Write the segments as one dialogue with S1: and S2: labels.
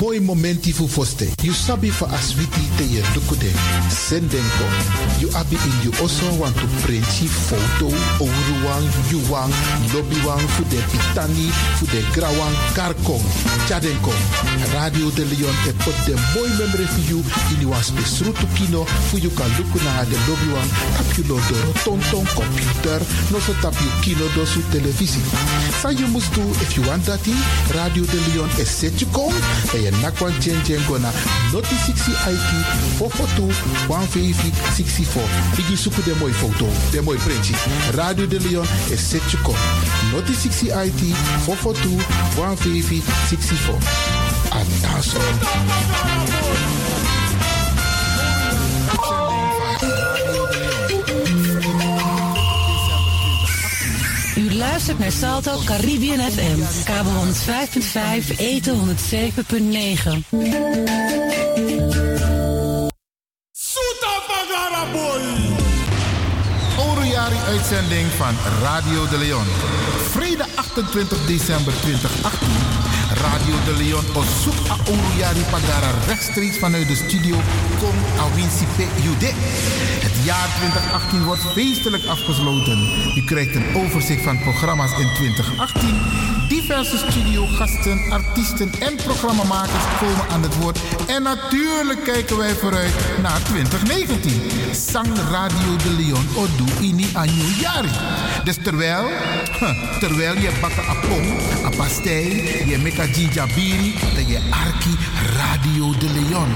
S1: Boy momenti fu foste. You sabi for aswiti te ye dukude. Senden kom. You abi in you also want to print foto. Oruwang, yuwang, lobbywang, fu de pitani, fu de grawang, karkom. Chaden kom. Radio de Leon e put de boy memory for you in you spesrutu kino. Fu you kan luku na de lobbywang. Tap you lo do tonton computer. No so tap you kino do su televisie. Sa you must do if you want that Radio de Leon is set you kom. Je nakwan chen gona. Noti 60 IT 442 150 64. Igi suku de mooi foto. De mooi printje. Radio de Leon is set kom. Noti 60 IT 442 150 64. Ataso.
S2: Luistert naar Salto Caribbean FM. Kabel 105.5, eten 107.9.
S1: Oroyari uitzending van Radio de Leon. Vrijdag 28 december 2018. Radio de Leon naar Oroyari Pagara rechtstreeks vanuit de studio Kom Awinsi Jude. Het jaar 2018 wordt feestelijk afgesloten. U krijgt een overzicht van programma's in 2018. Diverse studiogasten, artiesten en programmamakers komen aan het woord. En natuurlijk kijken wij vooruit naar 2019. Sang Radio de Leon Odu Ini Yari. Dus terwijl, terwijl je bakken apong, a pastei, je meka jinjabiri, dan je arki Radio de Leon.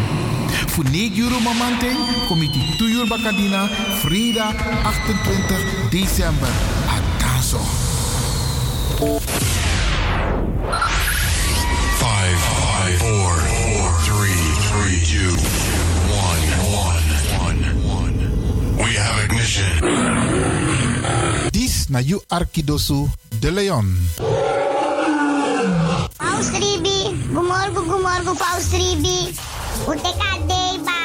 S1: Voor 9 euro mamante, comité 2 uur bakadina, vrijdag 28 december. Atanso.
S3: Five, five, four, four, three, three, two, one, one, one, one. We have ignition.
S1: Dis na you Arkidosu de Leon.
S4: Paus Ribi, gumorgo gumorgo Paus Ribi. Uteka deba.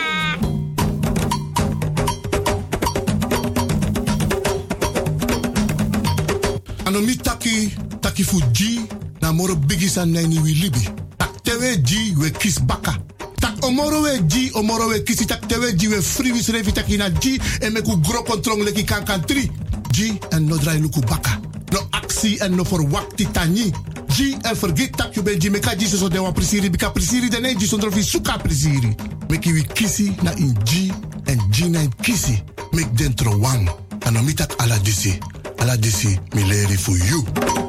S5: ano mi taki taki fu ji na moro bigi san nani wi libi. Tak tewe ji we kis baka. Tak omoro we ji omoro we kisi. Tak tewe ji we free wis revi taki na ji en me ku gro kontrong leki kan kan tri. Ji en no drai luku baka. No aksi en no for wakti tani ji en forget tak you ben ji me ka ji so de wan prisiri bika prisiri de ne ji sondro fi suka prisiri meki wi kisi na in ji en ji na in kisi mek dentro wang ano mi tak ala disi ala disi mi leri for you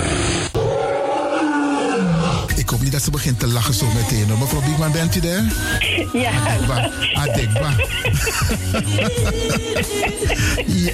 S1: ze begint te lachen zo meteen. hoor. Mevrouw Biekman, bent u daar?
S6: Ja.
S1: Adekba. Adekba. ja.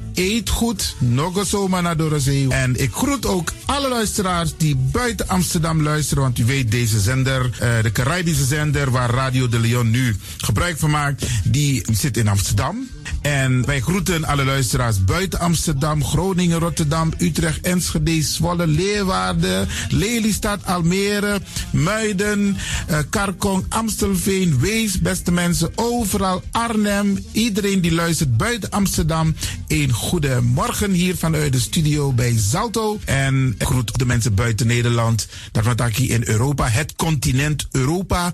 S1: eet goed, nog zomaar naar de zee. En ik groet ook alle luisteraars die buiten Amsterdam luisteren, want u weet deze zender, eh, de Caribische zender waar Radio de Leon nu gebruik van maakt, die zit in Amsterdam. En wij groeten alle luisteraars buiten Amsterdam, Groningen, Rotterdam, Utrecht, Enschede, Zwolle, Leeuwarden, Lelystad, Almere, Muiden, eh, Karkong, Amstelveen, Wees, beste mensen, overal Arnhem. Iedereen die luistert buiten Amsterdam, een goede morgen hier vanuit de studio bij Zalto. En ik groet de mensen buiten Nederland, dat hier in Europa, het continent Europa.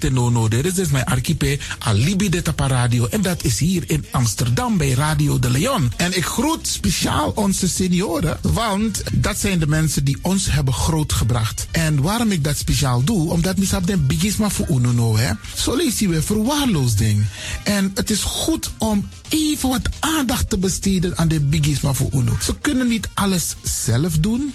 S1: Ribi Etenono. Dit is dus mijn archipel Alibi de Tapa Radio. En dat is hier in Amsterdam bij Radio de Leon. En ik groet speciaal onze senioren, want dat zijn de mensen die ons hebben grootgebracht. En waarom ik dat speciaal doe, omdat misap den bigisma voor uno hè. Zo weer verwaarloosding. En het is goed om even wat aandacht te besteden aan de bigisma voor uno. Ze kunnen niet alles zelf doen.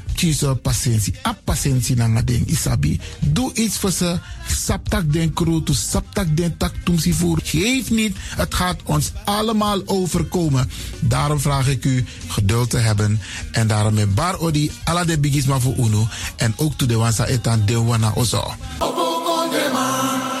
S1: kiezen patiëntie. A patiëntie na ding isabi. Doe iets voor ze. Saptak den kroto, saptak den tak tumsi voer. Geef niet, het gaat ons allemaal overkomen. Daarom vraag ik u geduld te hebben. En daarom met bar odi ala de bigisma voor uno. En ook to de wansa etan de wana ozo. De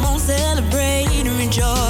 S7: Come on, celebrate and rejoice.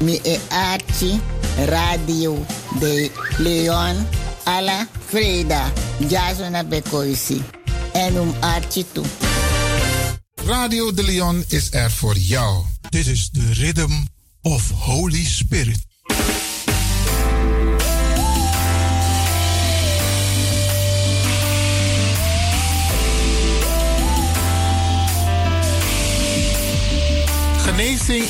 S4: Mi e Archie, Radio de Leon, Ala Freda, Jasona Bekoisi. En um Archie toe.
S1: Radio de Leon is er voor jou.
S3: Dit is de Rhythm of Holy Spirit.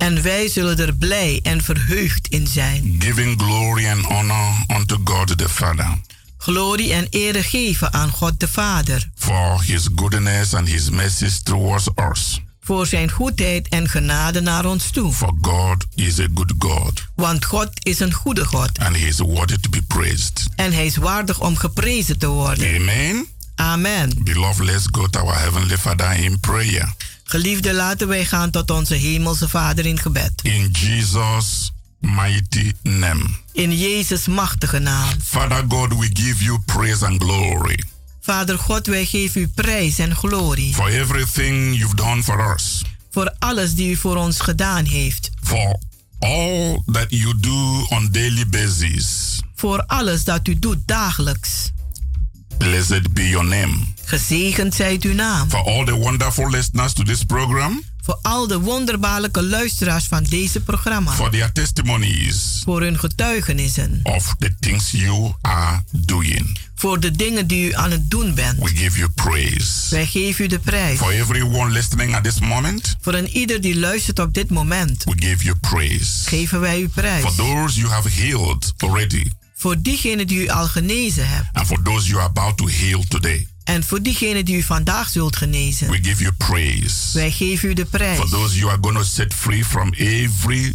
S8: En wij zullen er blij en verheugd in zijn.
S9: giving glory and honor unto God the Father
S8: Glorie en ere geven aan God de Vader.
S9: for his goodness and his mercies towards us.
S8: Voor zijn goedheid en genade naar ons toe.
S9: For God is a good God
S8: Want God is een goede God.
S9: and he is worthy to be praised.
S8: En hij is waardig om geprezen te worden.
S9: Amen.
S8: Amen.
S9: Beloved, let's go to our Heavenly Father in prayer.
S8: Geliefde, laten wij gaan tot onze hemelse Vader in gebed.
S9: In Jesus' mighty name.
S8: In Jezus' machtige naam.
S9: Father God, we give you praise and glory
S8: Vader God, wij geven u prijs en glorie.
S9: for everything you've done for us,
S8: Voor alles die u voor ons gedaan heeft.
S9: for all that you do on daily basis.
S8: Voor alles dat u doet dagelijks.
S9: Blessed be your name.
S8: Gezegend zijt uw naam.
S9: For all the wonderful listeners to this program,
S8: Voor al de wonderbaarlijke luisteraars van deze programma.
S9: for their testimonies
S8: Voor hun getuigenissen.
S9: of the things you are doing.
S8: Voor de dingen die u aan het doen bent.
S9: We give you praise.
S8: Wij geven u de prijs.
S9: For everyone listening at this moment,
S8: Voor een ieder die luistert op dit moment.
S9: we give you praise.
S8: Geven wij u prijs.
S9: For those you have healed already,
S8: Voor diegene die u al genezen hebt.
S9: and for those you are about to heal today,
S8: En voor diegene die u vandaag zult genezen.
S9: we give you praise.
S8: Wij geven u de prijs.
S9: For those you are going to set free from every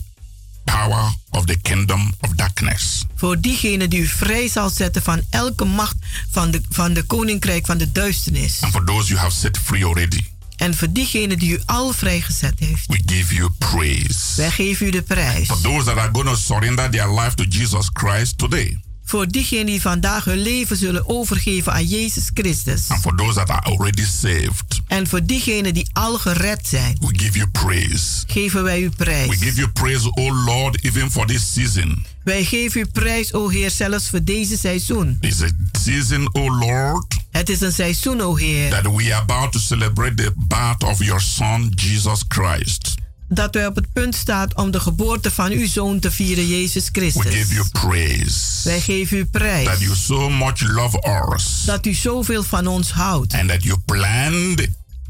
S9: power of the kingdom of darkness.
S8: Voor diegene die u vrij zal zetten van elke macht van de, van de koninkrijk van de duisternis.
S9: And for those you have set free already,
S8: En voor diegene die u al vrijgezet heeft.
S9: we give you praise.
S8: Wij geven u de prijs.
S9: For those that are going to surrender their life to Jesus Christ today,
S8: Voor diegenen die vandaag hun leven zullen overgeven aan Jezus Christus.
S9: and for those that are already saved,
S8: En voor diegenen die al gered zijn.
S9: we give you praise.
S8: Geven wij u prijs.
S9: We give you praise, O Lord, even for this season.
S8: Wij geven u prijs, o Heer, zelfs voor deze seizoen.
S9: It's a season, O Lord,
S8: Het is een seizoen, o Heer,
S9: that we are about to celebrate the birth of your Son, Jesus Christ.
S8: Dat wij op het punt staan om de geboorte van uw zoon te vieren, Jezus
S9: We
S8: Christus.
S9: give you praise
S8: Wij geven u prijs.
S9: that you so much love us
S8: Dat u zoveel van ons houdt.
S9: and that you planned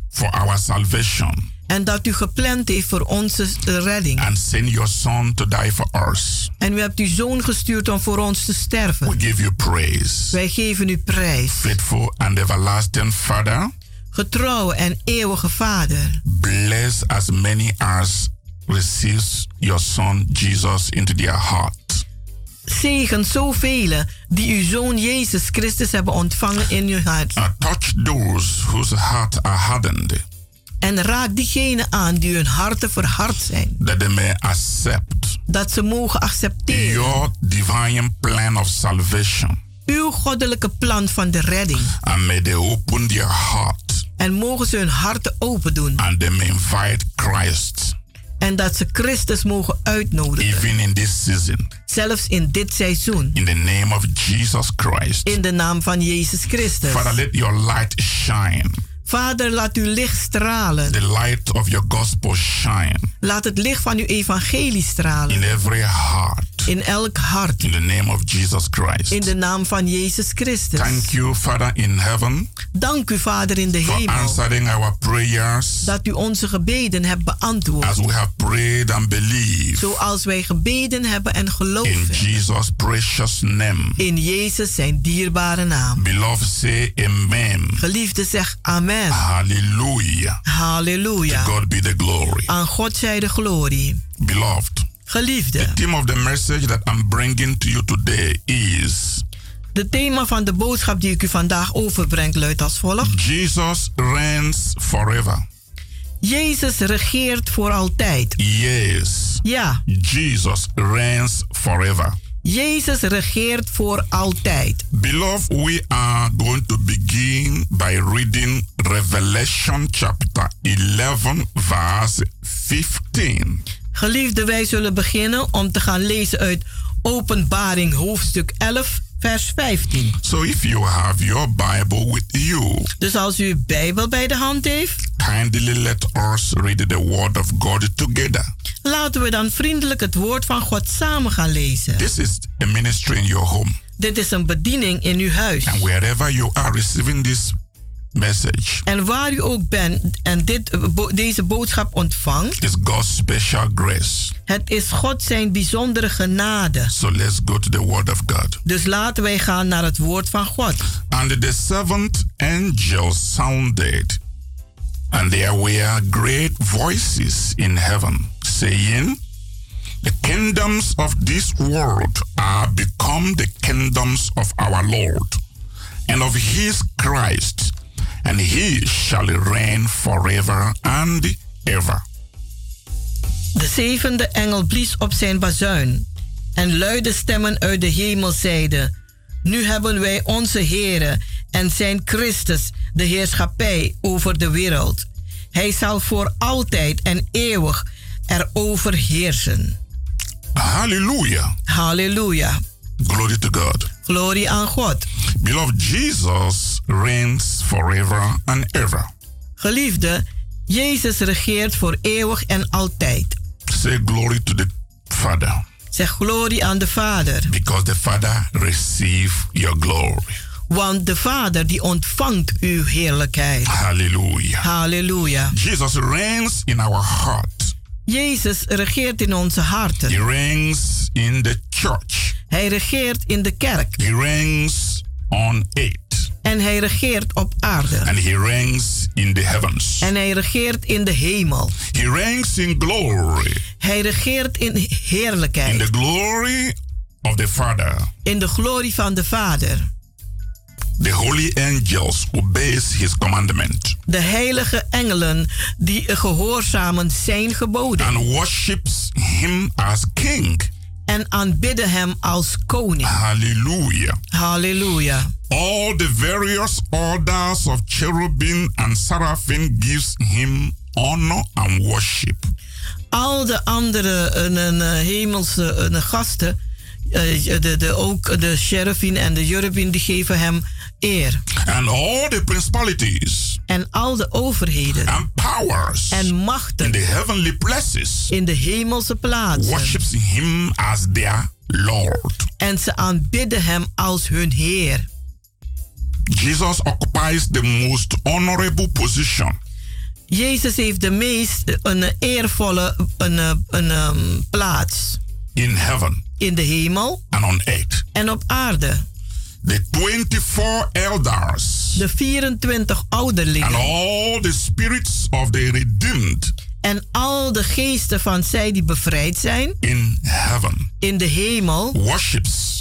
S9: for our salvation
S8: En dat u gepland heeft voor onze redding.
S9: and send your Son to die for us.
S8: En u hebt uw zoon gestuurd om voor ons te sterven.
S9: We give you praise.
S8: Wij geven u prijs.
S9: Faithful and everlasting Father,
S8: Getrouwe en eeuwige Vader.
S9: bless as many as receives your Son Jesus into their heart.
S8: Zegen zoveel die uw zoon Jezus Christus hebben ontvangen in uw hart.
S9: Uh, touch those whose hearts are hardened,
S8: En raak diegenen aan die hun harten verhard zijn.
S9: that they may accept
S8: Dat ze mogen accepteren
S9: your divine plan of salvation.
S8: uw goddelijke plan van de redding.
S9: And may they open their heart
S8: En mogen ze hun harten open doen.
S9: and they may invite Christ
S8: En dat ze Christus mogen uitnodigen.
S9: even in this season.
S8: Zelfs in dit seizoen.
S9: In the name of Jesus Christ.
S8: In de naam van Jezus Christus.
S9: Father, let your light shine.
S8: Vader, laat uw licht stralen.
S9: The light of your gospel shine
S8: Laat het licht van uw evangelie stralen.
S9: in every heart.
S8: In elk hart.
S9: In the name of Jesus Christ.
S8: In de naam van Jezus Christus.
S9: Thank you, Father in heaven,
S8: Dank u, Vader in de
S9: for
S8: hemel.
S9: answering our prayers
S8: Dat u onze gebeden hebt beantwoord.
S9: as we have prayed and believed.
S8: Zoals wij gebeden hebben en
S9: In
S8: geloven.
S9: Jesus' precious name.
S8: In Jezus zijn dierbare naam.
S9: Beloved, say amen.
S8: Geliefde, zeg amen.
S9: Hallelujah.
S8: Halleluja.
S9: To God be the glory.
S8: Aan God zij de glorie.
S9: Beloved,
S8: Geliefde.
S9: the theme of the message that I'm bringing to you today is
S8: De thema van de boodschap die ik u vandaag overbreng luidt als volgt.
S9: Jesus reigns forever.
S8: Jezus regeert voor altijd.
S9: Yes.
S8: Ja,
S9: Jesus reigns forever.
S8: Jezus regeert voor altijd.
S9: Beloved, we are going to begin by reading Revelation chapter 11, verse 15.
S8: Geliefde, wij zullen beginnen om te gaan lezen uit Openbaring hoofdstuk 11, vers 15.
S9: So if you have your Bible with you,
S8: Dus als u uw Bijbel bij de hand heeft,
S9: kindly let us read the word of God together.
S8: laten we dan vriendelijk het woord van God samen gaan lezen.
S9: This is a ministry in your home.
S8: Dit is een bediening in uw huis.
S9: And wherever you are receiving this message,
S8: En waar u ook bent en dit, eh, bo- deze boodschap ontvangt,
S9: is God's special grace.
S8: het is God zijn bijzondere genade.
S9: So let's go to the Word of God.
S8: Dus laten wij gaan naar het woord van God.
S9: And the seventh angel sounded, and there were great voices in heaven, saying, The kingdoms of this world are become the kingdoms of our Lord and of his Christ, and he shall reign forever and ever.
S8: De zevende engel blies op zijn bazuin. En luide stemmen uit de hemel zeiden: Nu hebben wij onze Heere en zijn Christus de heerschappij over de wereld. Hij zal voor altijd en eeuwig erover heersen.
S9: Hallelujah.
S8: Halleluja.
S9: Glory to God.
S8: Glorie aan God.
S9: Beloved, Jesus reigns forever and ever.
S8: Geliefde, Jezus regeert voor eeuwig en altijd.
S9: Say glory to the Father.
S8: Zeg glorie aan de Vader.
S9: Because the Father receive your glory.
S8: Want de Vader die ontvangt uw heerlijkheid.
S9: Hallelujah.
S8: Halleluja.
S9: Jesus reigns in our heart.
S8: Jezus regeert in onze harten.
S9: He reigns in the church.
S8: Hij regeert in de kerk.
S9: He reigns on it.
S8: En hij regeert op aarde.
S9: And he reigns in the heavens.
S8: En hij regeert in de hemel.
S9: He reigns in glory.
S8: Hij regeert in
S9: In
S8: heerlijkheid.
S9: the glory of the Father.
S8: In de glorie van de Vader.
S9: The holy angels obeys his commandment
S8: De heilige engelen die gehoorzamen zijn geboden.
S9: and worships him as king.
S8: En aanbidden hem als koning.
S9: Hallelujah.
S8: Halleluja.
S9: All the various orders of cherubim and seraphim gives him honor and worship.
S8: Al de andere eh, eh, hemelse eh, gasten, eh, de, de, ook de cherubin en de cherubin, die geven hem eer.
S9: And all the principalities
S8: En al de overheden
S9: and powers
S8: en
S9: in
S8: machten
S9: the heavenly places
S8: in de hemelse plaatsen.
S9: worships him as their Lord.
S8: En ze aanbidden hem als hun Heer.
S9: Jesus occupies the most honorable position
S8: Jezus heeft de meest eh, een eervolle een, eh, een, ehm, plaats
S9: in heaven
S8: in de hemel
S9: and on earth.
S8: en op aarde.
S9: The 24 elders
S8: De 24
S9: and
S8: ouderlingen
S9: all the spirits of the redeemed
S8: en al de geesten van zij die bevrijd zijn
S9: in heaven
S8: in de hemel
S9: worships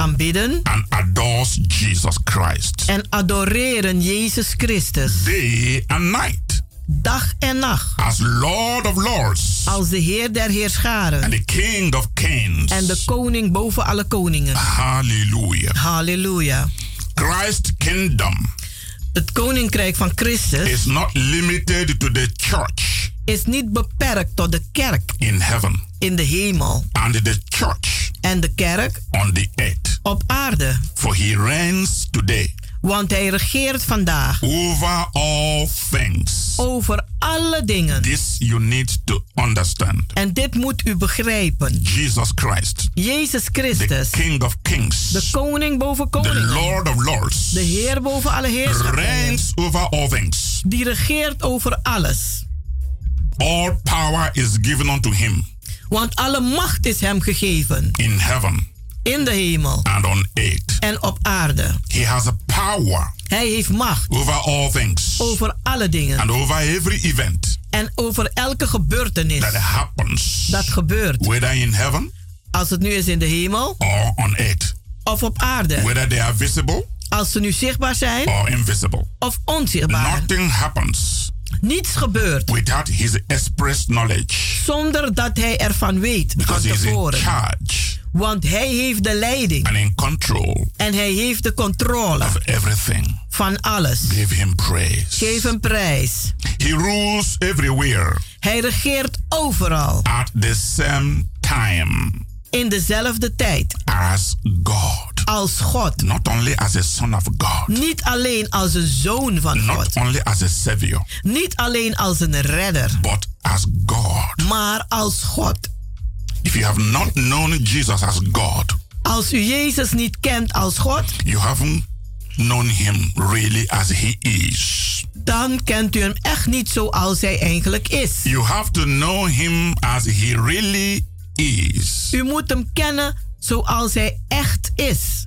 S8: aanbidden
S9: and adores Jesus Christ
S8: en adoreren Jezus Christus
S9: day and night
S8: dag en nacht
S9: as Lord of Lords
S8: als de Heer der
S9: and
S8: Heerscharen
S9: the King of Kings.
S8: en de koning boven alle koningen.
S9: Hallelujah.
S8: Halleluja.
S9: Christ's kingdom
S8: Het koninkrijk van Christus
S9: is not limited to the church
S8: is niet beperkt tot de kerk
S9: in heaven
S8: in de hemel
S9: and the church
S8: en de kerk
S9: on the earth.
S8: op aarde.
S9: For he reigns today
S8: Want hij regeert vandaag
S9: over all things.
S8: over alle dingen.
S9: This you need to understand.
S8: En dit moet u begrijpen.
S9: Jesus Christ,
S8: Jezus
S9: the
S8: Christus,
S9: King of Kings,
S8: de koning boven
S9: the
S8: koningen,
S9: Lord of Lords,
S8: de Heer boven alle heerschappij,
S9: reigns over all things.
S8: die regeert over alles.
S9: All power is given unto him
S8: Want alle macht is hem gegeven
S9: in heaven
S8: in de hemel
S9: and on earth.
S8: en op aarde.
S9: He has a power
S8: Hij heeft macht
S9: over all things
S8: over alle dingen
S9: and over every event
S8: en over elke gebeurtenis
S9: that happens,
S8: dat gebeurt.
S9: whether in heaven
S8: Als het nu is in de hemel
S9: or on earth,
S8: of op aarde.
S9: whether they are visible
S8: Als ze nu zichtbaar zijn
S9: or invisible.
S8: of onzichtbaar.
S9: Nothing happens
S8: Niets gebeurt
S9: without his express knowledge
S8: zonder dat hij ervan weet van
S9: because he's in
S8: tevoren.
S9: charge
S8: Want hij heeft de leiding
S9: and in control
S8: en hij heeft de controle
S9: of everything.
S8: van alles.
S9: Give him praise.
S8: Geef hem prijs.
S9: He rules everywhere
S8: Hij regeert overal
S9: at the same time
S8: in dezelfde tijd
S9: as God.
S8: als God.
S9: Not only as a son of God,
S8: Niet alleen als een zoon van
S9: not
S8: God.
S9: only as a savior,
S8: Niet alleen als een redder.
S9: but as God.
S8: Maar als God.
S9: If you have not known Jesus as God,
S8: Als u Jezus niet kent als God,
S9: you haven't known him really as he is.
S8: dan kent u hem echt niet zoals hij eigenlijk is.
S9: You have to know him as he really is.
S8: U moet hem kennen zoals hij echt is.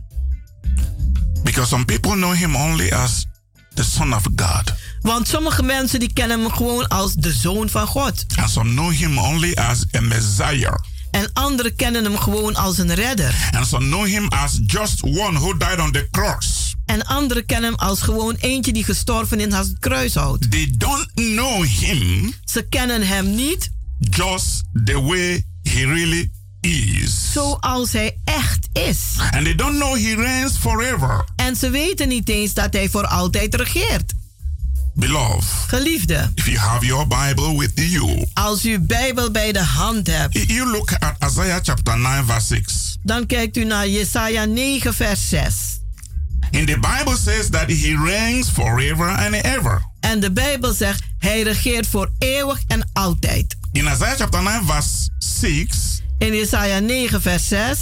S9: Because some people know him only as the Son of God.
S8: Want sommige mensen die kennen hem gewoon als de zoon van God.
S9: And some know him only as a Messiah.
S8: En anderen kennen hem gewoon als een redder.
S9: And some know him as just one who died on the cross.
S8: En anderen kennen hem als gewoon eentje die gestorven is als het kruishout.
S9: They don't know him
S8: Ze kennen hem niet
S9: just the way he really is.
S8: zoals hij echt is.
S9: And they don't know he reigns forever.
S8: En ze weten niet eens dat hij voor altijd regeert.
S9: Beloved,
S8: Geliefde,
S9: if you have your Bible with you,
S8: als u Bijbel bij de hand hebt,
S9: you look at Isaiah chapter 9, verse 6.
S8: dan kijkt u naar Jesaja 9, vers 6.
S9: In the Bible says that he reigns forever and ever.
S8: En de Bijbel zegt, hij regeert voor eeuwig en altijd.
S9: In Isaiah chapter 9, verse 6,
S8: In Jesaja 9, vers 6,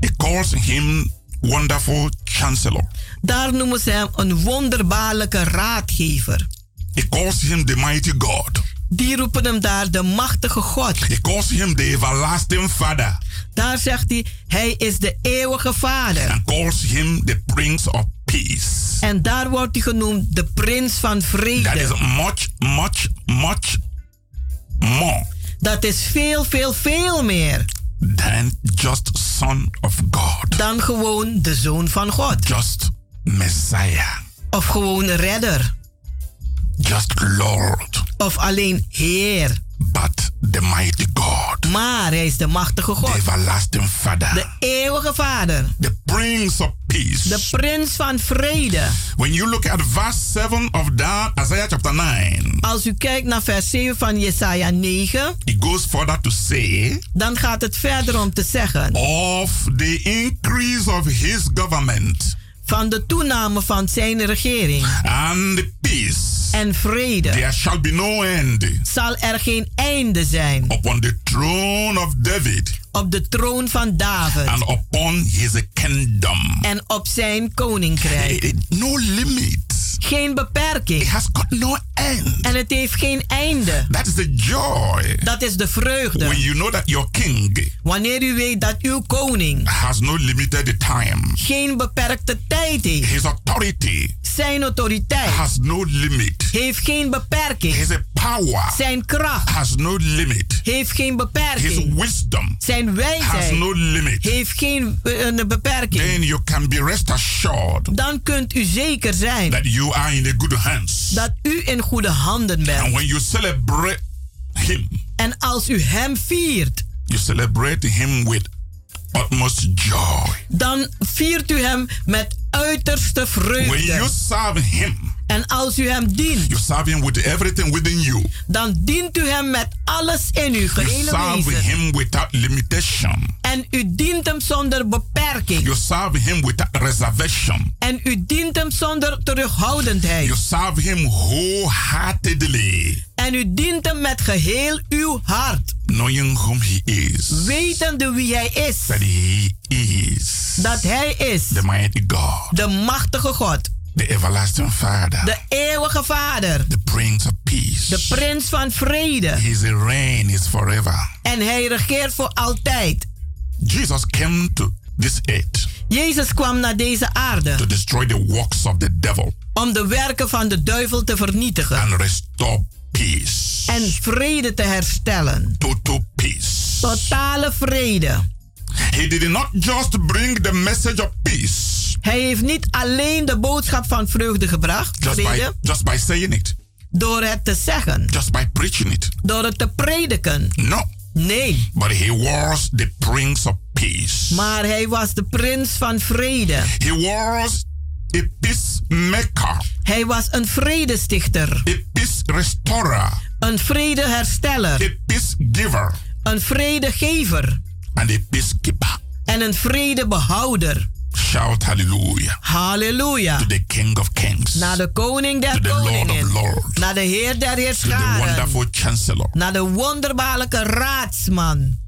S9: it calls him wonderful chancellor.
S8: daar noemen ze hem een wonderbaarlijke raadgever.
S9: It calls him the mighty God.
S8: Die roepen hem daar de machtige God.
S9: It calls him the everlasting Father.
S8: Daar zegt hij, hij is de eeuwige vader.
S9: And calls him the Prince of Peace.
S8: En daar wordt hij genoemd de prins van
S9: That is
S8: vrede.
S9: much, much, much more
S8: Dat is veel, veel, veel meer
S9: than just Son of God.
S8: dan gewoon de zoon van God.
S9: Just Messiah.
S8: Of gewoon redder.
S9: Just Lord.
S8: Of alleen Heer.
S9: But the mighty God.
S8: Maar hij is de machtige
S9: The
S8: God.
S9: everlasting Father.
S8: De eeuwige vader.
S9: The Prince of Peace.
S8: De prins van vrede.
S9: When you look at verse 7 of that, Isaiah chapter 9,
S8: Als u kijkt naar vers 7 van Jesaja 9,
S9: it goes further to say,
S8: dan gaat het verder om te zeggen
S9: of the increase of his government
S8: van de toename van zijn regering
S9: and the peace,
S8: en vrede
S9: there shall be no end
S8: zal er geen einde zijn
S9: upon the throne of David
S8: op de troon van David
S9: and upon his kingdom.
S8: en op zijn koninkrijk.
S9: Eh, No limit.
S8: Geen beperking.
S9: It has got no end.
S8: En het heeft geen einde.
S9: That is the joy.
S8: Dat is de vreugde.
S9: When you know that your king
S8: Wanneer u weet dat uw koning
S9: has no limited time,
S8: geen beperkte tijd heeft.
S9: his authority
S8: Zijn autoriteit
S9: has no limit,
S8: heeft geen beperking.
S9: his power
S8: Zijn kracht
S9: has no limit,
S8: heeft geen
S9: his
S8: beperking.
S9: wisdom
S8: Zijn
S9: has
S8: wijsheid
S9: no limit.
S8: heeft geen een beperking.
S9: Then you can be rest assured
S8: Dan kunt u zeker zijn
S9: that you are in the good hands.
S8: dat u in goede handen
S9: And
S8: bent.
S9: when you celebrate him,
S8: En als u hem viert,
S9: you celebrate him with utmost joy.
S8: dan viert u hem met uiterste
S9: When you
S8: vreugde.
S9: serve him,
S8: En als u hem dient,
S9: you serve him with everything within you.
S8: dan dient u hem met alles in
S9: You
S8: gehele
S9: serve
S8: wezen.
S9: him without limitation.
S8: En u dient hem zonder beperking.
S9: You serve him without reservation.
S8: En u dient hem zonder terughoudendheid.
S9: You serve him wholeheartedly,
S8: En u dient hem met geheel uw hart.
S9: knowing whom he is.
S8: Wetende wie hij is.
S9: That he is
S8: Dat hij is
S9: the mighty God,
S8: de machtige God.
S9: The everlasting Father,
S8: De eeuwige Vader.
S9: the Prince of Peace.
S8: De prins van vrede.
S9: His reign is forever.
S8: En hij regeert voor altijd.
S9: Jesus came to this earth
S8: Jezus kwam naar deze aarde
S9: to destroy the works of the devil
S8: om de werken van de duivel te vernietigen
S9: and restore peace.
S8: en vrede te herstellen.
S9: Total peace.
S8: Totale vrede.
S9: He did not just bring the message of peace
S8: Hij heeft niet alleen de boodschap van vreugde gebracht,
S9: just by,
S8: vrede,
S9: just by saying it,
S8: door het te zeggen,
S9: just by preaching it.
S8: door het te prediken.
S9: No.
S8: Nee,
S9: But he was the Prince of Peace.
S8: maar hij was de prins van vrede.
S9: He was a peacemaker,
S8: Hij was een vredestichter,
S9: a peace restorer,
S8: een vredehersteller,
S9: a peace giver,
S8: een vredegever
S9: and a peacekeeper.
S8: en een vredebehouder.
S9: Shout hallelujah
S8: Halleluja.
S9: to the King of Kings,
S8: Naar de koning der
S9: to the Lord of. Lords,
S8: Naar de heer der
S9: to the
S8: heerscharen.
S9: wonderful Chancellor.
S8: Naar de wonderbaarlijke raadsman.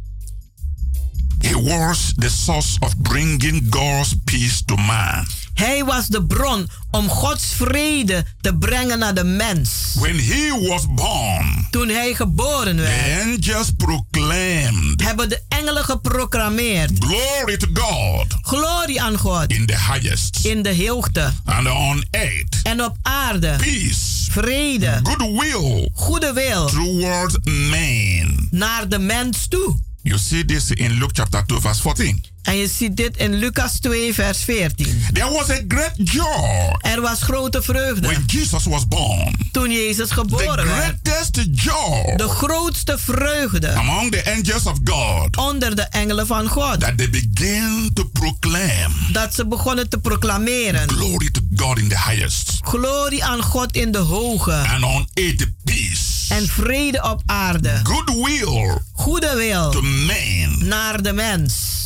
S9: He was the source of bringing God's peace to man.
S8: Hij was de bron om Gods vrede te brengen naar de mens.
S9: When he was born,
S8: Toen hij geboren
S9: the
S8: werd,
S9: angels proclaimed,
S8: hebben de engelen geproclameerd.
S9: Glory to God
S8: Glorie aan God
S9: in the highest,
S8: in de hoogte
S9: and on earth,
S8: en op aarde.
S9: peace,
S8: Vrede,
S9: goodwill
S8: goede wil
S9: towards man.
S8: naar de mens toe.
S9: You see this in Luke chapter 2, verse 14.
S8: En je ziet dit in Lucas 2, vers 14.
S9: There was a great joy
S8: Er was grote vreugde
S9: when Jesus was born.
S8: toen Jezus
S9: The
S8: geboren werd.
S9: greatest joy
S8: De grootste vreugde
S9: among the angels of God
S8: onder de engelen van God.
S9: that they began to proclaim
S8: Dat ze begonnen te proclameren.
S9: glory to God in the highest
S8: Glorie aan God in de hoge.
S9: and on earth peace,
S8: En vrede op aarde.
S9: goodwill
S8: Goede wil
S9: to men.
S8: naar de mens.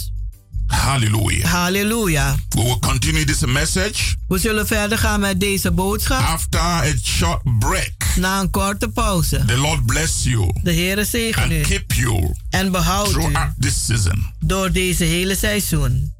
S9: Hallelujah.
S8: Halleluja.
S9: We will continue this message
S8: We zullen verder gaan met deze boodschap
S9: after a short break.
S8: na een korte pauze.
S9: The Lord bless you
S8: De Heere zegen
S9: and
S8: u
S9: keep you
S8: en behoud u
S9: this season.
S8: door deze hele seizoen.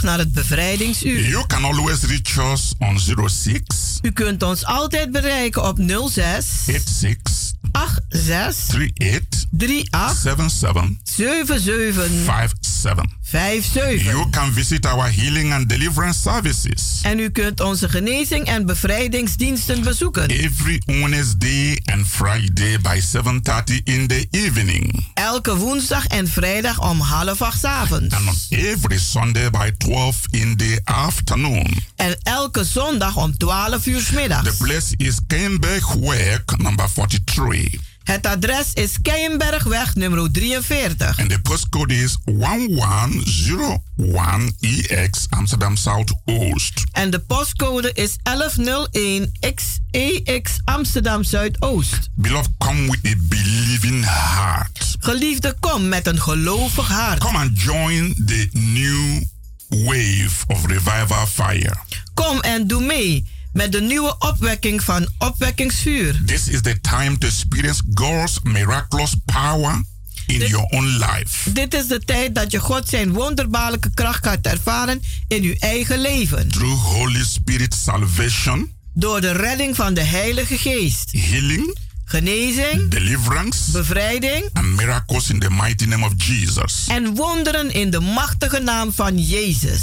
S8: Terug naar het bevrijdingsuur.
S9: You can always reach us on 06
S8: U kunt ons altijd bereiken op 06
S9: 86
S8: 86
S9: 38
S8: 38
S9: 77
S8: 77
S9: 57.
S8: 57.
S9: You can visit our healing and deliverance services
S8: En u kunt onze genezing en bevrijdingsdiensten bezoeken.
S9: every Wednesday and Friday by 7:30 in the evening
S8: Elke woensdag en vrijdag om half acht avonds.
S9: and on every Sunday by 12 in the afternoon.
S8: En elke zondag om 12 uur 's
S9: The
S8: middags.
S9: place is Keienbergweg number 43
S8: Het adres is Keienbergweg nummer 43.
S9: and the postcode is 1101EX Amsterdam South Oost.
S8: En de postcode is 1101 XEX Amsterdam Zuidoost.
S9: Beloved, come with a believing heart.
S8: Geliefde, kom met een gelovig hart.
S9: Come and join the new wave of revival fire.
S8: Kom en doe mee met de nieuwe opwekking van opwekkingsvuur.
S9: This is the time to experience God's miraculous power in your own life.
S8: Dit is de tijd dat je God zijn wonderbaarlijke kracht gaat ervaren in uw eigen leven.
S9: Through Holy Spirit salvation,
S8: Door de redding van de Heilige Geest.
S9: healing,
S8: Genezing,
S9: deliverance,
S8: bevrijding
S9: and miracles in the mighty name of Jesus.
S8: en wonderen in de machtige naam van Jezus.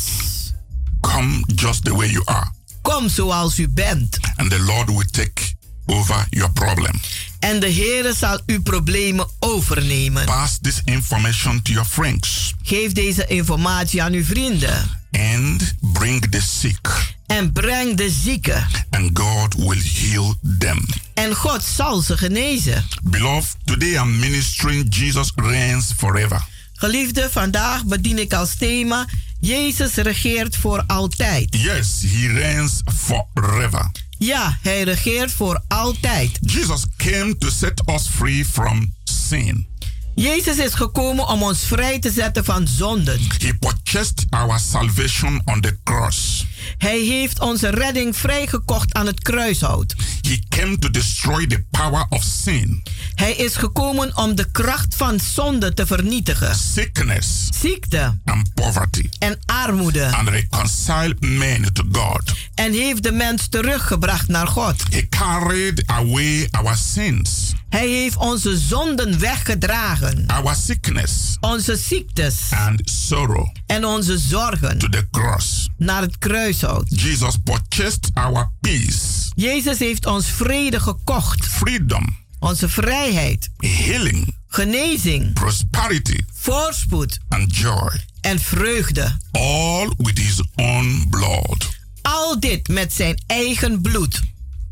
S9: Come just the way you are,
S8: Kom zoals u bent.
S9: and the Lord will take over your problem.
S8: En de Heere zal uw problemen overnemen.
S9: Pass this information to your friends
S8: Geef deze informatie aan uw vrienden.
S9: and bring the sick,
S8: En breng de zieken.
S9: and God will heal them.
S8: En God zal ze genezen.
S9: Beloved, today I'm ministering Jesus reigns forever.
S8: Geliefde, vandaag bedien ik als thema... Jezus regeert voor altijd.
S9: Yes, he reigns forever.
S8: Ja, hij regeert voor altijd.
S9: Jesus came to set us free from sin.
S8: Jezus is gekomen om ons vrij te zetten van zonden.
S9: He purchased our salvation on the cross.
S8: Hij heeft onze redding vrijgekocht aan het kruishout.
S9: He came to destroy the power of sin,
S8: Hij is gekomen om de kracht van zonde te vernietigen.
S9: sickness,
S8: Ziekte
S9: and poverty,
S8: en armoede.
S9: and reconcile men to God.
S8: En heeft de mens teruggebracht naar God.
S9: He carried away our sins,
S8: Hij heeft onze zonden weggedragen.
S9: our sickness,
S8: Onze ziektes
S9: and sorrow
S8: en onze zorgen
S9: to the cross.
S8: naar het kruishout.
S9: Jesus purchased our peace,
S8: Jezus heeft ons vrede gekocht.
S9: freedom,
S8: Onze vrijheid,
S9: healing,
S8: genezing,
S9: prosperity,
S8: voorspoed
S9: and joy.
S8: en vreugde.
S9: All with his own blood.
S8: Al dit met zijn eigen bloed.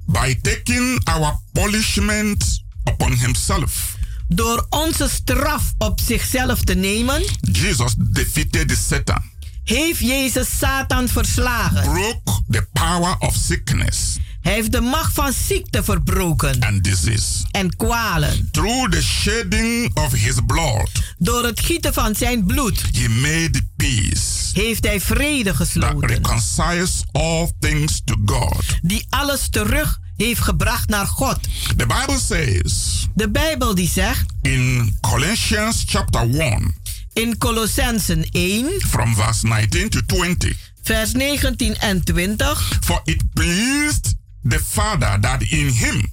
S9: By taking our punishment upon himself,
S8: Door onze straf op zichzelf te nemen,
S9: Jesus defeated Satan,
S8: heeft Jezus Satan verslagen.
S9: broke the power of sickness
S8: Hij heeft de macht van ziekte verbroken
S9: and disease.
S8: en kwalen.
S9: Through the shedding of his blood,
S8: Door het gieten van zijn bloed
S9: he made peace
S8: heeft hij vrede
S9: that
S8: gesloten.
S9: reconciles all things to God.
S8: Die alles terug heeft gebracht naar God.
S9: The Bible says
S8: De Bijbel die zegt
S9: in Colossians chapter 1,
S8: in Colossensen 1,
S9: from verse 19 to 20.
S8: vers 19 en 20.
S9: For it pleased the Father that in him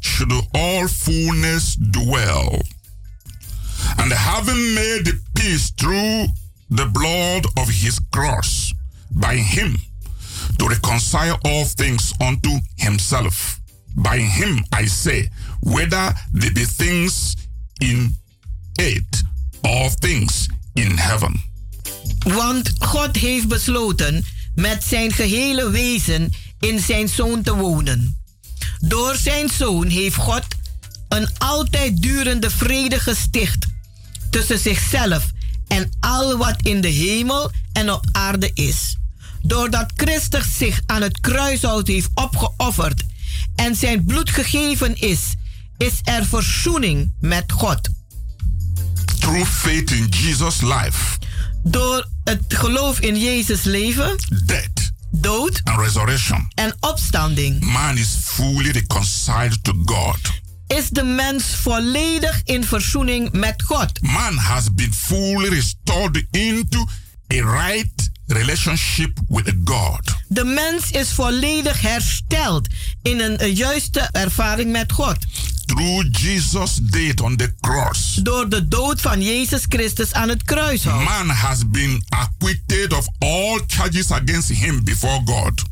S9: should all fullness dwell. And having made the peace through the blood of his cross, by him to reconcile all things unto himself. By him, I say, whether they be things in earth or things in heaven.
S8: Want God heeft besloten met zijn gehele wezen in zijn zoon te wonen. Door zijn zoon heeft God een altijd durende vrede gesticht tussen zichzelf en al wat in de hemel en op aarde is. Doordat Christus zich aan het kruishout heeft opgeofferd en zijn bloed gegeven is, is er verzoening met God.
S9: Through faith in Jesus' life,
S8: Door het geloof in Jezus leven,
S9: death,
S8: dood
S9: and resurrection,
S8: en opstanding
S9: man is fully reconciled to God.
S8: is de mens volledig in verzoening met God.
S9: Man has been fully restored into a right relationship with God.
S8: De mens is volledig hersteld in een eh, juiste ervaring met God.
S9: Through Jesus' death on the cross,
S8: Door de dood van Jezus Christus aan het kruishout.
S9: man has been acquitted of all charges against him before God.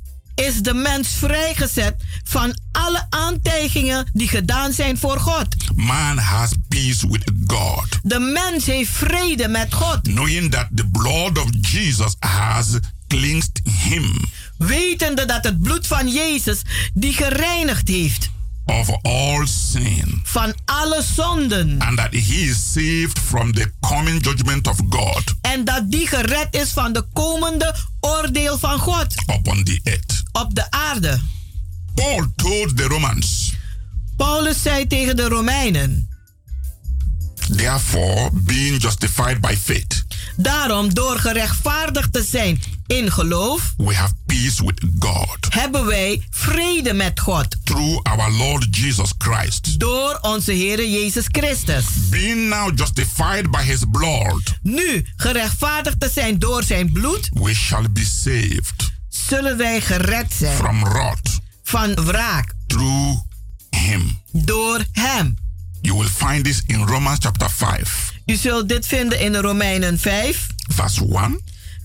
S8: Is de mens vrijgezet van alle aantijgingen die gedaan zijn voor God.
S9: Man has peace with God,
S8: De mens heeft vrede met God.
S9: knowing that the blood of Jesus has cleansed him
S8: Wetende dat het bloed van Jezus die gereinigd heeft
S9: of all sin.
S8: van alle zonden.
S9: and that he is saved from the coming judgment of God
S8: En dat die gered is van de komende oordeel van God
S9: upon the earth.
S8: Op de aarde.
S9: Paul told the Romans,
S8: Paulus zei tegen de Romeinen.
S9: therefore, being justified by faith,
S8: Daarom, door gerechtvaardigd te zijn in geloof,
S9: we have peace with God
S8: hebben wij vrede met God.
S9: through our Lord Jesus Christ.
S8: Door onze Heer Jezus Christus.
S9: Being now justified by his blood,
S8: Nu gerechtvaardigd te zijn door zijn bloed,
S9: we shall be saved
S8: zullen wij gered zijn
S9: from wrath
S8: van wraak
S9: through him.
S8: door hem.
S9: You will find this in Romans chapter 5,
S8: U zult dit vinden in Romeinen 5,
S9: verse 1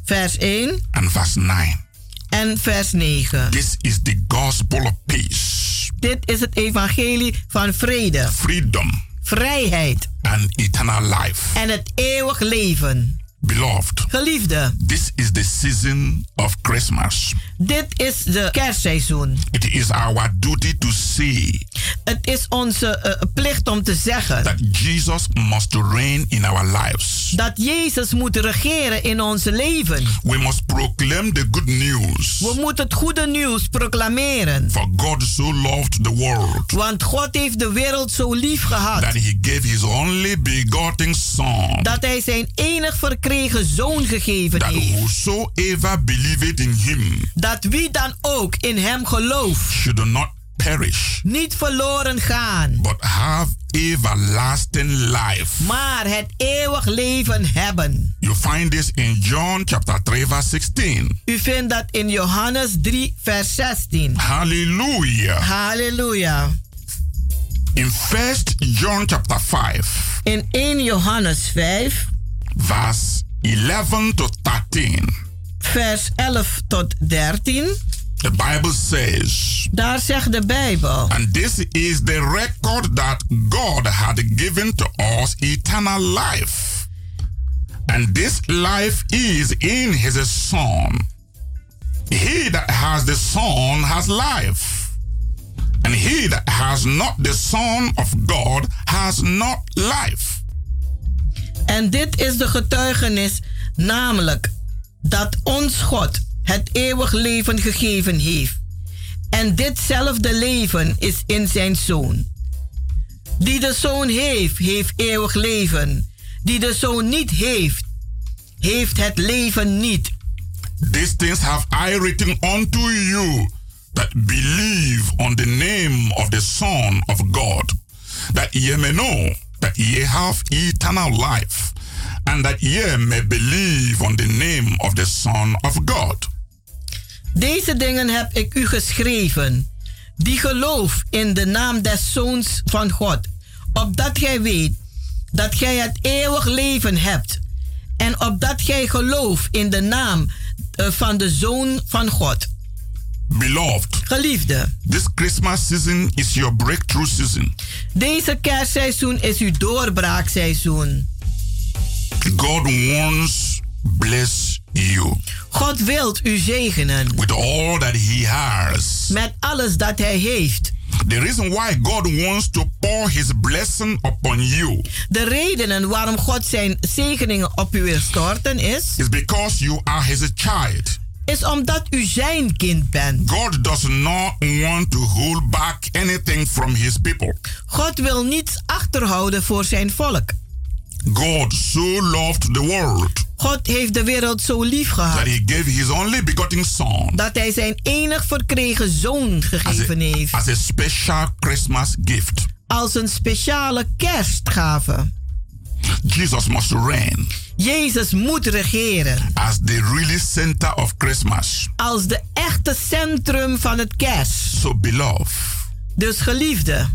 S8: vers 1
S9: and verse 9.
S8: en vers 9.
S9: This is the gospel of peace,
S8: Dit is het evangelie van vrede,
S9: freedom,
S8: vrijheid
S9: and eternal life.
S8: en het eeuwig leven.
S9: Beloved,
S8: Geliefde,
S9: this is the season of Christmas.
S8: dit is de kerstseizoen.
S9: It is our duty to say
S8: Het is onze eh, plicht om te zeggen
S9: that Jesus must reign in our lives.
S8: dat Jezus moet regeren in onze leven.
S9: We must proclaim the good news.
S8: We moeten het goede nieuws proclameren.
S9: For God so loved the world
S8: Want God heeft de wereld zo lief gehad
S9: that he gave his only begotten Son,
S8: dat hij zijn enig verkregen zoon gegeven
S9: that
S8: heeft.
S9: whosoever believeth in him
S8: Dat wie dan ook in hem gelooft
S9: should not perish,
S8: niet verloren gaan,
S9: but have everlasting life.
S8: maar het eeuwig leven hebben.
S9: You find this in John chapter 3, verse 16.
S8: U vindt dat in Johannes 3, vers 16.
S9: Hallelujah.
S8: Halleluja.
S9: In First John chapter 5,
S8: In 1 Johannes 5,
S9: verse 11 to 13,
S8: vers 11 tot 13,
S9: the Bible says,
S8: daar zegt de Bijbel.
S9: And this is the record that God had given to us eternal life. And this life is in his Son. He that has the Son has life. And he that has not the Son of God has not life.
S8: En dit is de getuigenis, namelijk dat ons God het eeuwig leven gegeven heeft. En ditzelfde leven is in zijn Zoon. Die de Zoon heeft, heeft eeuwig leven. Die de Zoon niet heeft, heeft het leven niet.
S9: These things have I written unto you that believe on the name of the Son of God, that ye may know ye have eternal life, and that ye may believe on the name of the Son of God.
S8: Deze dingen heb ik u geschreven, die geloof in de naam des Zoons van God, opdat gij weet dat gij het eeuwig leven hebt, en opdat gij gelooft in de naam eh, van de Zoon van God.
S9: Beloved,
S8: Geliefde,
S9: this Christmas season is your breakthrough season.
S8: deze kerstseizoen is uw doorbraakseizoen.
S9: God wants bless you
S8: God wilt u zegenen
S9: with all that he has.
S8: met alles dat hij heeft.
S9: The reason why God wants to pour his blessing upon you
S8: De redenen waarom God zijn zegeningen op u wil storten is,
S9: is because you are his child.
S8: Is omdat u zijn kind bent.
S9: God does not want to hold back anything from his people.
S8: God wil niets achterhouden voor zijn volk.
S9: God so loved the world
S8: God heeft de wereld zo lief gehad
S9: that he gave his only begotten son
S8: dat hij zijn enig verkregen zoon gegeven heeft.
S9: as a special Christmas gift.
S8: als een speciale kerstgave.
S9: Jesus must reign
S8: Jezus moet regeren
S9: as the really center of Christmas.
S8: als de echte centrum van het kerst.
S9: So, beloved,
S8: Dus geliefde,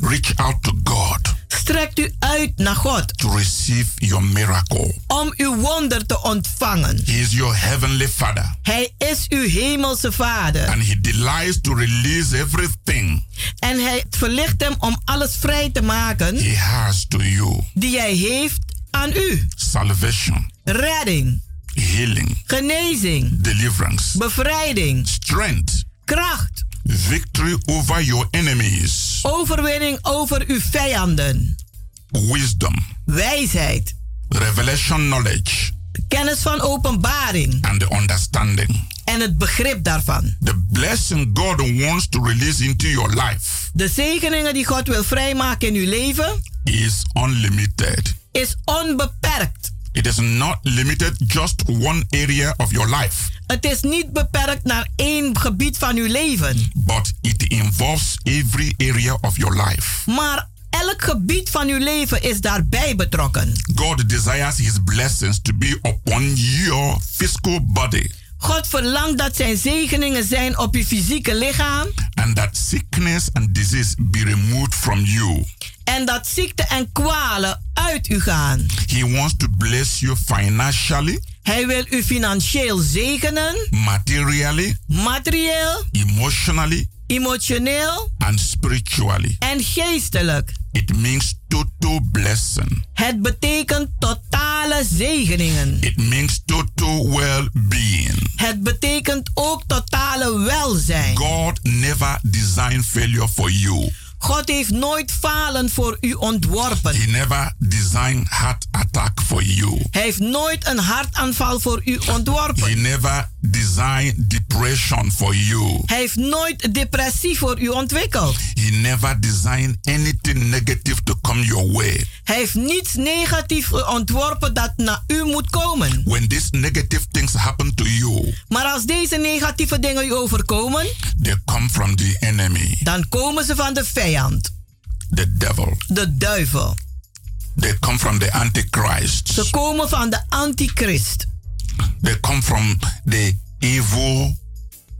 S9: reach out to God
S8: strekt u uit naar God
S9: to receive your miracle.
S8: om uw wonder te ontvangen.
S9: He is your heavenly Father,
S8: Hij is uw hemelse vader.
S9: and He delights to release everything
S8: En hij verlicht hem om alles vrij te maken
S9: He has to you
S8: die hij heeft aan u.
S9: salvation,
S8: Redding,
S9: healing,
S8: genezing,
S9: deliverance,
S8: bevrijding,
S9: strength,
S8: kracht,
S9: victory over your enemies,
S8: overwinning over uw vijanden,
S9: wisdom,
S8: wijsheid,
S9: revelation knowledge,
S8: kennis van openbaring
S9: and the understanding.
S8: en het begrip daarvan.
S9: The blessing God wants to release into your life
S8: De zegeningen die God wil vrijmaken in uw leven
S9: is unlimited.
S8: is onbeperkt.
S9: It is not limited just one area of your life,
S8: Het is niet beperkt naar één gebied van uw leven,
S9: but it involves every area of your life.
S8: maar elk gebied van uw leven is daarbij betrokken.
S9: God desires his blessings to be upon your physical body
S8: God verlangt dat zijn zegeningen zijn op uw fysieke lichaam
S9: and that sickness and disease be removed from you.
S8: en dat ziekte en kwalen uit u gaan.
S9: He wants to bless you financially,
S8: Hij wil u financieel zegenen,
S9: materially,
S8: materieel,
S9: emotionally,
S8: emotioneel
S9: and spiritually.
S8: en geestelijk.
S9: It means total blessing.
S8: Het betekent totale zegeningen.
S9: It means total well-being.
S8: Het betekent ook totale welzijn.
S9: God never designed failure for you.
S8: God heeft nooit falen voor u ontworpen.
S9: He never designed heart attack for you.
S8: Hij heeft nooit een hartaanval voor u ontworpen.
S9: He never designed depression for you.
S8: Hij heeft nooit depressie voor u ontwikkeld.
S9: He never designed anything negative to come your way.
S8: Hij heeft niets negatiefs ontworpen dat naar u moet komen.
S9: When these negative things happen to you,
S8: Maar als deze negatieve dingen u overkomen,
S9: they come from the enemy,
S8: dan komen ze van de vijand,
S9: the devil.
S8: de duivel.
S9: They come from the antichrist.
S8: Ze komen van de antichrist.
S9: They come from the evil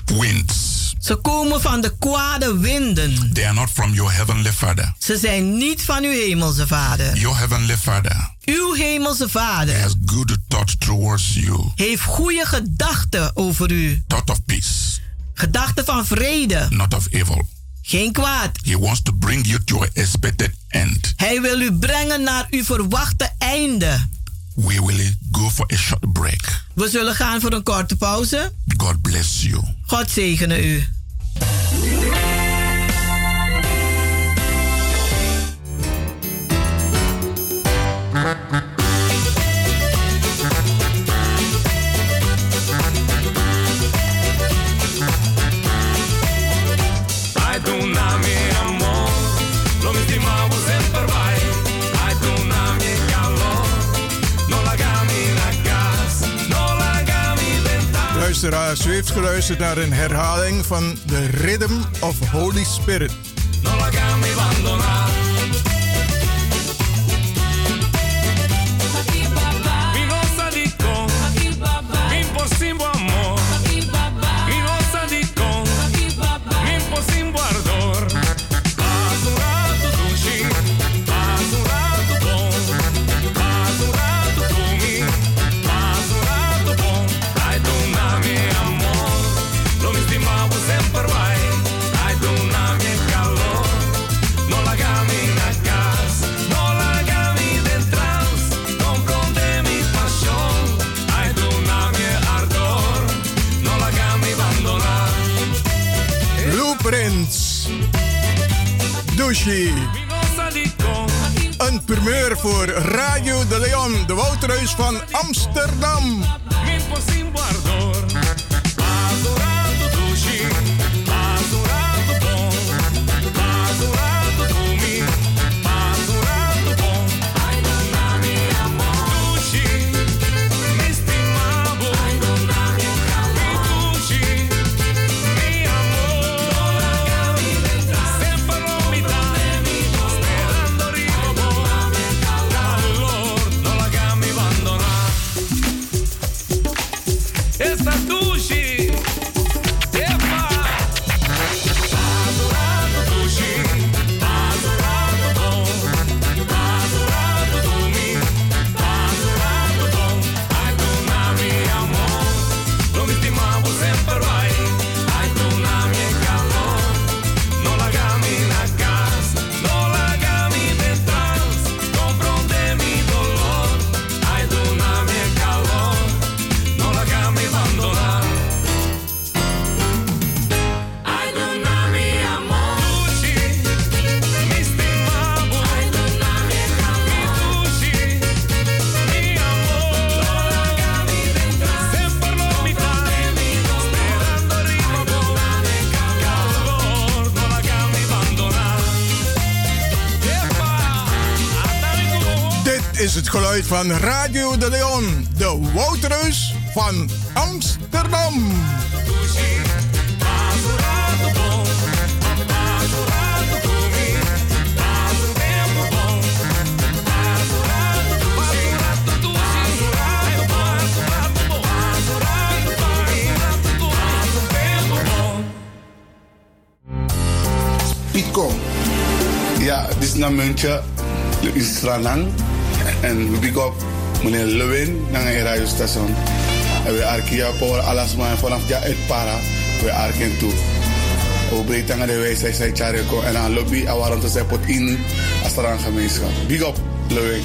S9: winds.
S8: Ze komen van de kwade winden.
S9: They are not from your heavenly Father.
S8: Ze zijn niet van uw hemelse vader.
S9: Your heavenly Father
S8: Uw hemelse vader
S9: has good thoughts towards you.
S8: heeft goede gedachten over u.
S9: Thought of peace,
S8: Gedachten van vrede,
S9: not of evil.
S8: geen kwaad.
S9: He wants to bring you to an expected end.
S8: Hij wil u brengen naar uw verwachte einde.
S9: We will go for a short break.
S8: We zullen gaan voor een korte pauze.
S9: God bless you.
S8: God zegene u.
S10: Luisteraars, u heeft geluisterd naar een herhaling van The Rhythm of Holy Spirit. Een primeur voor Radio de Leon, de Woudhuis van Amsterdam. Van Radio de Leon, de Woutreus van Amsterdam.
S11: Pico. Ja, dit is een muntje in Stranang. En we big up meneer Lewin naar een radiostation. En we arkia voor alles maar vanaf ja het para we arken toe. We brengen de wijze zij chareko en aan lobby en waarom te zijn pot in als er een gemeenschap. Big up Lewin.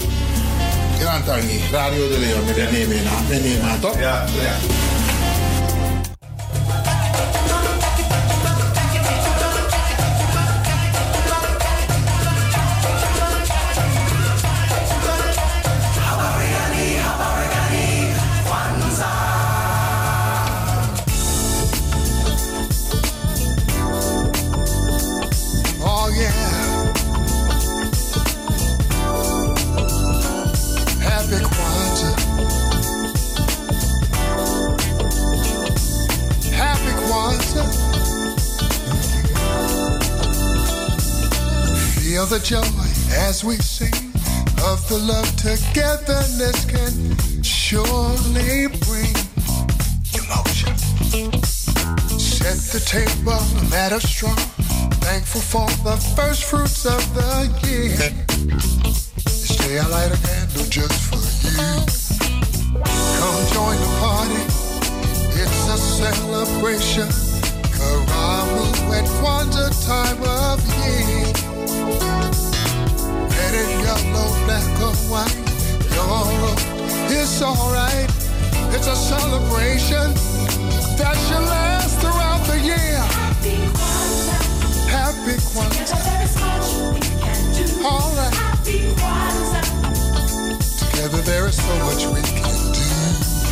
S2: Anthony, Radio de Leon met de nemen aan. De nemen aan, toch?
S11: Ja, ja.
S12: The joy as we sing of the love togetherness can surely bring emotion. Set the table, a matter strong. Thankful for the first fruits of the year. This day I light a candle just for you. Come join the party. It's a celebration. Karamu and Kwanzaa time of year. Black or white. Your it's alright. It's a celebration that shall last throughout the year. Happy Kwanzaa. All right. Together there is so much we can do.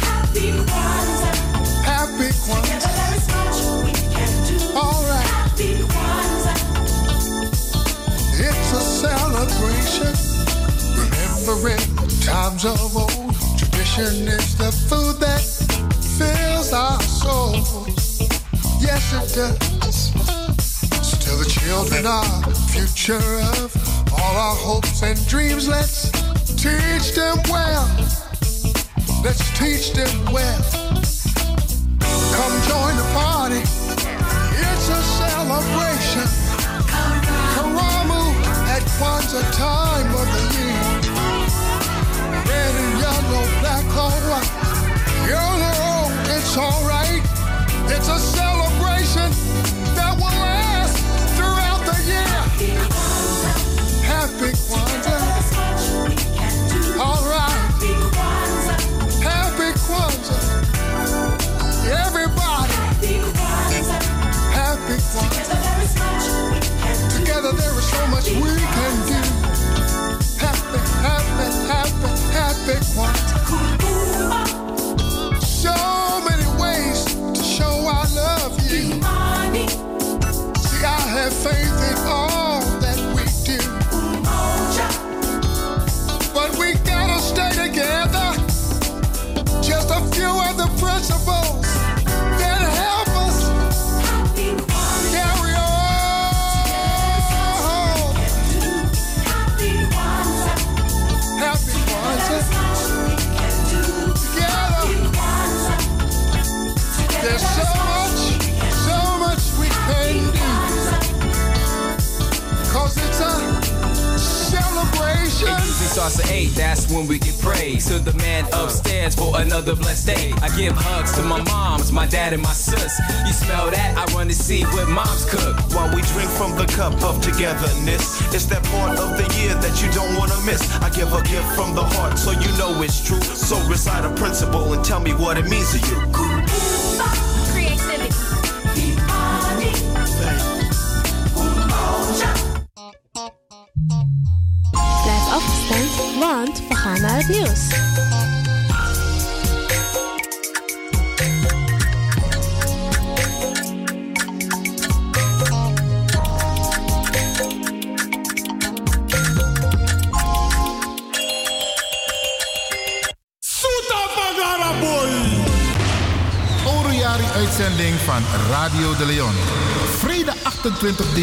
S12: Happy Kwanzaa. Happy Kwanzaa. All right. It's a celebration. Remembering times of old. Tradition is the food that fills our souls. Yes, it does. Still, the children are future of all our hopes and dreams. Let's teach them well. Let's teach them well. Come join the party. It's a celebration. Karamu at Kwanzaa time of the year. Red and yellow, black or white. Yellow, it's alright. It's a celebration that will last throughout the year. Happy Kwanzaa. All right. Happy Kwanzaa. Everybody. Happy Kwanzaa. Together there is so much we can do. Happy, happy
S13: 8, that's when we get praise. To the man upstairs for another blessed day. I give hugs to my moms, my dad, and my sis. You smell that? I run to see what mom's cook.
S5: While we drink from the cup of togetherness, it's that part of the year that you don't wanna miss. I give a gift from the heart so you know it's true. So recite a principle and tell me what it means to you.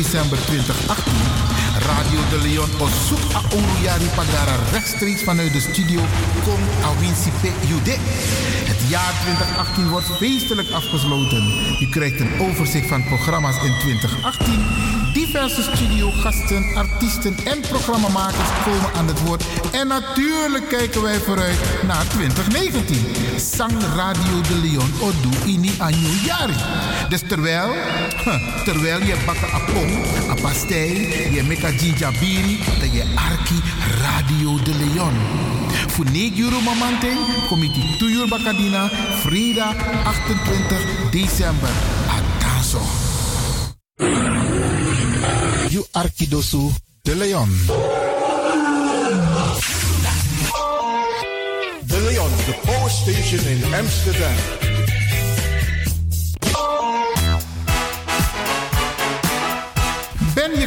S1: December 2018. Radio de Leon naar Oroyari Pagara rechtstreeks vanuit de studio Kong Awinsi Jude. Het jaar 2018 wordt feestelijk afgesloten. U krijgt een overzicht van programma's in 2018. Diverse studiogasten, artiesten en programmamakers komen aan het woord. En natuurlijk kijken wij vooruit naar 2019. Sang Radio de Leon Odu Ini Anyu Yari. Dus terwijl, terwijl je bakken apong, een pastei, je meka jinjabiri, dat je arki Radio de Leon. Voor 9 euro mamante, comité 2 uur bakadina, vrijdag 28 december. Atanso. You Arkidosu de Leon.
S12: De Leon, the power station in Amsterdam.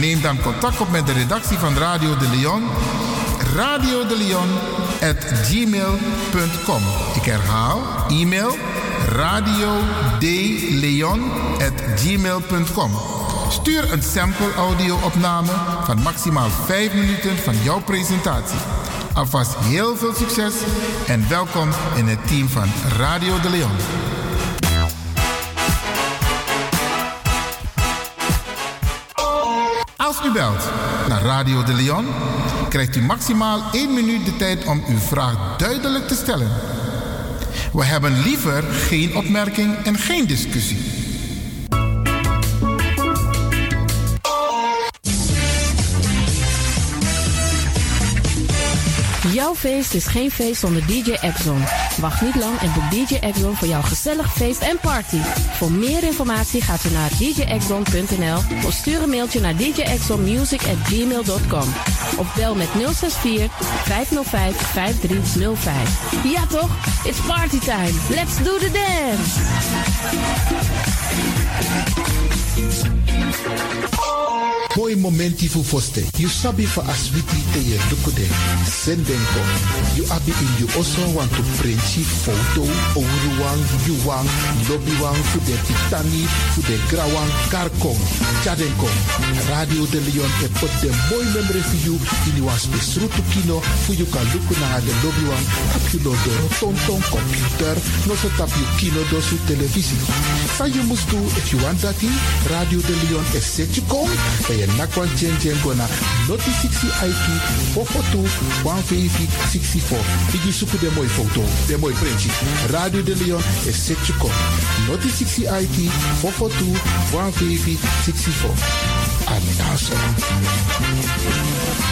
S1: Neem dan contact op met de redactie van Radio de Leon. Radio de at gmail.com. Ik herhaal, e-mail radio gmail.com. Stuur een sample audio-opname van maximaal 5 minuten van jouw presentatie. Alvast heel veel succes en welkom in het team van Radio de Leon. U belt naar Radio de Leon, krijgt u maximaal 1 minuut de tijd om uw vraag duidelijk te stellen. We hebben liever geen opmerking en geen discussie.
S14: Jouw feest is geen feest zonder DJ Exxon. Wacht niet lang en boek DJ Exxon voor jouw gezellig feest en party. Voor meer informatie gaat u naar djexxon.nl of stuur een mailtje naar djexxonmusic@gmail.com of bel met 064 505 5305. Ja toch? It's party time. Let's do the dance.
S15: Mooi momenti fu foste. You sabi fa aswiti te ye dukude. Sendenko. You abi in you also want to. Ouruwang, yuwang, lobbywang, fu de pitani, fu de grawang, karkong. Chadenko. Radio de Leon e put de mooi memory for you. In you was besrutu kino. Fu you kan luku na de lobbywang. Tap you tonton computer. No so tap you kino do su televisie. Sa you must do if you want that in. Radio de Leon e set you kom. E je nakwan chen gona. Noti 60 IT. Fofotu. 150 64. Igi suku de mooi foto. De mooi printje. Radio de Leon set you kom. Noti 60 IT. Fofotu. 150 64.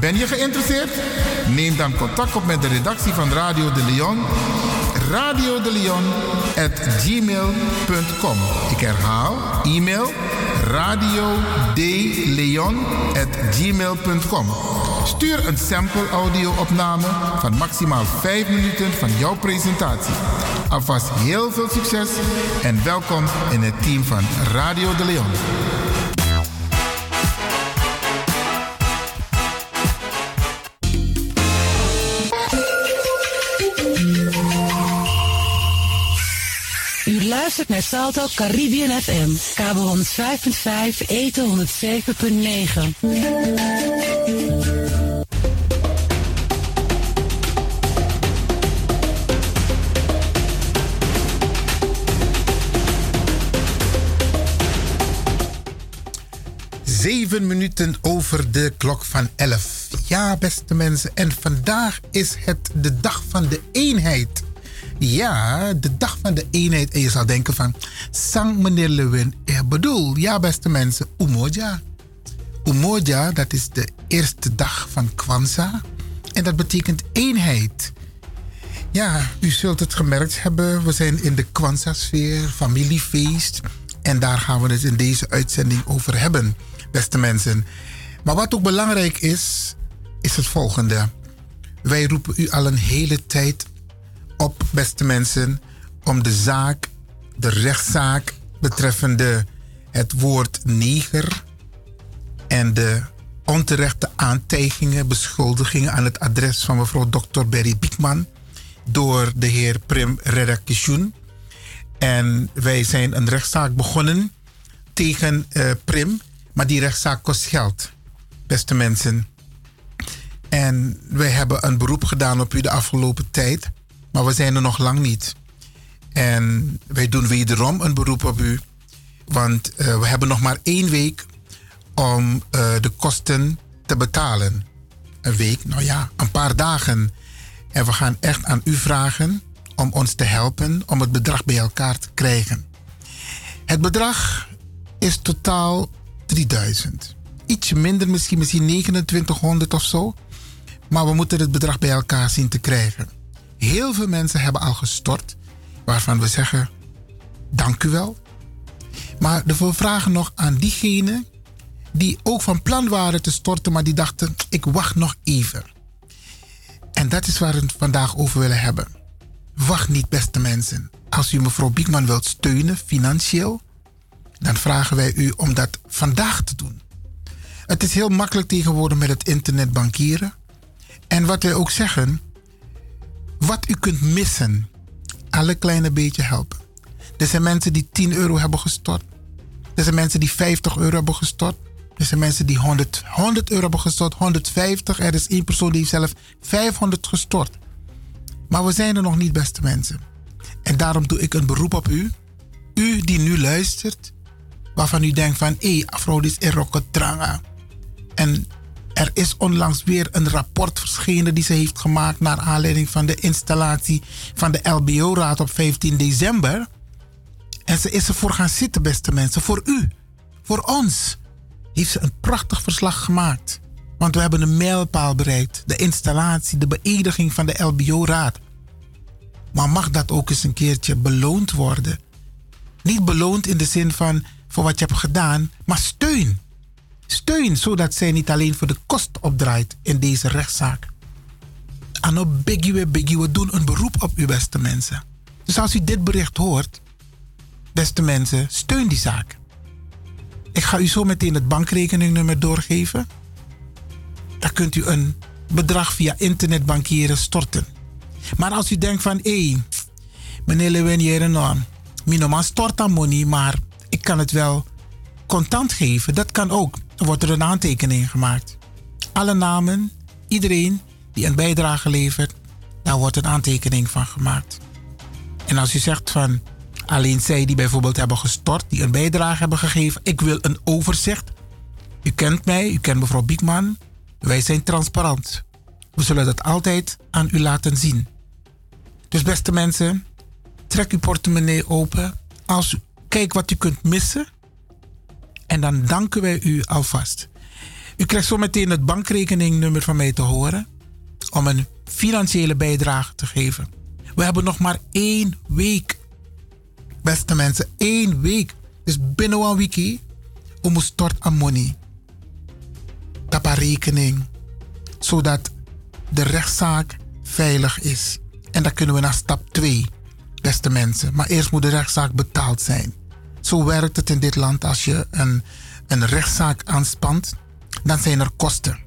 S2: Ben je geïnteresseerd? Neem dan contact op met de redactie van Radio de Leon. Radio de Leon at gmail.com. Ik herhaal, e-mail radio at gmail.com. Stuur een sample audio-opname van maximaal 5 minuten van jouw presentatie. Alvast heel veel succes en welkom in het team van Radio de Leon.
S16: Luistert naar Salto Caribbean FM, kabel 105.5, eten 107.9.
S1: Zeven minuten over de klok van 11. Ja, beste mensen, en vandaag is het de dag van de eenheid. Ja, de dag van de eenheid. En je zou denken van, Sang meneer Lewin, ik bedoel, ja beste mensen, Umoja. Umoja, dat is de eerste dag van Kwanzaa. En dat betekent eenheid. Ja, u zult het gemerkt hebben, we zijn in de Kwanzaa-sfeer, familiefeest. En daar gaan we het in deze uitzending over hebben, beste mensen. Maar wat ook belangrijk is, is het volgende. Wij roepen u al een hele tijd op, beste mensen, om de zaak, de rechtszaak betreffende het woord neger en de onterechte aantijgingen, beschuldigingen aan het adres van mevrouw Dr. Berry Biekman door de heer Prim Redaktion. En wij zijn een rechtszaak begonnen tegen eh, Prim, maar die rechtszaak kost geld, beste mensen. En wij hebben een beroep gedaan op u de afgelopen tijd. Maar we zijn er nog lang niet. En wij doen wederom een beroep op u. Want uh, we hebben nog maar één week om uh, de kosten te betalen. Een week, nou ja, een paar dagen. En we gaan echt aan u vragen om ons te helpen om het bedrag bij elkaar te krijgen. Het bedrag is totaal 3000. Ietsje minder, misschien, misschien 2900 of zo. Maar we moeten het bedrag bij elkaar zien te krijgen. Heel veel mensen hebben al gestort, waarvan we zeggen: dank u wel. Maar we vragen nog aan diegenen die ook van plan waren te storten, maar die dachten: ik wacht nog even. En dat is waar we het vandaag over willen hebben. Wacht niet, beste mensen. Als u mevrouw Biekman wilt steunen financieel, dan vragen wij u om dat vandaag te doen. Het is heel makkelijk tegenwoordig met het internet bankieren. En wat wij ook zeggen, wat u kunt missen, alle kleine beetje helpen. Er zijn mensen die 10 euro hebben gestort. Er zijn mensen die 50 euro hebben gestort. Er zijn mensen die 100, 100 euro hebben gestort, 150. Er is één persoon die heeft zelf 500 gestort. Maar we zijn er nog niet, beste mensen. En daarom doe ik een beroep op u. U die nu luistert, waarvan u denkt van... hé, hey, Afrodis is tranga. En er is onlangs weer een rapport verschenen die ze heeft gemaakt... naar aanleiding van de installatie van de LBO-raad op 15 december. En ze is ervoor gaan zitten, beste mensen. Voor u, voor ons, heeft ze een prachtig verslag gemaakt. Want we hebben een mijlpaal bereikt. De installatie, de beëdiging van de LBO-raad. Maar mag dat ook eens een keertje beloond worden? Niet beloond in de zin van voor wat je hebt gedaan, maar steun. Steun, zodat zij niet alleen voor de kost opdraait in deze rechtszaak. Ano biggie biggie, we doen een beroep op u beste mensen. Dus als u dit bericht hoort, beste mensen, steun die zaak. Ik ga u zo meteen het bankrekeningnummer doorgeven. Dan kunt u een bedrag via internetbankieren storten. Maar als u denkt van, hé, hey, meneer Lewin, nou, minoman stort aan money, maar ik kan het wel contant geven. Dat kan ook. Wordt er een aantekening gemaakt. Alle namen, iedereen die een bijdrage levert, daar wordt een aantekening van gemaakt. En als u zegt van alleen zij die bijvoorbeeld hebben gestort, die een bijdrage hebben gegeven, ik wil een overzicht, U kent mij, u kent mevrouw Biekman. Wij zijn transparant. We zullen dat altijd aan u laten zien. Dus beste mensen, trek uw portemonnee open. Als u kijkt wat u kunt missen. En dan danken wij u alvast. U krijgt zo meteen het bankrekeningnummer van mij te horen. Om een financiële bijdrage te geven. We hebben nog maar één week. Beste mensen, één week. Dus binnen een weekie. We moeten stort aan money. Een rekening. Zodat de rechtszaak veilig is. En dan kunnen we naar stap 2, beste mensen. Maar eerst moet de rechtszaak betaald zijn. Zo werkt het in dit land. Als je een, een rechtszaak aanspant, dan zijn er kosten.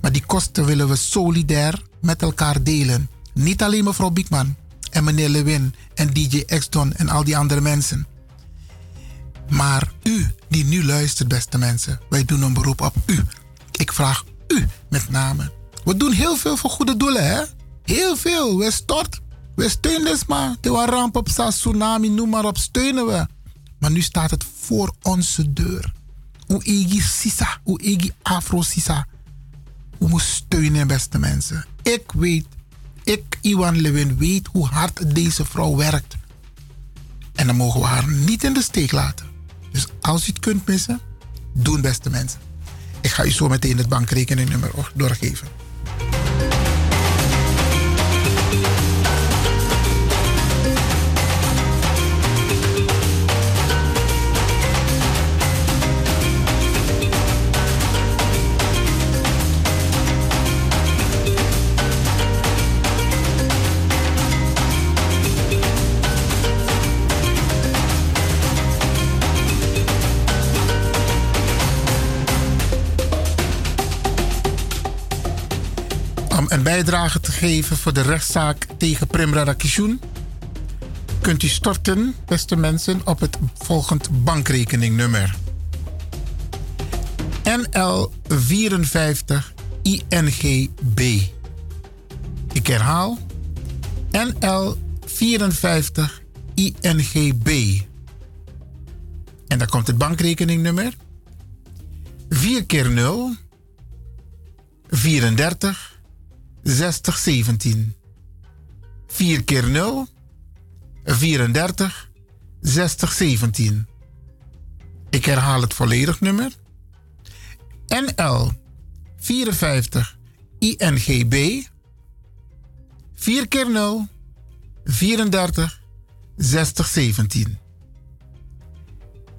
S1: Maar die kosten willen we solidair met elkaar delen. Niet alleen mevrouw Biekman en meneer Lewin en DJ Exton en al die andere mensen. Maar u die nu luistert, beste mensen, wij doen een beroep op u. Ik vraag u met name. We doen heel veel voor goede doelen, hè? Heel veel. We stort. We steunen dus maar. De ramp op tsunami, noem maar op, steunen we. Maar nu staat het voor onze deur. Hoe egi sisa, hoe egi afro sisa. We moeten steunen, beste mensen. Ik weet, ik, Iwan Lewin, weet hoe hard deze vrouw werkt. En dan mogen we haar niet in de steek laten. Dus als u het kunt missen, doen beste mensen. Ik ga u zo meteen het bankrekeningnummer doorgeven. Een bijdrage te geven voor de rechtszaak tegen Prem Radakishun, kunt u storten, beste mensen, op het volgend bankrekeningnummer. NL 54 INGB. Ik herhaal. NL 54 INGB. En dan komt het bankrekeningnummer. 4 keer 0 34 60 17. 4 keer 0 34 60 17. Ik herhaal het volledig nummer. NL 54 INGB 4 keer 0 34 60 17.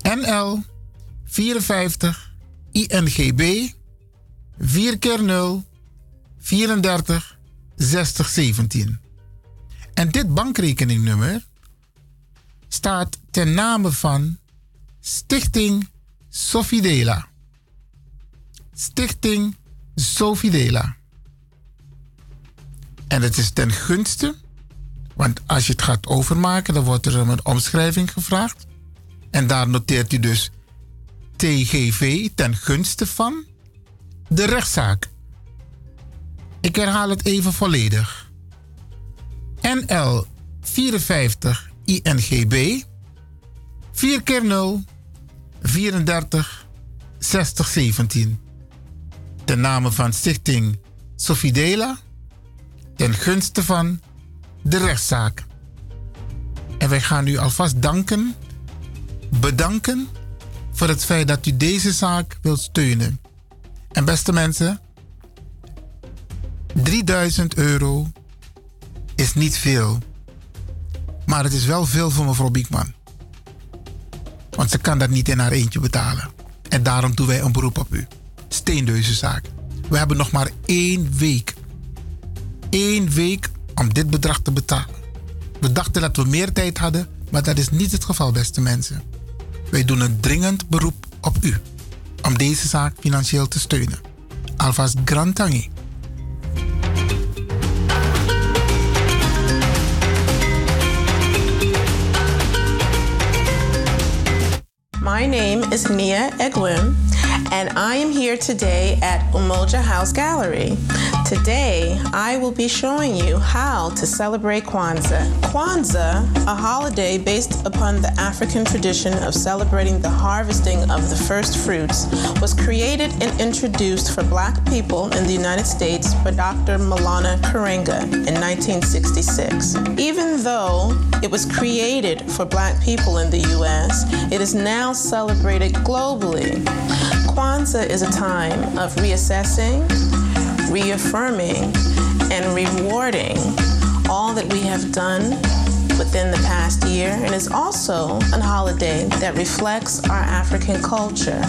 S1: NL 54 INGB 4 keer 0 34 60 17. En dit bankrekeningnummer staat ten name van Stichting Sofidela. Stichting Sofidela. En het is ten gunste, want als je het gaat overmaken, dan wordt er een omschrijving gevraagd. En daar noteert u dus TGV ten gunste van de rechtszaak. Ik herhaal het even volledig. NL 54 INGB 4 keer 0 34 60 17. Ten name van Stichting Sofidela. Ten gunste van de rechtszaak. En wij gaan u alvast danken, bedanken voor het feit dat u deze zaak wilt steunen. En beste mensen, 3000 euro is niet veel. Maar het is wel veel voor mevrouw Biekman. Want ze kan dat niet in haar eentje betalen. En daarom doen wij een beroep op u. Steun deze zaak. We hebben nog maar één week. Eén week om dit bedrag te betalen. We dachten dat we meer tijd hadden, maar dat is niet het geval, beste mensen. Wij doen een dringend beroep op u om deze zaak financieel te steunen. Alvast grand
S17: My name is Nia Egwin, and I am here today at Umoja House Gallery Today, I will be showing you how to celebrate Kwanzaa. Kwanzaa, a holiday based upon the African tradition of celebrating the harvesting of the first fruits, was created and introduced for black people in the United States by Dr. Malana Karenga in 1966. Even though it was created for black people in the US, it is now celebrated globally. Kwanzaa is a time of reassessing, reaffirming, and rewarding all that we have done within the past year and is also a holiday that reflects our African culture.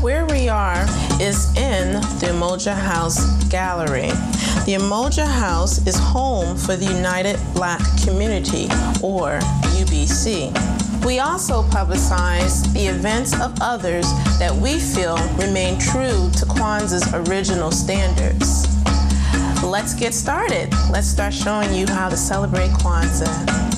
S17: Where we are is in the Umoja House Gallery. The Umoja House is home for the United Black Community, or UBC. We also publicize the events of others that we feel remain true to Kwanzaa's original standards. Let's get started. Let's start showing you how to celebrate Kwanzaa.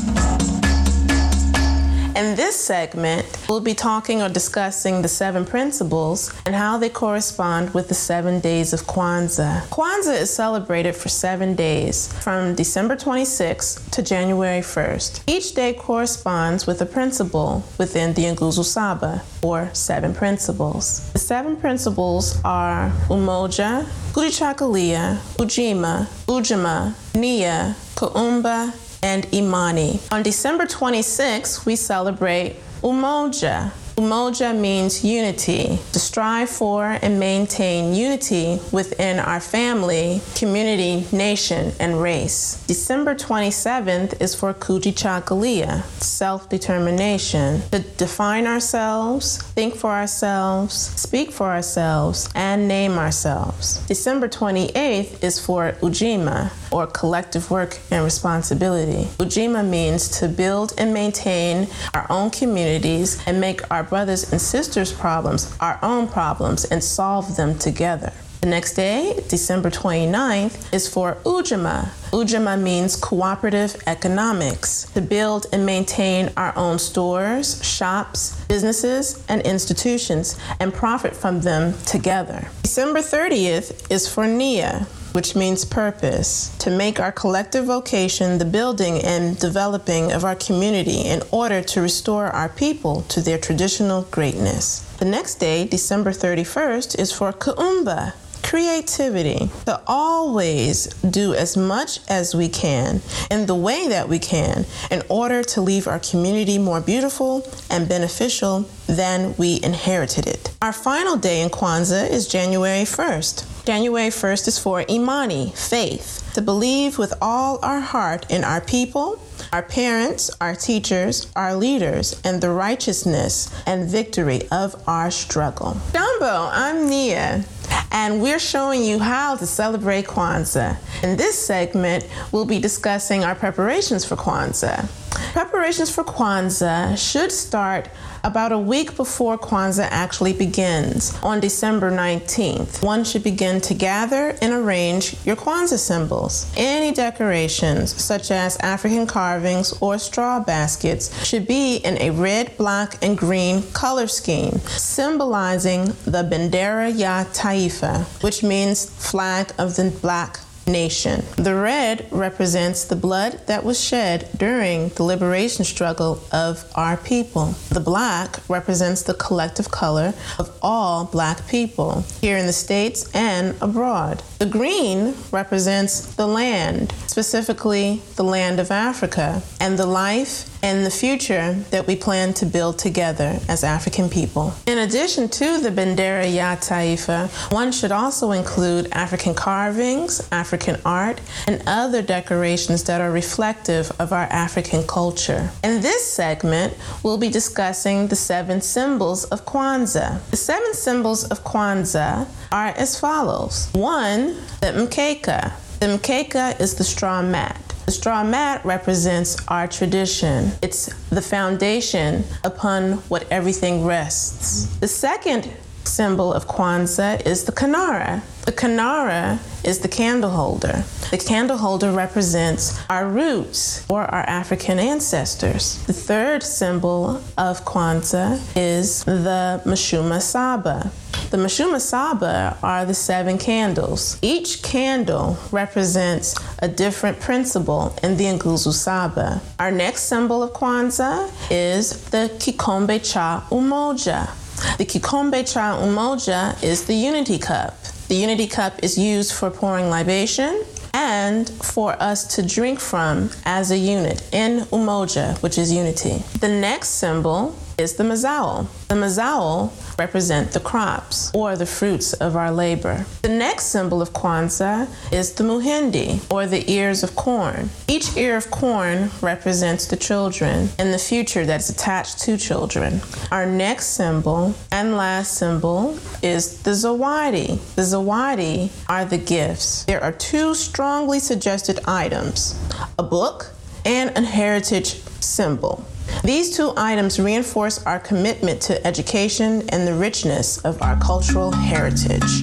S17: In this segment, we'll be talking or discussing the seven principles and how they correspond with the seven days of Kwanzaa. Kwanzaa is celebrated for seven days, from December 26th to January 1st. Each day corresponds with a principle within the Nguzu Saba, or seven principles. The seven principles are Umoja, Kudichakalia, Ujima, Ujima, Nia, Kuumba, and Imani. On December 26th, we celebrate Umoja. Umoja means unity, to strive for and maintain unity within our family, community, nation, and race. December 27th is for Kujichagulia, self determination, to define ourselves, think for ourselves, speak for ourselves, and name ourselves. December 28th is for Ujima, or collective work and responsibility. Ujima means to build and maintain our own communities and make our brothers and sisters' problems our own problems and solve them together. The next day, December 29th, is for Ujima. Ujima means cooperative economics, to build and maintain our own stores, shops, businesses, and institutions, and profit from them together. December 30th is for Nia, which means purpose, to make our collective vocation the building and developing of our community in order to restore our people to their traditional greatness. The next day, December 31st, is for Kuumba, creativity, to always do as much as we can in the way that we can in order to leave our community more beautiful and beneficial than we inherited it. Our final day in Kwanzaa is January 1st. January 1st is for Imani, faith, to believe with all our heart in our people, our parents, our teachers, our leaders, and the righteousness and victory of our struggle. Dumbo, I'm Nia, and we're showing you how to celebrate Kwanzaa. In this segment, we'll be discussing our preparations for Kwanzaa. Preparations for Kwanzaa should start about a week before Kwanzaa actually begins on December 19th. One should begin to gather and arrange your Kwanzaa symbols. Any decorations, such as African carvings or straw baskets, should be in a red, black, and green color scheme, symbolizing the Bendera Ya Taifa, which means flag of the black nation. The red represents the blood that was shed during the liberation struggle of our people. The black represents the collective color of all black people here in the States and abroad. The green represents the land, specifically the land of Africa, and the life and the future that we plan to build together as African people. In addition to the Bendera Ya Taifa, one should also include African carvings, African art, and other decorations that are reflective of our African culture. In this segment, we'll be discussing the seven symbols of Kwanzaa. The seven symbols of Kwanzaa are as follows. One, the mkeka. The mkeka is the straw mat. The straw mat represents our tradition. It's the foundation upon what everything rests. The second symbol of Kwanzaa is the kanara. The kanara is the candle holder. The candle holder represents our roots or our African ancestors. The third symbol of Kwanzaa is the Mashuma Saba. The Mashuma Saba are the seven candles. Each candle represents a different principle in the Nguzu Saba. Our next symbol of Kwanzaa is the Kikombe Cha Umoja. The Kikombe Cha Umoja is the unity cup. The unity cup is used for pouring libation and for us to drink from as a unit in Umoja, which is unity. The next symbol is the Mazao. The Mazao represent the crops or the fruits of our labor. The next symbol of Kwanzaa is the Muhindi or the ears of corn. Each ear of corn represents the children and the future that's attached to children. Our next symbol and last symbol is the Zawadi. The Zawadi are the gifts. There are two strongly suggested items a book and a heritage symbol. These two items reinforce our commitment to education and the richness of our cultural heritage.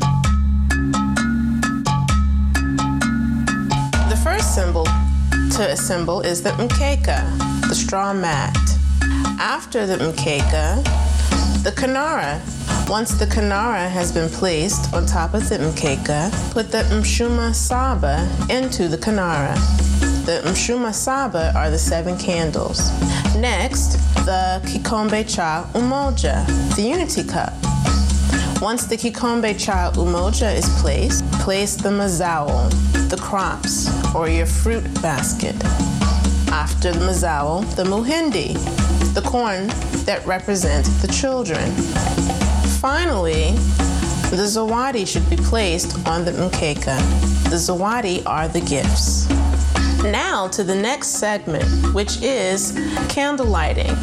S17: The first symbol to assemble is the mkeka, the straw mat. After the mkeka, the kanara. Once the kanara has been placed on top of the mkeka, put the mshuma saba into the kanara. The mshuma saba are the seven candles. Next, the kikombe cha umoja, the unity cup. Once the kikombe cha umoja is placed, place the mazao, the crops, or your fruit basket. After the mazao, the muhindi, the corn that represents the children. Finally, the zawadi should be placed on the mkeka. The zawadi are the gifts. Now to the next segment, which is candle lighting.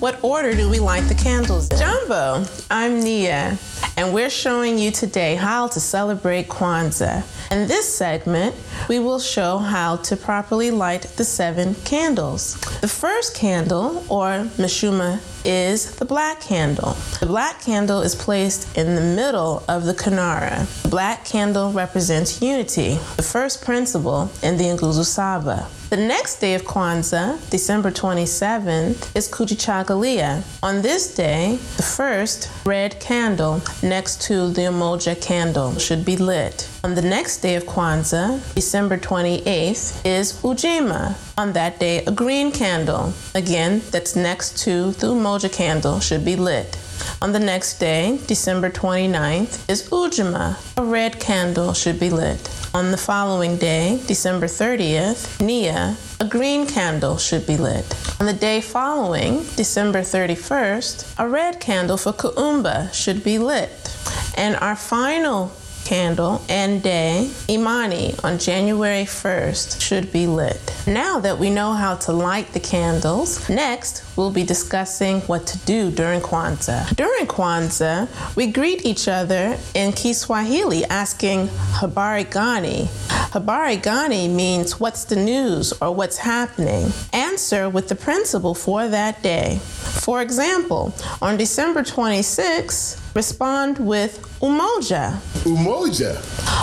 S17: What order do we light the candles in? Jumbo, I'm Nia, and we're showing you today how to celebrate Kwanzaa. In this segment, we will show how to properly light the seven candles. The first candle, or mashuma, is the black candle. The black candle is placed in the middle of the kanara. The black candle represents unity, the first principle in the Nguzu Saba. The next day of Kwanzaa, December 27th, is Kujichagalia. On this day, the first red candle next to the Umoja candle should be lit. On the next day of Kwanzaa, December 28th, is Ujima. On that day, a green candle, again, that's next to the Umoja candle, should be lit. On the next day, December 29th, is Ujima. A red candle should be lit. On the following day, December 30th, Nia, a green candle should be lit. On the day following, December 31st, a red candle for Kuumba should be lit. And our final candle and day, Imani, on January 1st should be lit. Now that we know how to light the candles, next we'll be discussing what to do during Kwanzaa. During Kwanzaa, we greet each other in Kiswahili asking Habari Gani. Habari Gani means what's the news or what's happening. Answer with the principle for that day. For example, on December 26th, respond with Umoja.
S1: Umoja.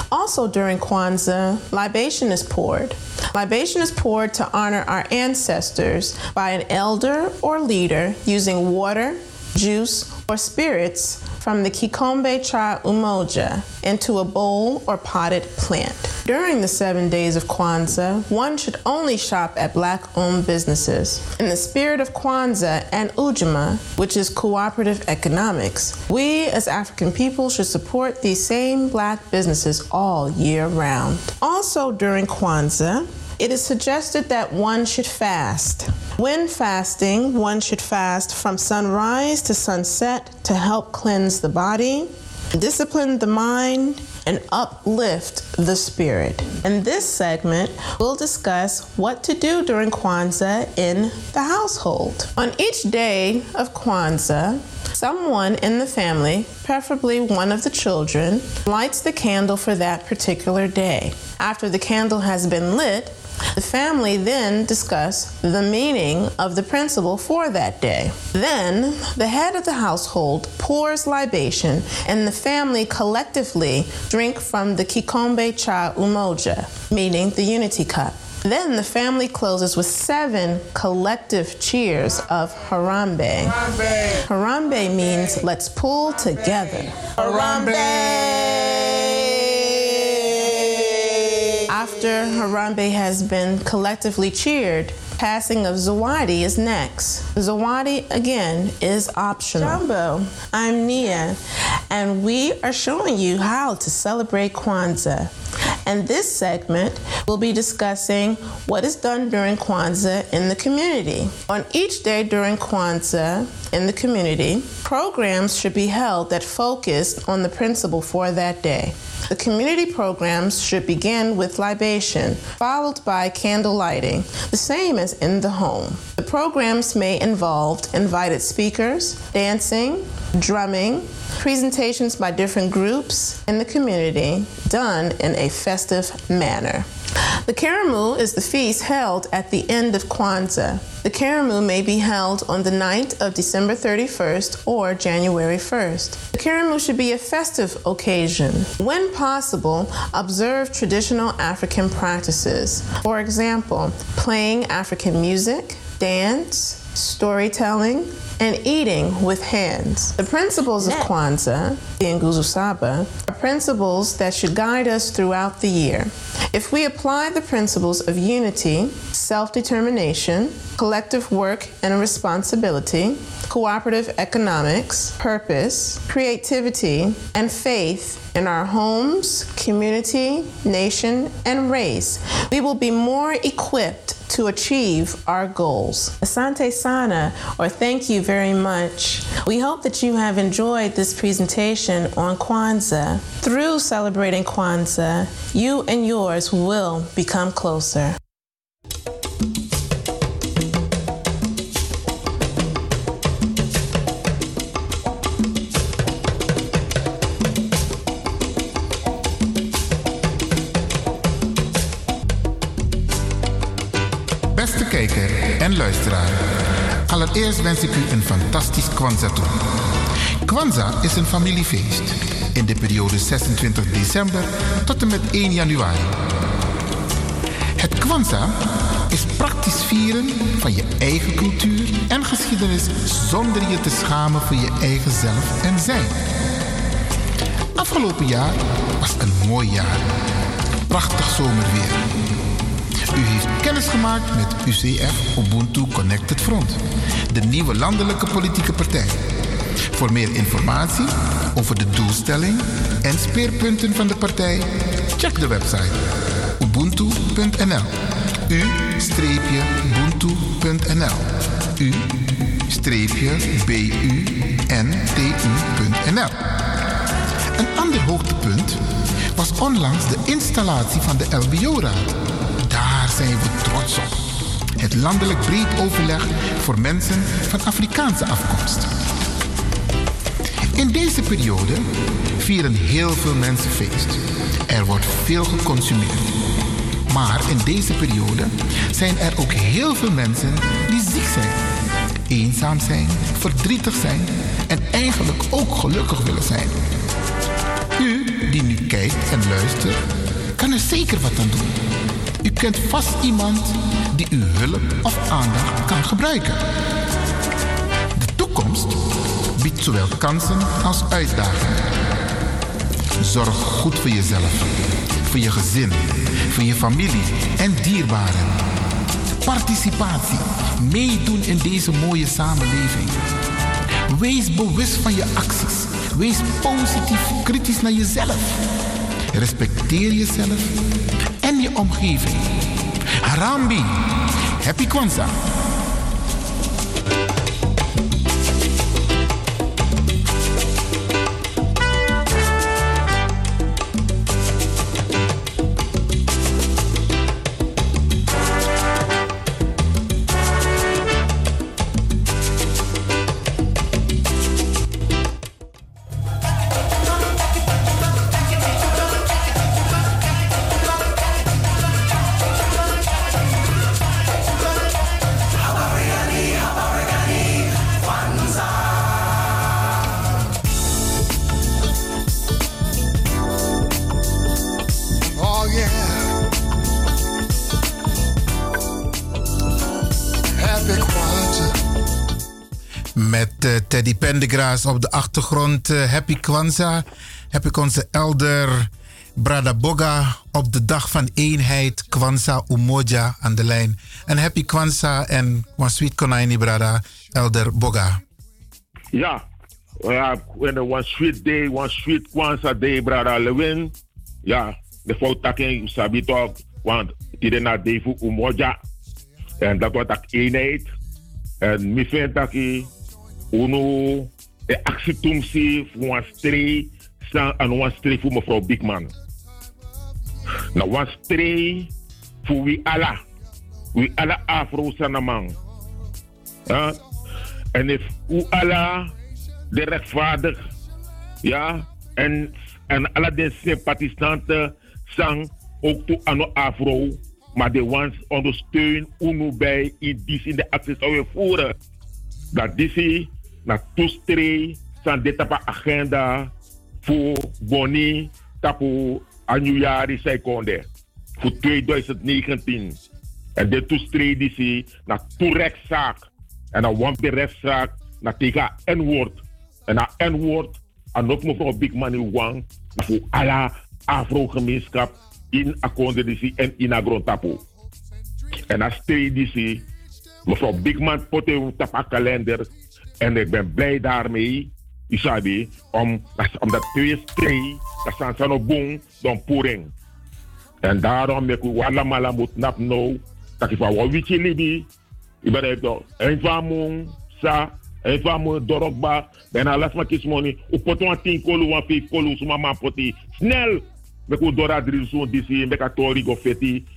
S17: Also during Kwanzaa, libation is poured. Libation is poured to honor our ancestors by an elder or leader using water, juice, or spirits from the Kikombe Cha Umoja into a bowl or potted plant. During the seven days of Kwanzaa, one should only shop at black owned businesses. In the spirit of Kwanzaa and Ujima, which is cooperative economics, we as African people should support these same black businesses all year round. Also during Kwanzaa, it is suggested that one should fast. When fasting, one should fast from sunrise to sunset to help cleanse the body, discipline the mind, and uplift the spirit. In this segment, we'll discuss what to do during Kwanzaa in the household. On each day of Kwanzaa, someone in the family, preferably one of the children, lights the candle for that particular day. After the candle has been lit, the family then discuss the meaning of the principle for that day. Then, the head of the household pours libation, and the family collectively drink from the Kikombe Cha Umoja, meaning the unity cup. Then the family closes with seven collective cheers of Harambe. Harambe Harambe means let's pull together. After Harambe has been collectively cheered, passing of Zawadi is next. Zawadi, again, is optional. Jumbo, I'm Nia, and we are showing you how to celebrate Kwanzaa. And this segment will be discussing what is done during Kwanzaa in the community. On each day during Kwanzaa in the community, programs should be held that focus on the principle for that day. The community programs should begin with libation, followed by candle lighting, the same as in the home. The programs may involve invited speakers, dancing, drumming, presentations by different groups in the community, done in a festive manner. The Karamu is the feast held at the end of Kwanzaa. The Karamu may be held on the night of December 31st or January 1st. The Karamu should be a festive occasion. When possible, observe traditional African practices. For example, playing African music, dance, storytelling, and eating with hands. The principles of Kwanzaa, the Nguzu Saba, are principles that should guide us throughout the year. If we apply the principles of unity, self determination, collective work and responsibility, cooperative economics, purpose, creativity, and faith in our homes, community, nation, and race, we will be more equipped to achieve our goals. Asante Sana, or thank you very much. We hope that you have enjoyed this presentation on Kwanzaa. Through celebrating Kwanzaa, you and yours will become closer.
S1: Allereerst wens ik u een fantastisch Kwanzaa toe. Kwanzaa is een familiefeest in de periode 26 december tot en met 1 januari. Het Kwanzaa is praktisch vieren van je eigen cultuur en geschiedenis zonder je te schamen voor je eigen zelf en zijn. Afgelopen jaar was een mooi jaar. Prachtig zomerweer. U heeft kennis gemaakt met UCF Ubuntu Connected Front, de nieuwe landelijke politieke partij. Voor meer informatie over de doelstelling en speerpunten van de partij, check de website ubuntu.nl. U-buntu.nl. U-buntu.nl. Een ander hoogtepunt was onlangs de installatie van de LBO-raad. Zijn we trots op. Het landelijk breed overleg voor mensen van Afrikaanse afkomst. In deze periode vieren heel veel mensen feest. Er wordt veel geconsumeerd. Maar in deze periode zijn er ook heel veel mensen die ziek zijn, eenzaam zijn, verdrietig zijn en eigenlijk ook gelukkig willen zijn. U die nu kijkt en luistert, kan er zeker wat aan doen. U kent vast iemand die uw hulp of aandacht kan gebruiken. De toekomst biedt zowel kansen als uitdagingen. Zorg goed voor jezelf, voor je gezin, voor je familie en dierbaren. Participatie, meedoen in deze mooie samenleving. Wees bewust van je acties. Wees positief kritisch naar jezelf. Respecteer jezelf en je omgeving. Harambi, happy Kwanzaa. Eh, Teddy Pendergrass op de achtergrond. eh, Happy Kwanzaa. Heb ik onze elder Brada Boga op de dag van eenheid Kwanzaa Umoja aan de lijn. En Happy Kwanzaa en sweet konaini Brada elder Boga.
S18: Ja, when one sweet day, one sweet Kwanzaa day, brother Lewin. Ja, de fout taking, sabi toch, want die is na day voor Umoja. En dat wordt ook eenheid. En mi dat uno de actie tumsi voor een stree, staan en een stree voor mevrouw Bigman. Nou, een stree voor wie alla. Wie alla afro sanamang. Ja? En if u alla de rechtvaardig, ja, en, en alle de sympathisanten sang ook toe aan de afro, maar de ones ondersteun UNO bij in die in de acties zou voeren. Dat die na toestree zijn dit agenda voor Boni tapu januari seconde voor 2019. En dit toestree die na toerechtszaak en dan want de na tegen N-woord. En na N-woord, en ook mevrouw Big Money Wang, voor alle Afro-gemeenschap in Akondedici en in Agrontapo. En als TDC, mevrouw Bigman potte haar kalender. En ik ben blij daarmee, Isabi, om, om dat twee twee, dat zijn nog boom, dan poering. En daarom ik wala mala moet nap nou, dat ik van wat witje libi, ik ben toch, een van mijn sa, een van mijn dorokba, bijna las maar kies money, op poton een tien kolu, een vijf kolu, zo mama poti, snel, met hoe dora drie zo'n disi, een tori go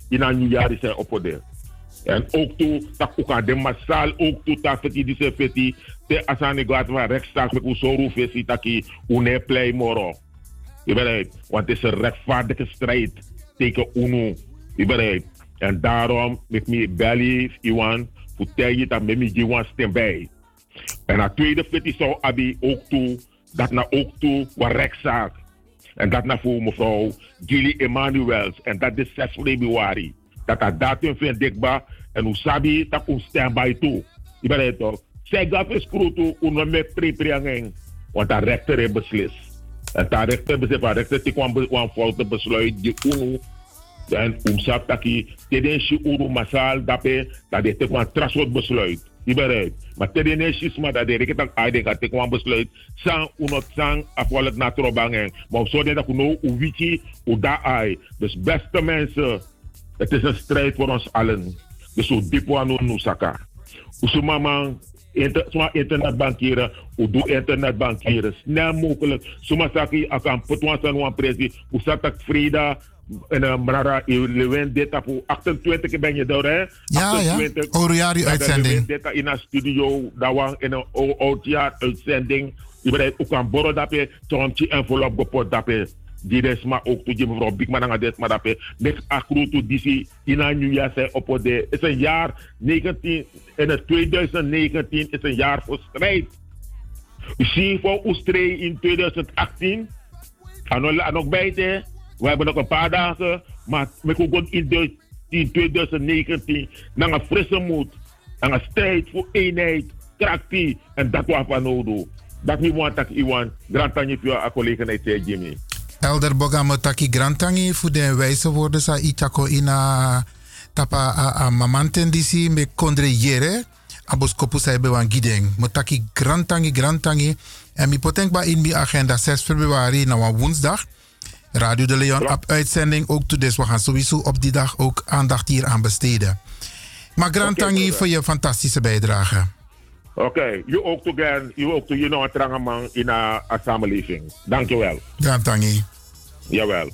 S18: in een nieuwjaar is hij op. En ook toe, dat ook aan de massaal, ook toe, dat feti die se feti, te asane gaat met zo roef is, dat ki, une play moro. Je begrijpt? Want het is een rechtvaardige strijd tegen UNO. Je? En daarom met me belly Iwan voor je dat met me Iwan stem bij. En na tweede fiti zou Abi ook toe dat na ook toe wat rechtszaak. En dat na voor mevrouw Gilly Emanuels. En dat is 6 februari. Dat dat datum vind ik ba. En hoe sabi dat stem bij toe. Je begrijpt toch? Zij gaf een screw toe, hoe met pre Want dat rechter heeft beslist. En daar rechter beslist, van rechter kwam kwam foute besluit, die UNO. En umsap taki, teden shi uru masal dape, dat de kwam trasot besluit. Je begrijpt? Maar teden shi sma dat de reketak aide gaat te kwam besluit, sang unot sang afwalet na trobangen. Maar op zodat ik nou uwiki, uda ai. Dus beste mensen, het is een strijd voor ons allen. Dus hoe diep aan nusaka. Usuma man, inter, suma internetbankieren, hoe doe internetbankieren, snel mogelijk. Suma saki akan potwan san wan presi, hoe satak Frida, en uh, Mrara, Lewin, dit voor 28 ben je daar, hè?
S1: Ja, ja. Orujari uitzending.
S18: Dit in een studio, dat was in een oudjaar uitzending. Je bent ook aan borrel dat je, envelop gepot dat je. Die is ook toe, je mevrouw Bigman aan het maar dat je. Niks akro toe, die zie in een nieuwjaar zijn op de. Is een jaar 19, in het 2019 is een jaar voor strijd. Zien voor Oestree in 2018. En bij te. We hebben nog een paar dagen, maar we kunnen in, de, in 2019 naar een frisse moed, een strijd voor eenheid, krachtig en dat wat we nodig Dat niet want dat iemand grand voor een collega Jimmy.
S1: Elder Bogamo taki grantangi voor de wijze woorden sa itako ina tapa a, a mamanten disi me kondre yere abos kopu sa ebe wan gideng. Mo taki grantangi grantangi en mi potenkba in mi agenda 6 februari na wan woensdag. Radio de Leon op uitzending ook toe. Dus we gaan sowieso op die dag ook aandacht hier aan besteden. Maar Grantangi okay, voor je fantastische bijdrage.
S18: Oké, okay. je ook toe gaan, je ook toe je nog een trange man in een samenleving. Dankjewel.
S1: Grantangi.
S18: Jawel.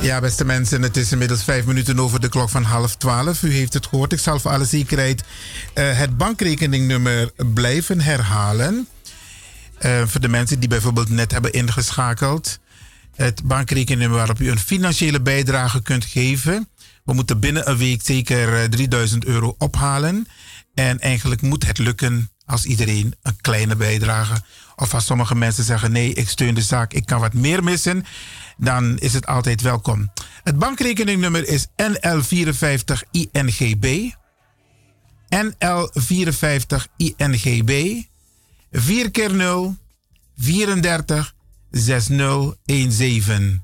S1: Ja, beste mensen, het is inmiddels vijf minuten over de klok van half twaalf. U heeft het gehoord. Ik zal voor alle zekerheid uh, het bankrekeningnummer blijven herhalen. Uh, voor de mensen die bijvoorbeeld net hebben ingeschakeld. Het bankrekeningnummer waarop u een financiële bijdrage kunt geven. We moeten binnen een week zeker 3000 euro ophalen. En eigenlijk moet het lukken als iedereen een kleine bijdrage. Of als sommige mensen zeggen: nee, ik steun de zaak, ik kan wat meer missen. Dan is het altijd welkom. Het bankrekeningnummer is NL54INGB. NL 54 INGB 4 keer 0 34 6017.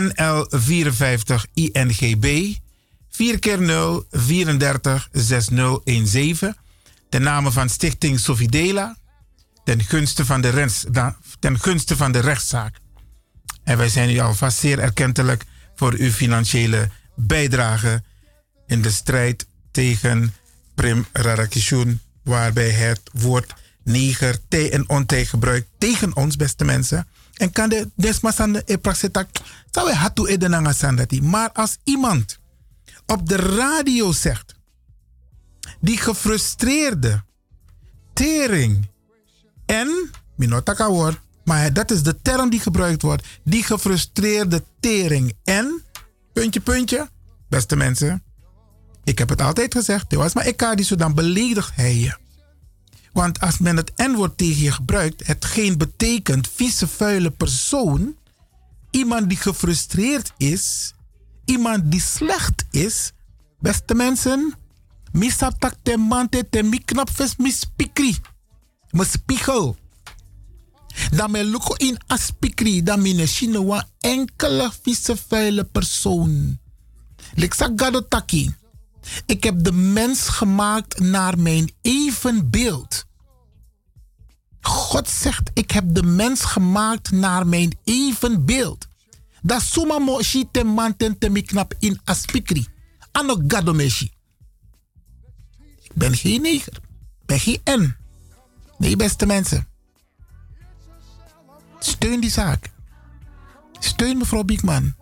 S1: NL 54 INGB 4 keer 0 34 6017. Ten name van Stichting Sofidela. Ten gunste van de, ten gunste van de rechtszaak. En wij zijn u alvast zeer erkentelijk voor uw financiële bijdrage in de strijd tegen Prim Radakishun, waarbij het woord neger, tij en ontij gebruikt tegen ons, beste mensen. En kan de desmasande e praxetak, zou we hatu edenanga sandati. Maar als iemand op de radio zegt, die gefrustreerde tering en, minotaka woord, maar dat is de term die gebruikt wordt, die gefrustreerde tering en, puntje, puntje, beste mensen, ik heb het altijd gezegd, was maar ik die zo dan beledigt hij je. Want als men het N-woord tegen je gebruikt, hetgeen betekent vieze, vuile persoon, iemand die gefrustreerd is, iemand die slecht is, beste mensen, misaptak te mante te mi knapves spiegel. Dan luko in aspikri, dan mine chine enkele vieze, vuile persoon. Liksa gado taki. Ik heb de mens gemaakt naar mijn evenbeeld. God zegt, ik heb de mens gemaakt naar mijn evenbeeld. Dat suma mo shi te manten te miknap in aspikri. Ano gado meshi. Ik ben geen neger. Ik ben geen N. Nee, beste mensen. Steun die zaak. Steun mevrouw Biekman.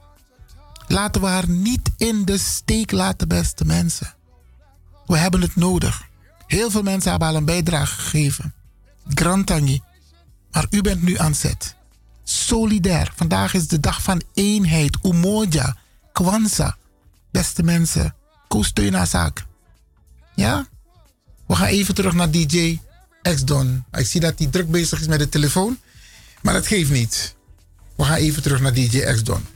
S1: Laten we haar niet in de steek laten, beste mensen. We hebben het nodig. Heel veel mensen hebben al een bijdrage gegeven. Grantangi. Maar u bent nu aan zet. Solidair. Vandaag is de dag van eenheid. Umoja. Kwanzaa. Beste mensen. Koos steun zaak. Ja? We gaan even terug naar DJ X-Don. Ik zie dat hij druk bezig is met de telefoon. Maar dat geeft niet. We gaan even terug naar DJ X-Don.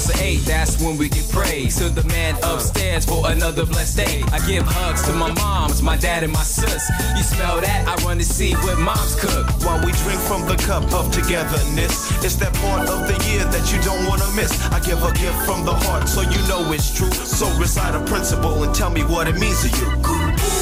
S13: Starts at 8, that's when we get praise. To the man upstairs for another blessed day. I give hugs to my moms, my dad, and my sis. You smell that? I run to see what moms cook.
S5: While we drink from the cup of togetherness, it's that part of the year that you don't want to miss. I give a gift from the heart so you know it's true. So recite a principle and tell me what it means to you.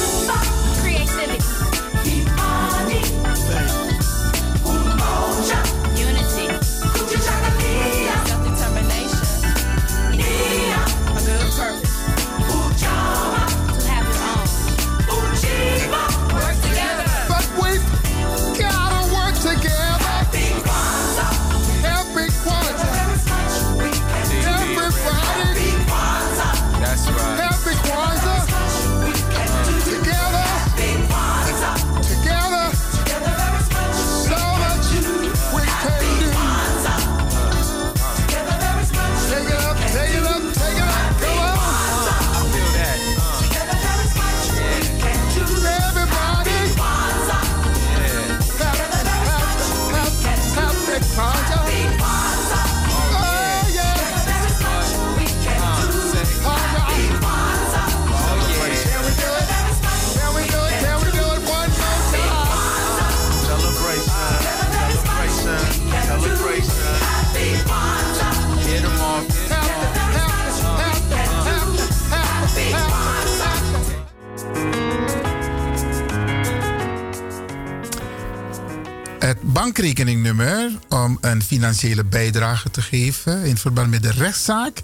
S1: Het bankrekeningnummer om een financiële bijdrage te geven in verband met de rechtszaak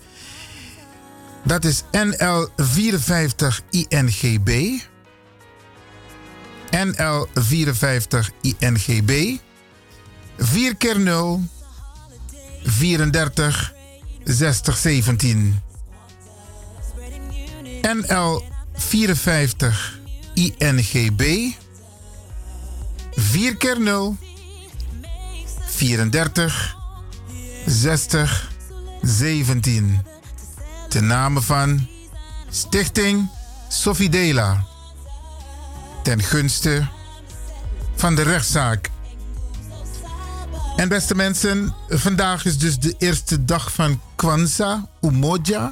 S1: Dat is NL54 INGB. NL54 INGB. 4 keer 0 34 60 17. NL 54 INGB 4 keer 0 34 60 17. Ten name van Stichting Sofidela. Ten gunste van de rechtszaak. En beste mensen, vandaag is dus de eerste dag van Kwanzaa, Umoja.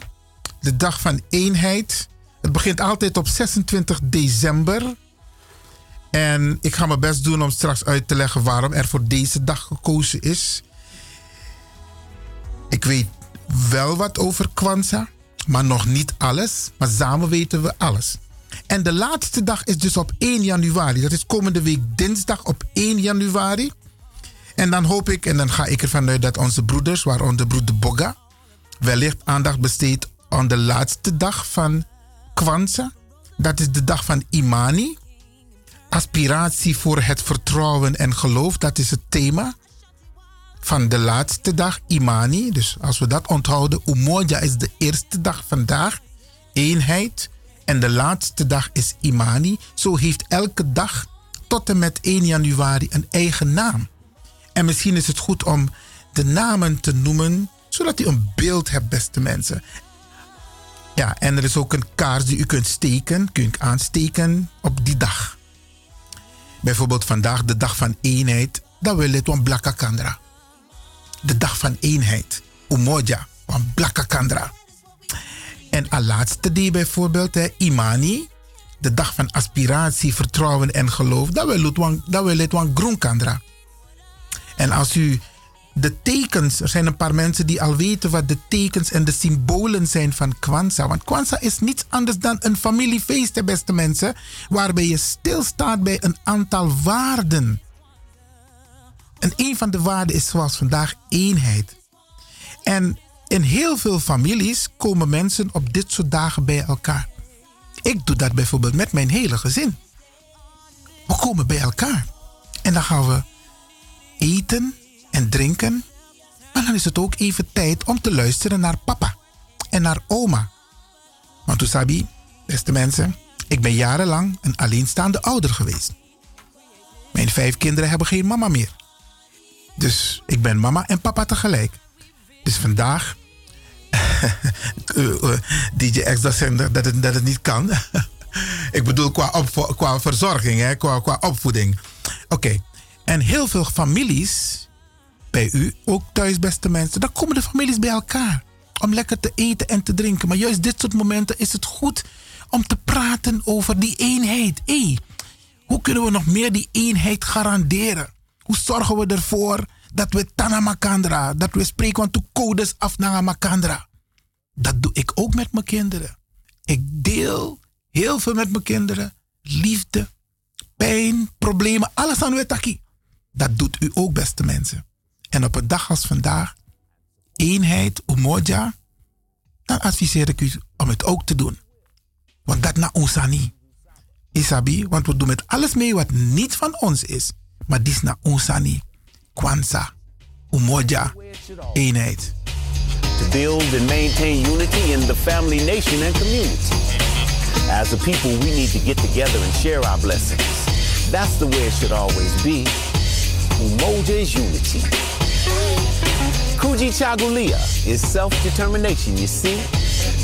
S1: De dag van eenheid. Het begint altijd op 26 december. En ik ga mijn best doen om straks uit te leggen waarom er voor deze dag gekozen is. Ik weet wel wat over Kwanzaa, maar nog niet alles. Maar samen weten we alles. En de laatste dag is dus op 1 januari. Dat is komende week dinsdag op 1 januari. En dan hoop ik, en dan ga ik ervan uit dat onze broeders, waaronder broeder Boga, wellicht aandacht besteedt aan de laatste dag van Kwanzaa. Dat is de dag van Imani. Aspiratie voor het vertrouwen en geloof, dat is het thema van de laatste dag, Imani. Dus als we dat onthouden, Umoja is de eerste dag vandaag, eenheid. En de laatste dag is Imani. Zo heeft elke dag tot en met 1 januari een eigen naam. En misschien is het goed om de namen te noemen, zodat u een beeld hebt, beste mensen. Ja, en er is ook een kaars die u kunt steken, kunt aansteken op die dag. Bijvoorbeeld vandaag, de dag van eenheid, dan wil het een blakka kandra. De dag van eenheid, umoja, een blakka kandra. En als laatste die bijvoorbeeld, Imani, de dag van aspiratie, vertrouwen en geloof, dat wil het dat wil een groen. En als u de tekens, er zijn een paar mensen die al weten wat de tekens en de symbolen zijn van Kwanzaa. Want Kwanzaa is niets anders dan een familiefeest, hè, beste mensen, waarbij je stilstaat bij een aantal waarden. En een van de waarden is zoals vandaag eenheid. En in heel veel families komen mensen op dit soort dagen bij elkaar. Ik doe dat bijvoorbeeld met mijn hele gezin. We komen bij elkaar. En dan gaan we eten en drinken. Maar dan is het ook even tijd om te luisteren naar papa en naar oma. Want Sabi, beste mensen, ik ben jarenlang een alleenstaande ouder geweest. Mijn vijf kinderen hebben geen mama meer. Dus ik ben mama en papa tegelijk. Dus vandaag, eh, eh, DJ X dat het, dat het niet kan. ik bedoel qua, qua verzorging, hè, qua, qua opvoeding. Oké, en heel veel families, bij u ook thuis, beste mensen, dan komen de families bij elkaar om lekker te eten en te drinken. Maar juist dit soort momenten is het goed om te praten over die eenheid. Hé, hoe kunnen we nog meer die eenheid garanderen? Hoe zorgen we ervoor dat we Tanamakandra, dat we spreken van de codes af naar Makandra? Dat doe ik ook met mijn kinderen. Ik deel heel veel met mijn kinderen. Liefde, pijn, problemen, alles aan wetaki. Dat doet u ook, beste mensen. En op een dag als vandaag, eenheid, umoja, dan adviseer ik u om het ook te doen. Want dat na ons. Isabi, want we doen met alles mee wat niet van ons is. Maar dit is na ons niet. Kwanzaa, umoja, eenheid.
S19: to build and maintain unity in the family, nation, and community. As a people, we need to get together and share our blessings. That's the way it should always be. Is unity. Kuji Chagulia is self-determination, you see?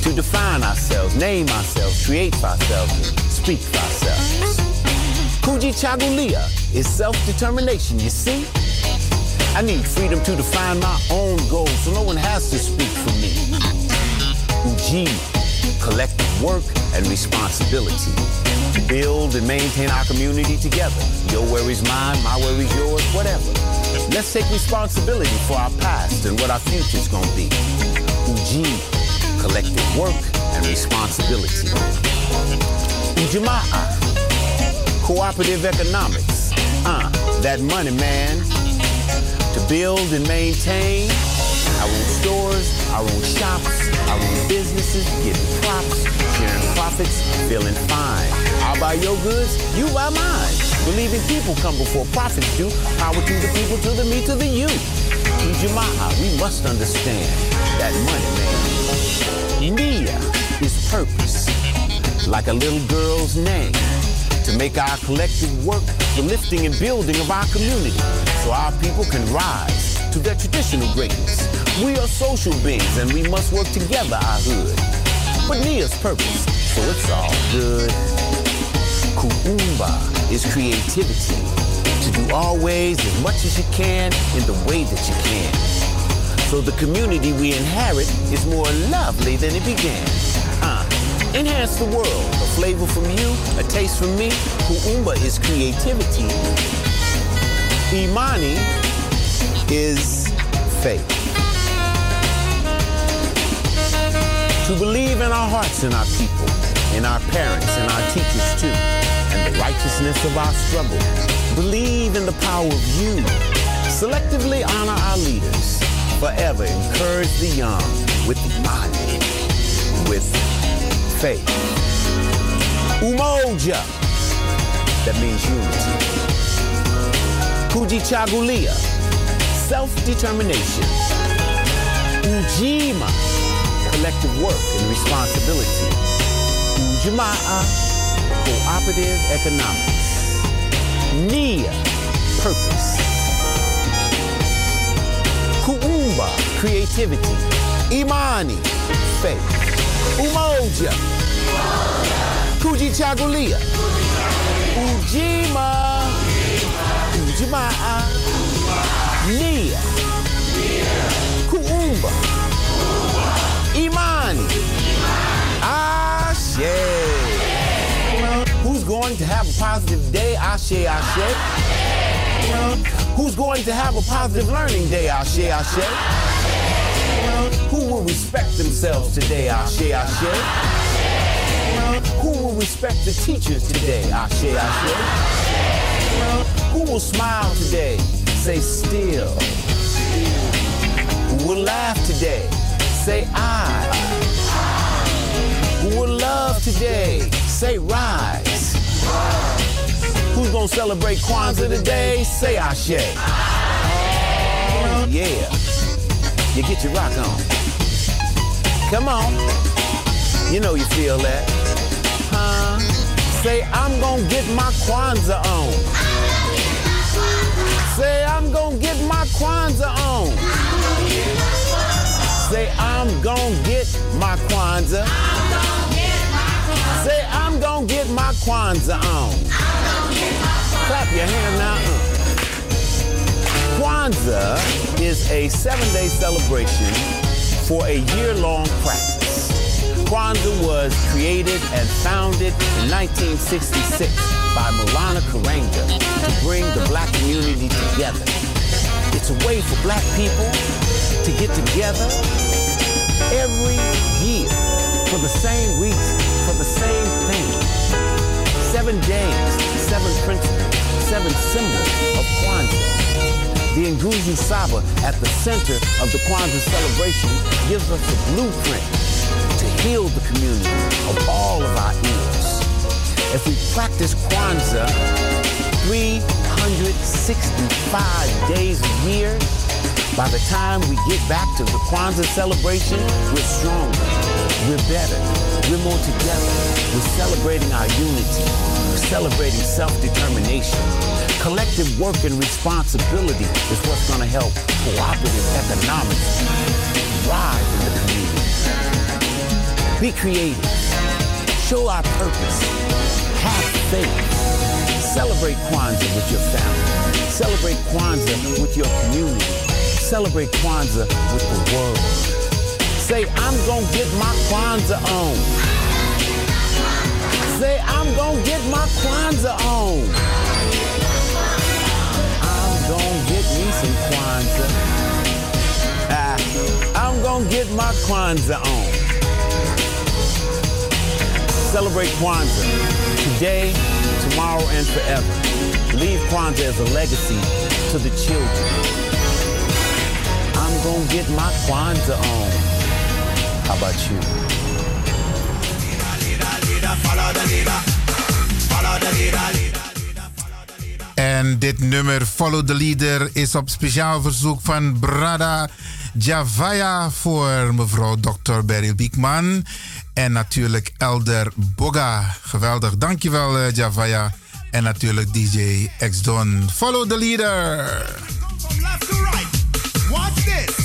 S19: To define ourselves, name ourselves, create ourselves, speak ourselves. Kuji Chagulia is self-determination, you see? I need freedom to define my own goals so no one has to speak for me. Uji, collective work and responsibility. To build and maintain our community together. Your worries mine, my worries yours, whatever. Let's take responsibility for our past and what our future's gonna be. Uji, collective work and responsibility. Ujamaa, cooperative economics. Uh, that money, man to build and maintain our own stores, our own shops, I run businesses, getting props, sharing profits, feeling fine. I'll buy your goods, you buy mine. Believing people come before profits do. Power to the people, to the me, to the you. In Jama'a, we must understand that money, man. Nia is purpose, like a little girl's name to make our collective work the lifting and building of our community so our people can rise to their traditional greatness. We are social beings and we must work together, our hood. But Nia's purpose, so it's all good. Kuumba is creativity to do always as much as you can in the way that you can. So the community we inherit is more lovely than it began. Uh, enhance the world. A flavor from you, a taste from me. Kuumba is creativity. Imani is faith. To believe in our hearts and our people, in our parents and our teachers too, and the righteousness of our struggle. Believe in the power of you. Selectively honor our leaders. Forever encourage the young with Imani, with faith. Umoja, that means unity. Kujichagulia, self-determination. Ujima, collective work and responsibility. Ujamaa, cooperative economics. Nia, purpose. Kuumba, creativity. Imani, faith. Umoja, Kujichagulia, Ujima, Ujamaa, Nia, Kuumba, Imani, Ashe. Who's going to have a positive day? Ashe, Ashe. Who's going to have a positive learning day? Ashe, Ashe. Who will respect themselves today? Ashe, Ashe. Who will respect the teachers today? Ashe, Ashe. Who will smile today? Say still. Who will laugh today? Say I. Who will love today? Say rise. Who's gonna celebrate Kwanzaa today? Say Ashe. Oh, yeah. You get your rock on. Come on. You know you feel that. Huh? Say, I'm gonna get my Kwanzaa on. Say, I'm gonna get my Kwanzaa on. Say, I'm gonna get my Kwanzaa. Say, I'm gonna get my Kwanzaa on. Clap your hand now. Uh. Kwanzaa is a seven-day celebration for a year-long practice. Kwanzaa was created and founded in 1966 by Mulana Karanga to bring the black community together. It's a way for black people to get together every year for the same reason, for the same thing. Seven days, seven principles, seven symbols of Kwanzaa. The Nguzi Saba at the center of the Kwanzaa celebration gives us a blueprint to heal the community of all of our ills. If we practice Kwanzaa 365 days a year, by the time we get back to the Kwanzaa celebration, we're stronger, we're better, we're more together. We're celebrating our unity, we're celebrating self-determination. Collective work and responsibility is what's going to help cooperative economics thrive in the community. Be creative. Show our purpose. Have faith. Celebrate Kwanzaa with your family. Celebrate Kwanzaa with your community. Celebrate Kwanzaa with the world. Say, I'm gonna get my Kwanzaa on. Say, I'm gonna get my Kwanzaa on. I'm gonna get me some Kwanzaa. Ah, I'm gonna get my Kwanzaa on. Celebrate Kwanzaa today, tomorrow, and forever. Leave Kwanzaa as a legacy to the children. I'm gonna get my Kwanzaa on. How about you?
S1: En dit nummer Follow the Leader is op speciaal verzoek van Brada Javaya voor mevrouw Dr. Beryl Biekman. En natuurlijk Elder Boga. Geweldig. Dankjewel eh, Javaya. En natuurlijk DJ X-Don. Follow the Leader.
S20: Watch this.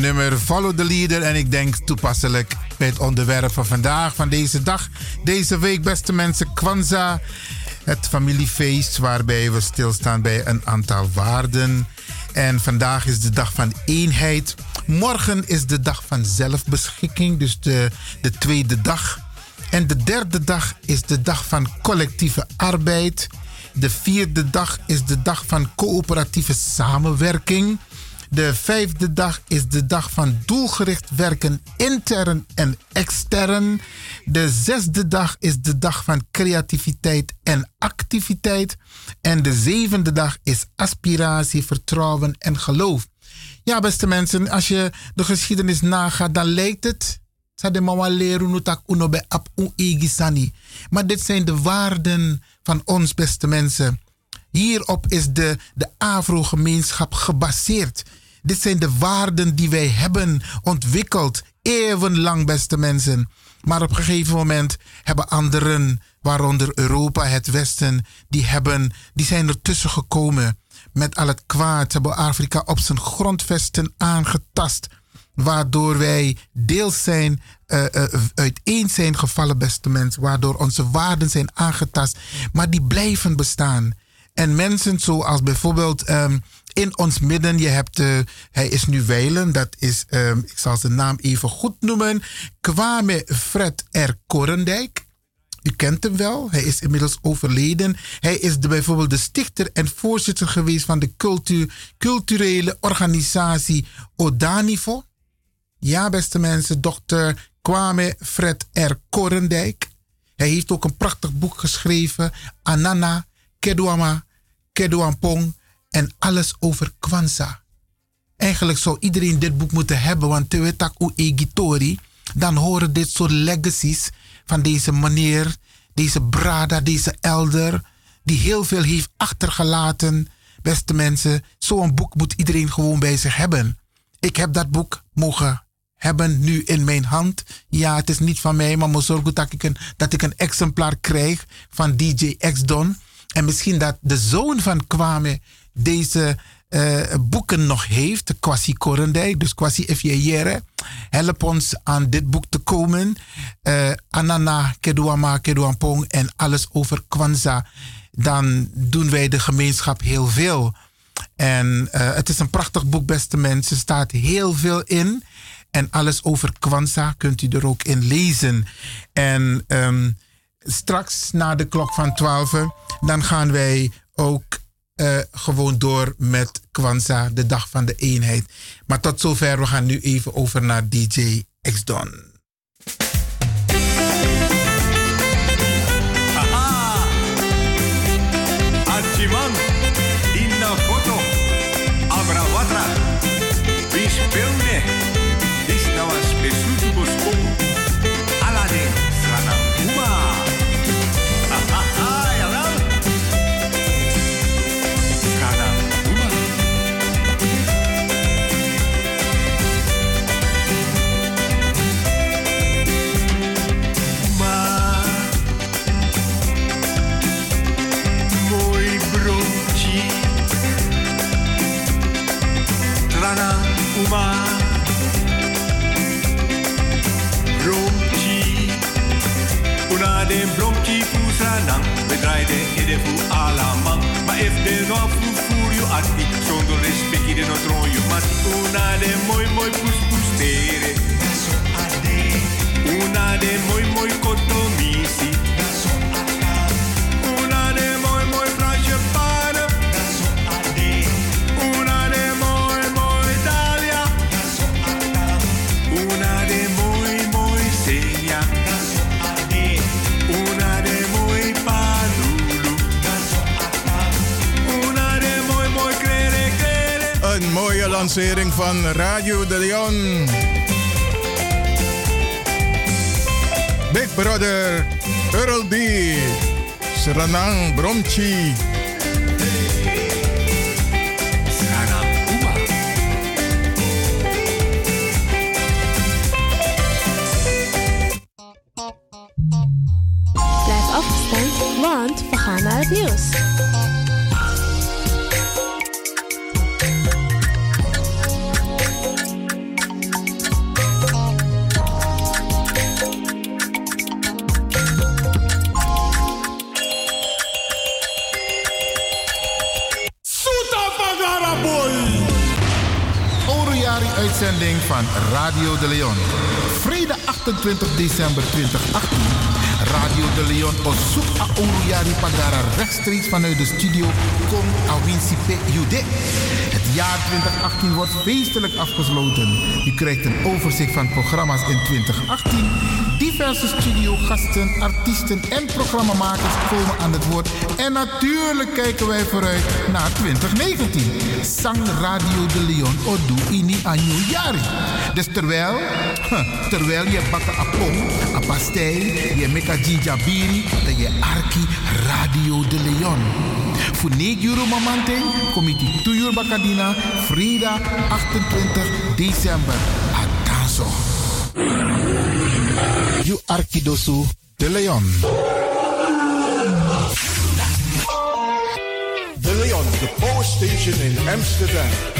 S1: Nummer, Follow the Leader. En ik denk toepasselijk bij het onderwerp van vandaag, van deze dag. Deze week, beste mensen, Kwanzaa. Het familiefeest waarbij we stilstaan bij een aantal waarden. En vandaag is de dag van eenheid. Morgen is de dag van zelfbeschikking, dus de, de tweede dag. En de derde dag is de dag van collectieve arbeid. De vierde dag is de dag van coöperatieve samenwerking. De vijfde dag is de dag van doelgericht werken intern en extern. De zesde dag is de dag van creativiteit en activiteit. En de zevende dag is aspiratie, vertrouwen en geloof. Ja, beste mensen, als je de geschiedenis nagaat, dan lijkt het. Maar dit zijn de waarden van ons, beste mensen. Hierop is de, de Afro-gemeenschap gebaseerd. Dit zijn de waarden die wij hebben ontwikkeld, eeuwenlang, beste mensen. Maar op een gegeven moment hebben anderen, waaronder Europa, het Westen, die, hebben, die zijn ertussen gekomen met al het kwaad. Hebben Afrika op zijn grondvesten aangetast. Waardoor wij deels zijn, uh, uiteen zijn gevallen, beste mensen. Waardoor onze waarden zijn aangetast. Maar die blijven bestaan. En mensen zoals bijvoorbeeld um, in ons midden. Je hebt, eh, hij is nu wijlen, dat is, ehm, ik zal zijn naam even goed noemen, Kwame Fred R. Korendijk. U kent hem wel, hij is inmiddels overleden. Hij is bijvoorbeeld de stichter en voorzitter geweest van de cultu- culturele organisatie Odanivo. Ja, beste mensen, dokter Kwame Fred R. Korendijk. Hij heeft ook een prachtig boek geschreven, Anana, Kedwama, Kedwampong en alles over Kwanzaa. Eigenlijk zou iedereen dit boek moeten hebben, want Tewetak U Egitori, dan horen dit soort legacies van deze meneer, deze brada, deze elder, die heel veel heeft achtergelaten. Beste mensen, zo'n boek moet iedereen gewoon bij zich hebben. Ik heb dat boek mogen hebben nu in mijn hand. Ja, het is niet van mij, maar moet zorgen dat ik een, dat ik een exemplaar krijg van DJ X-Don. En misschien dat de zoon van Kwame deze eh, boeken nog heeft, Kwasi Korendijk, dus Kwasi Jere. Help ons aan dit boek te komen. Eh, Anana, Kedwama, Kedwampong en alles over Kwanzaa. Dan doen wij de gemeenschap heel veel. En eh, het is een prachtig boek, beste mensen. Er staat heel veel in. En alles over Kwanzaa kunt u er ook in lezen. En ehm, straks na de klok van 12, dan gaan wij ook eh, gewoon door met Kwanzaa, de dag van de eenheid. Maar tot zover, we gaan nu even over naar DJ X-Don.
S20: Inna
S10: Serenang
S2: rechtstreeks vanuit de studio Kong Awinsi Jude. Het jaar 2018 wordt feestelijk afgesloten. U krijgt een overzicht van programma's in 2018. Diverse studiogasten, artiesten en programmamakers komen aan het woord. En natuurlijk kijken wij vooruit naar 2019. Sang Radio de Leon Odu Ini Anyu Yari. Dus terwijl, terwijl je bakken apong, a pastei, je meka jinjabiri, dan je arki Radio de Leon. Voor 9 euro mamante, komiti 2 euro bakadina, vrijdag 28 december. Atanso. You Arkidosu de Leon.
S21: De Leon, the power station in Amsterdam.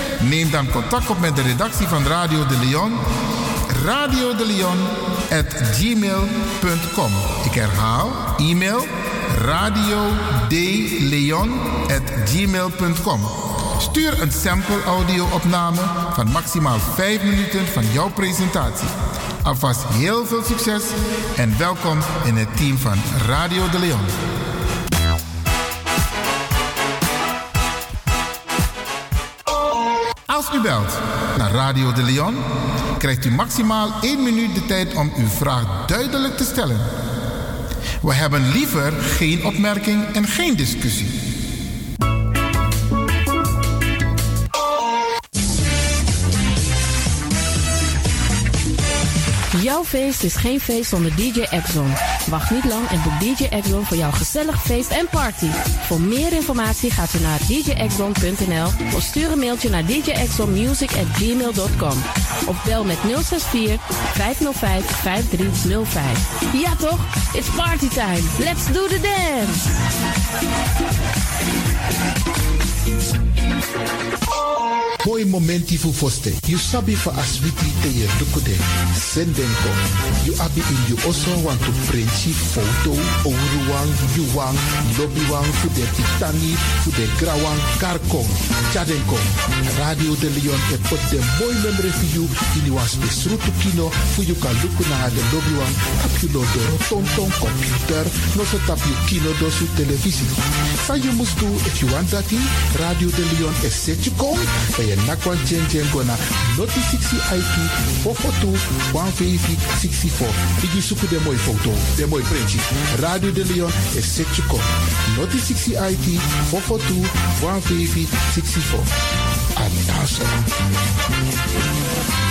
S1: Neem dan contact op met de redactie van Radio de Leon. Radio de at gmail.com. Ik herhaal, e-mail radio gmail.com. Stuur een sample audio-opname van maximaal 5 minuten van jouw presentatie. Alvast heel veel succes en welkom in het team van Radio de Leon. Belt naar Radio de Leon, krijgt u maximaal 1 minuut de tijd om uw vraag duidelijk te stellen. We hebben liever geen opmerking en geen discussie.
S14: Jouw feest is geen feest zonder DJ Exxon. Wacht niet lang en boek DJ Exxon voor jouw gezellig feest en party. Voor meer informatie gaat u naar djexxon.nl of stuur een mailtje naar djexxonmusic@gmail.com of bel met 064 505 5305. Ja toch? It's party time. Let's do the dance.
S22: Mooi momenti fu foste. You sabi fa aswiti te ye dukude. Sendenko. You abi in you also want to printji foto. Lobbywang, fu de pitani, fu de grawang, karkong. Chadenko. Radio de Leon e pot de mooi memory for you. In you was besrutu kino. Fu you kan luku na de lobbywang. Tap you lo do tonton computer. No so tap you kino do su televisie. Sa you must do if you want that Radio de Leon e set you kom. E je nakwan chen chen gona. Noti 60 IP. Fofotu. 150 64. Igi suku de mooi foto. De mooi printje. Radio de Leon e set you kom. Noti 60 IP. Fofotu. 150 64.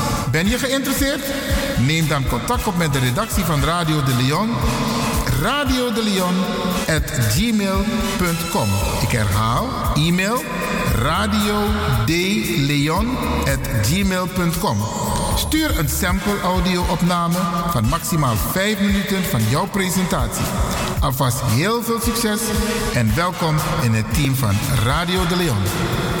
S1: Ben je geïnteresseerd? Neem dan contact op met de redactie van Radio de Leon. Radio de Leon at gmail.com. Ik herhaal, e-mail radio at gmail.com. Stuur een sample audio-opname van maximaal 5 minuten van jouw presentatie. Alvast heel veel succes en welkom in het team van Radio de Leon.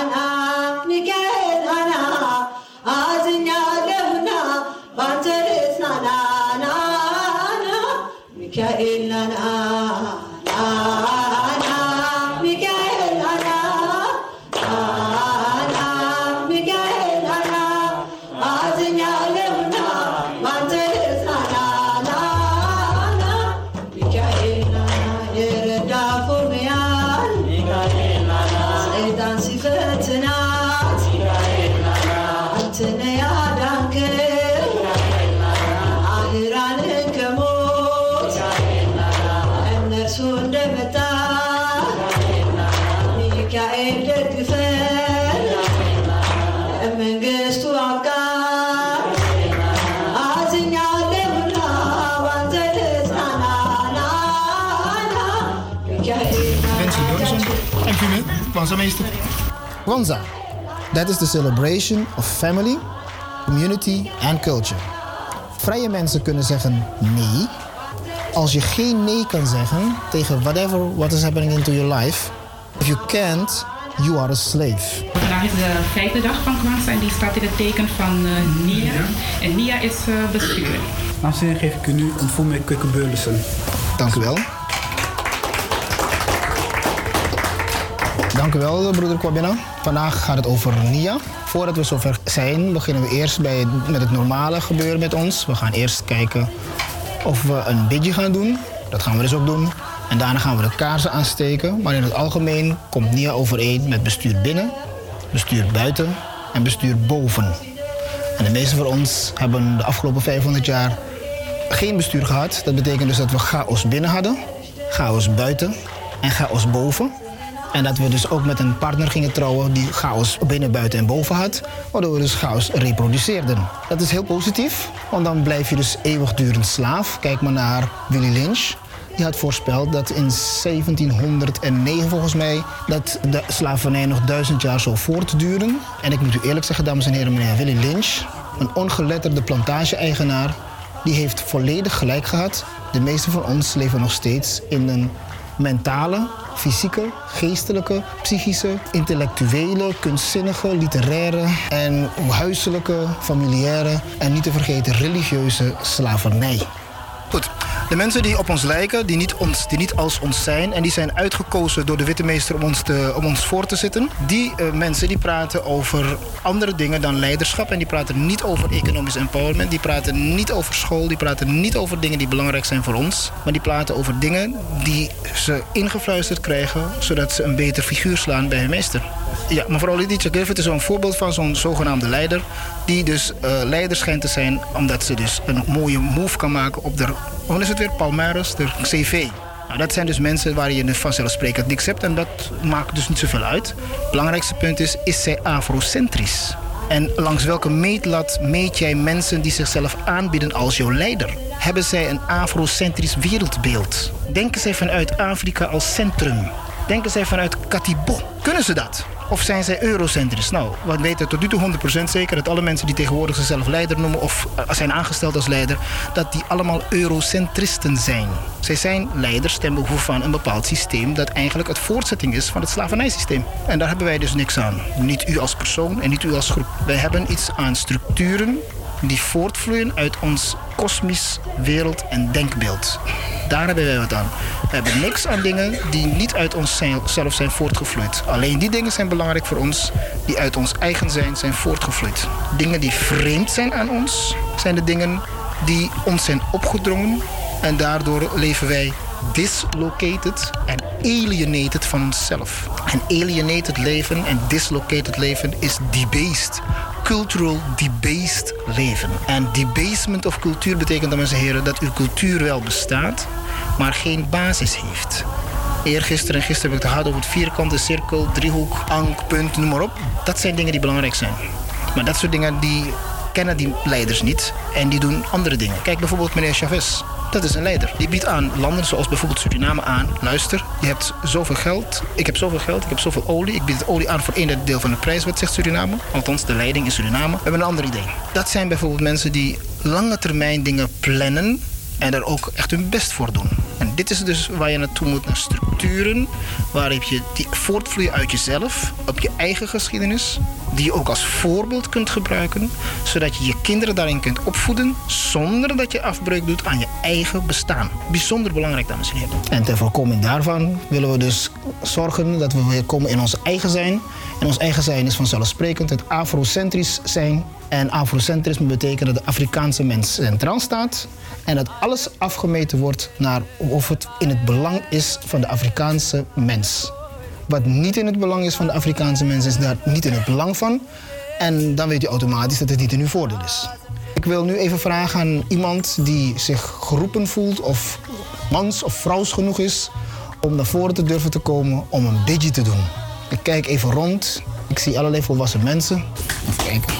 S23: Fune, Wanzameester.
S24: Wanza. That is the celebration of family, community, and culture. Vrije mensen kunnen zeggen nee. Als je geen nee kan zeggen tegen whatever what is happening into your life, if you can't, you are a slave.
S25: Vandaag is de vijfde dag van Kwanzaa en die staat in het teken van eh, Nia. En Nia is eh, bestuur.
S26: Aanzien geef ik u nu ontvoer met Kukke Beurlissen.
S24: Dank u wel. Dank u wel, broeder Kwabena. Vandaag gaat het over Nia. Voordat we zover zijn, beginnen we eerst bij, met het normale gebeuren met ons. We gaan eerst kijken of we een bidje gaan doen. Dat gaan we dus ook doen. En daarna gaan we de kaarsen aansteken. Maar in het algemeen komt Nia overeen met bestuur binnen, bestuur buiten en bestuur boven. En de meeste van ons hebben de afgelopen 500 jaar geen bestuur gehad. Dat betekent dus dat we chaos binnen hadden, chaos buiten en chaos boven. En dat we dus ook met een partner gingen trouwen die chaos binnen, buiten en boven had. Waardoor we dus chaos reproduceerden. Dat is heel positief, want dan blijf je dus eeuwigdurend slaaf. Kijk maar naar Willy Lynch. Die had voorspeld dat in 1709 volgens mij... dat de slavernij nog duizend jaar zou voortduren. En ik moet u eerlijk zeggen, dames en heren, meneer Willy Lynch... een ongeletterde plantage-eigenaar... die heeft volledig gelijk gehad. De meeste van ons leven nog steeds in een mentale, fysieke, geestelijke, psychische, intellectuele, kunstzinnige, literaire en huiselijke, familiaire en niet te vergeten religieuze slavernij. Goed. De mensen die op ons lijken, die niet, ons, die niet als ons zijn... en die zijn uitgekozen door de witte meester om ons, te, om ons voor te zitten... die eh, mensen die praten over andere dingen dan leiderschap... en die praten niet over economisch empowerment... die praten niet over school, die praten niet over dingen die belangrijk zijn voor ons... maar die praten over dingen die ze ingefluisterd krijgen... zodat ze een beter figuur slaan bij hun meester. Ja, mevrouw Lydia Griffith is zo'n voorbeeld van zo'n zogenaamde leider... die dus eh, leider schijnt te zijn omdat ze dus een mooie move kan maken op de... Hoe is het weer? Palmares, de CV. Nou, dat zijn dus mensen waar je vanzelfsprekend niks hebt en dat maakt dus niet zoveel uit. Het belangrijkste punt is, is zij afrocentrisch? En langs welke meetlat meet jij mensen die zichzelf aanbieden als jouw leider? Hebben zij een afrocentrisch wereldbeeld? Denken zij vanuit Afrika als centrum? Denken zij vanuit Katibo? Kunnen ze dat? Of zijn zij eurocentrisch? Nou, we weten tot nu toe 100% zeker dat alle mensen die tegenwoordig zichzelf leider noemen of eh, zijn aangesteld als leider, dat die allemaal eurocentristen zijn. Zij zijn leiders ten behoeve van een bepaald systeem dat eigenlijk het voortzetting is van het slavernijsysteem. En daar hebben wij dus niks aan. Niet u als persoon en niet u als groep. Wij hebben iets aan structuren die voortvloeien uit ons kosmisch wereld- en denkbeeld. Daar hebben wij wat aan. We hebben niks aan dingen die niet uit onszelf zijn voortgevloeid. Alleen die dingen zijn belangrijk voor ons die uit ons eigen zijn zijn voortgevloeid. Dingen die vreemd zijn aan ons zijn de dingen die ons zijn opgedrongen en daardoor leven wij dislocated en alienated van onszelf. En alienated leven en dislocated leven is debased. Cultural debased leven. En debasement of cultuur betekent, dames en heren, dat uw cultuur wel bestaat, maar geen basis heeft. Eergisteren en gisteren heb ik het gehad over het vierkante cirkel, driehoek, ank, punt, noem maar op. Dat zijn dingen die belangrijk zijn. Maar dat soort dingen die kennen die leiders niet en die doen andere dingen. Kijk bijvoorbeeld meneer Chavez. Dat is een leider. Die biedt aan landen zoals bijvoorbeeld Suriname aan. Luister, je hebt zoveel geld. Ik heb zoveel geld. Ik heb zoveel olie. Ik bied het olie aan voor derde deel van de prijs. Wat zegt Suriname? Althans, de leiding in Suriname. We hebben een ander idee. Dat zijn bijvoorbeeld mensen die lange termijn dingen plannen. En er ook echt hun best voor doen. Dit is dus waar je naartoe moet, naar structuren. Waarop je die voortvloeien uit jezelf, op je eigen geschiedenis. Die je ook als voorbeeld kunt gebruiken. Zodat je je kinderen daarin kunt opvoeden. Zonder dat je afbreuk doet aan je eigen bestaan. Bijzonder belangrijk, dames en heren. En ter voorkoming daarvan willen we dus zorgen dat we weer komen in ons eigen zijn. En ons eigen zijn is vanzelfsprekend het afrocentrisch zijn. En afrocentrisme betekent dat de Afrikaanse mens centraal staat. En dat alles afgemeten wordt naar of het in het belang is van de Afrikaanse mens. Wat niet in het belang is van de Afrikaanse mens, is daar niet in het belang van. En dan weet u automatisch dat het niet in uw voordeel is. Ik wil nu even vragen aan iemand die zich geroepen voelt of mans of vrouws genoeg is om naar voren te durven te komen om een bidje te doen. Ik kijk even rond. Ik zie allerlei volwassen mensen. Even kijken.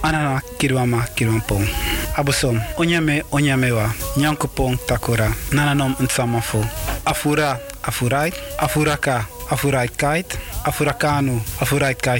S26: Anana kirwama kirwampong. Abuson, onyame onyamewa, nyankopong takora, nananom nsamafo. Afura, afurait, afuraka, afurait kait, afurakanu,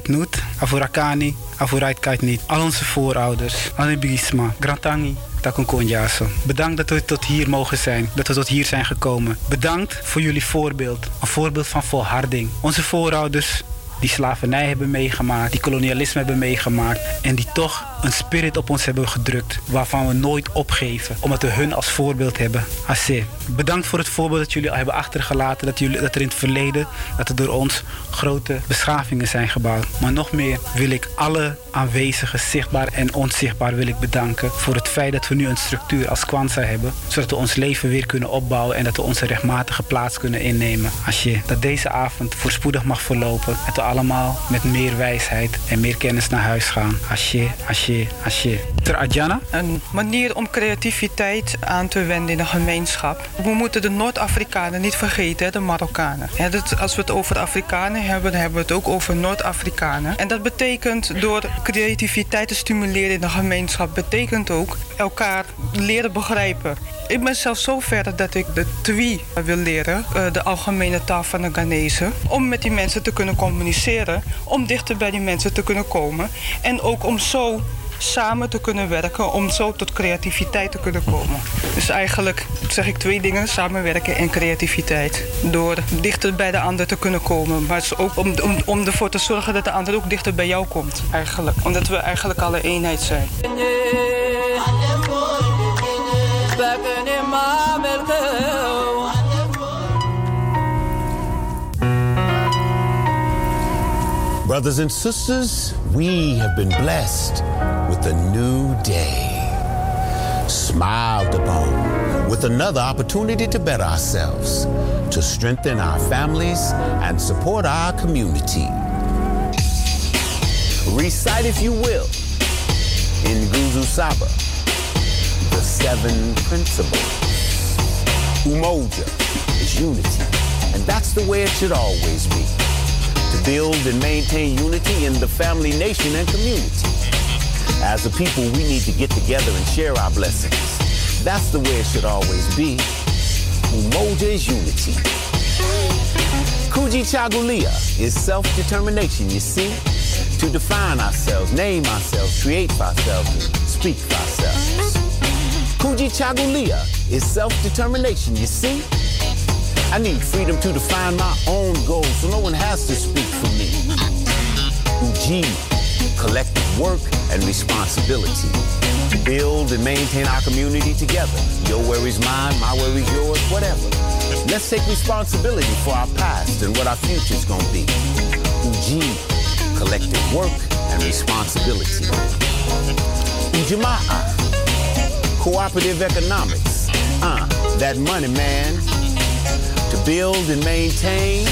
S26: nut, afurakani, Afurait kait niet. Al onze voorouders. Anibigisma. Grantangi. Takunkonjaso. Bedankt dat we tot hier mogen zijn. Dat we tot hier zijn gekomen. Bedankt voor jullie voorbeeld. Een voorbeeld van volharding. Onze voorouders die slavernij hebben meegemaakt, die kolonialisme hebben meegemaakt en die toch een spirit op ons hebben gedrukt waarvan we nooit opgeven, omdat we hun als voorbeeld hebben. Assez. Bedankt voor het voorbeeld dat jullie hebben achtergelaten, dat, jullie, dat er in het verleden, dat er door ons grote beschavingen zijn gebouwd. Maar nog meer wil ik alle aanwezigen, zichtbaar en onzichtbaar, wil ik bedanken voor het feit dat we nu een structuur als Kwanzaa hebben, zodat we ons leven weer kunnen opbouwen en dat we onze rechtmatige plaats kunnen innemen. Als je dat deze avond voorspoedig mag verlopen allemaal met meer wijsheid en meer kennis naar huis gaan. Asje, asje, asje. Ter Adjana?
S27: Een manier om creativiteit aan te wenden in de gemeenschap. We moeten de Noord-Afrikanen niet vergeten, de Marokkanen. Als we het over Afrikanen hebben, dan hebben we het ook over Noord-Afrikanen. En dat betekent door creativiteit te stimuleren in de gemeenschap, betekent ook elkaar leren begrijpen. Ik ben zelfs zo ver dat ik de Twi wil leren, eh, de algemene taal van de Ghanese. Om met die mensen te kunnen communiceren, om dichter bij die mensen te kunnen komen. En ook om zo samen te kunnen werken, om zo tot creativiteit te kunnen komen. Dus eigenlijk zeg ik twee dingen, samenwerken en creativiteit. Door dichter bij de ander te kunnen komen, maar ook om, om, om ervoor te zorgen dat de ander ook dichter bij jou komt, eigenlijk. Omdat we eigenlijk alle eenheid zijn.
S19: Brothers and sisters, we have been blessed with a new day. Smiled upon with another opportunity to better ourselves, to strengthen our families and support our community. Recite, if you will, in Guzu Saba, the seven principles. Umoja is unity, and that's the way it should always be to build and maintain unity in the family, nation, and community. As a people, we need to get together and share our blessings. That's the way it should always be. Umoja is unity. Kuji Chagulia is self-determination, you see? To define ourselves, name ourselves, create for ourselves, speak for ourselves. Kuji Chagulia is self-determination, you see? I need freedom to define my own goals so no one has to speak for me. Ujima, collective work and responsibility. To build and maintain our community together. Your worries mine, my worries yours, whatever. Let's take responsibility for our past and what our future's gonna be. Ujima, collective work and responsibility. Ujamaa, cooperative economics. Uh, that money, man to build and maintain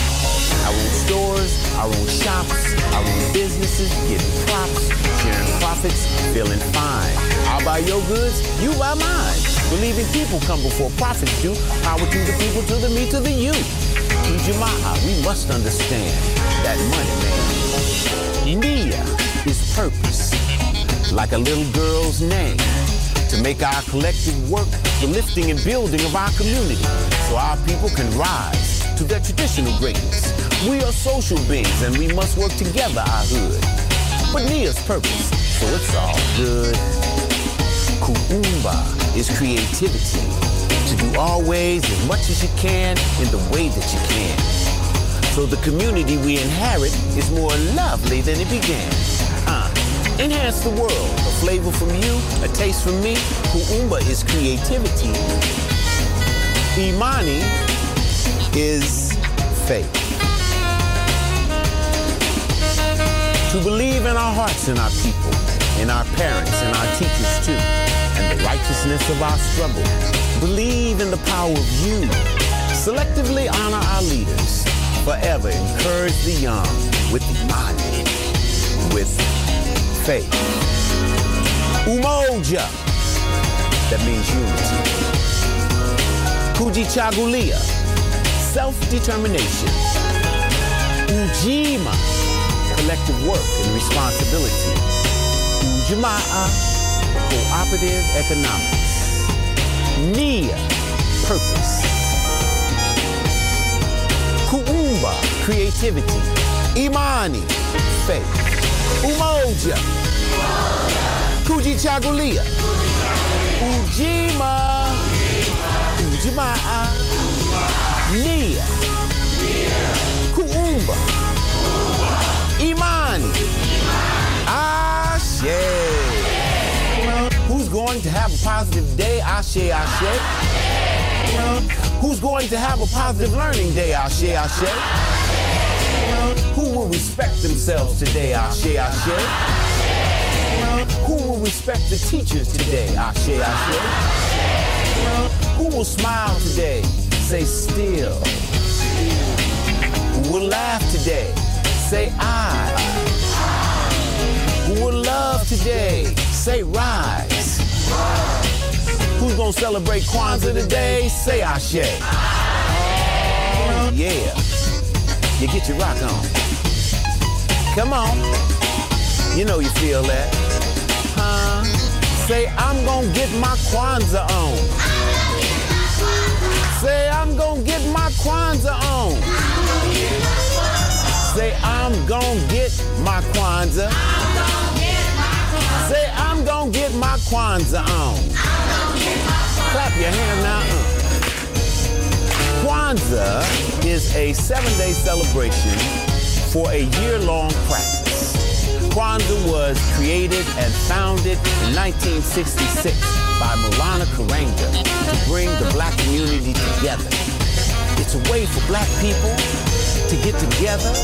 S19: our own stores, our own shops, our own businesses, getting props, sharing profits, feeling fine. I'll buy your goods, you buy mine. Believing people come before profits do. Power to the people, to the me, to the you. Jama'a, we must understand that money, man. Nia is purpose, like a little girl's name to make our collective work the lifting and building of our community so our people can rise to their traditional greatness. We are social beings and we must work together, our hood. But Nia's purpose, so it's all good. Kuumba is creativity. To do always as much as you can in the way that you can. So the community we inherit is more lovely than it began. Uh, enhance the world. A flavor from you, a taste from me. Kuumba is creativity. Imani is faith. To believe in our hearts and our people, in our parents and our teachers too, and the righteousness of our struggle. Believe in the power of you. Selectively honor our leaders. Forever encourage the young with Imani, with faith. Umoja, that means unity. Kujichagulia, self-determination. Ujima, collective work and responsibility. Ujamaa, cooperative economics. Nia, purpose. Kuumba, creativity. Imani, faith. Umoja. Kujichagulia. Ujima. Ujimaa. Nia. Kuumba. Imani. Ashe. Who's going to have a positive day? Ashe, Ashe. Who's going to have a positive learning day? Ashe, Ashe. Who will respect themselves today? Ashe, Ashe. Who will respect the teachers today? Ashe, Ashe. Who will smile today? Say still. Who will laugh today? Say I. Who will love today? Say rise. Who's gonna celebrate Kwanzaa today? Say Ashe. Oh, yeah. You get your rock on. Come on. You know you feel that. Huh? Say, I'm gonna get my Kwanzaa on. Say, I'm gonna get my Kwanzaa on. Say, I'm gonna get my Kwanzaa. Say, I'm gonna get my Kwanzaa on. Clap your hands now. Kwanzaa is a seven-day celebration for a year-long practice. Kwanzaa was created and founded in 1966 by Mulana Karanga to bring the black community together. It's a way for black people to get together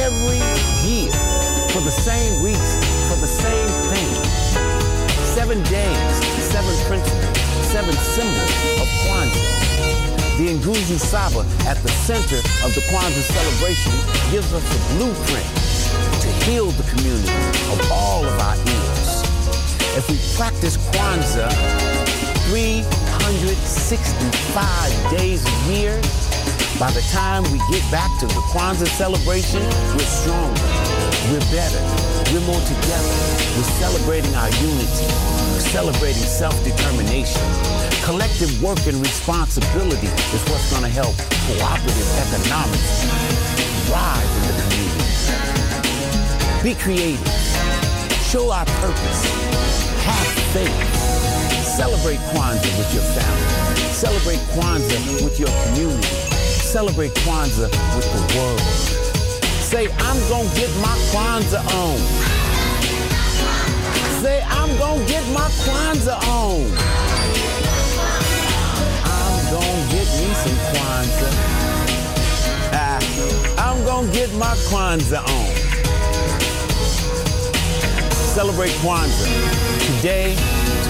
S19: every year for the same reason, for the same thing. Seven days, seven principles, seven symbols of Kwanzaa. The Nguzi Saba at the center of the Kwanzaa celebration gives us a blueprint to heal the community of all of our ills. If we practice Kwanzaa 365 days a year, by the time we get back to the Kwanzaa celebration, we're stronger, we're better, we're more together. We're celebrating our unity, we're celebrating self-determination. Collective work and responsibility is what's going to help cooperative economics thrive in the community. Be creative. Show our purpose. Have faith. Celebrate Kwanzaa with your family. Celebrate Kwanzaa with your community. Celebrate Kwanzaa with the world. Say, I'm gonna get my Kwanzaa on. Say, I'm gonna get my Kwanzaa on. I'm gonna get me some Kwanzaa. Ah, I'm gonna get my Kwanzaa on. Celebrate Kwanzaa today,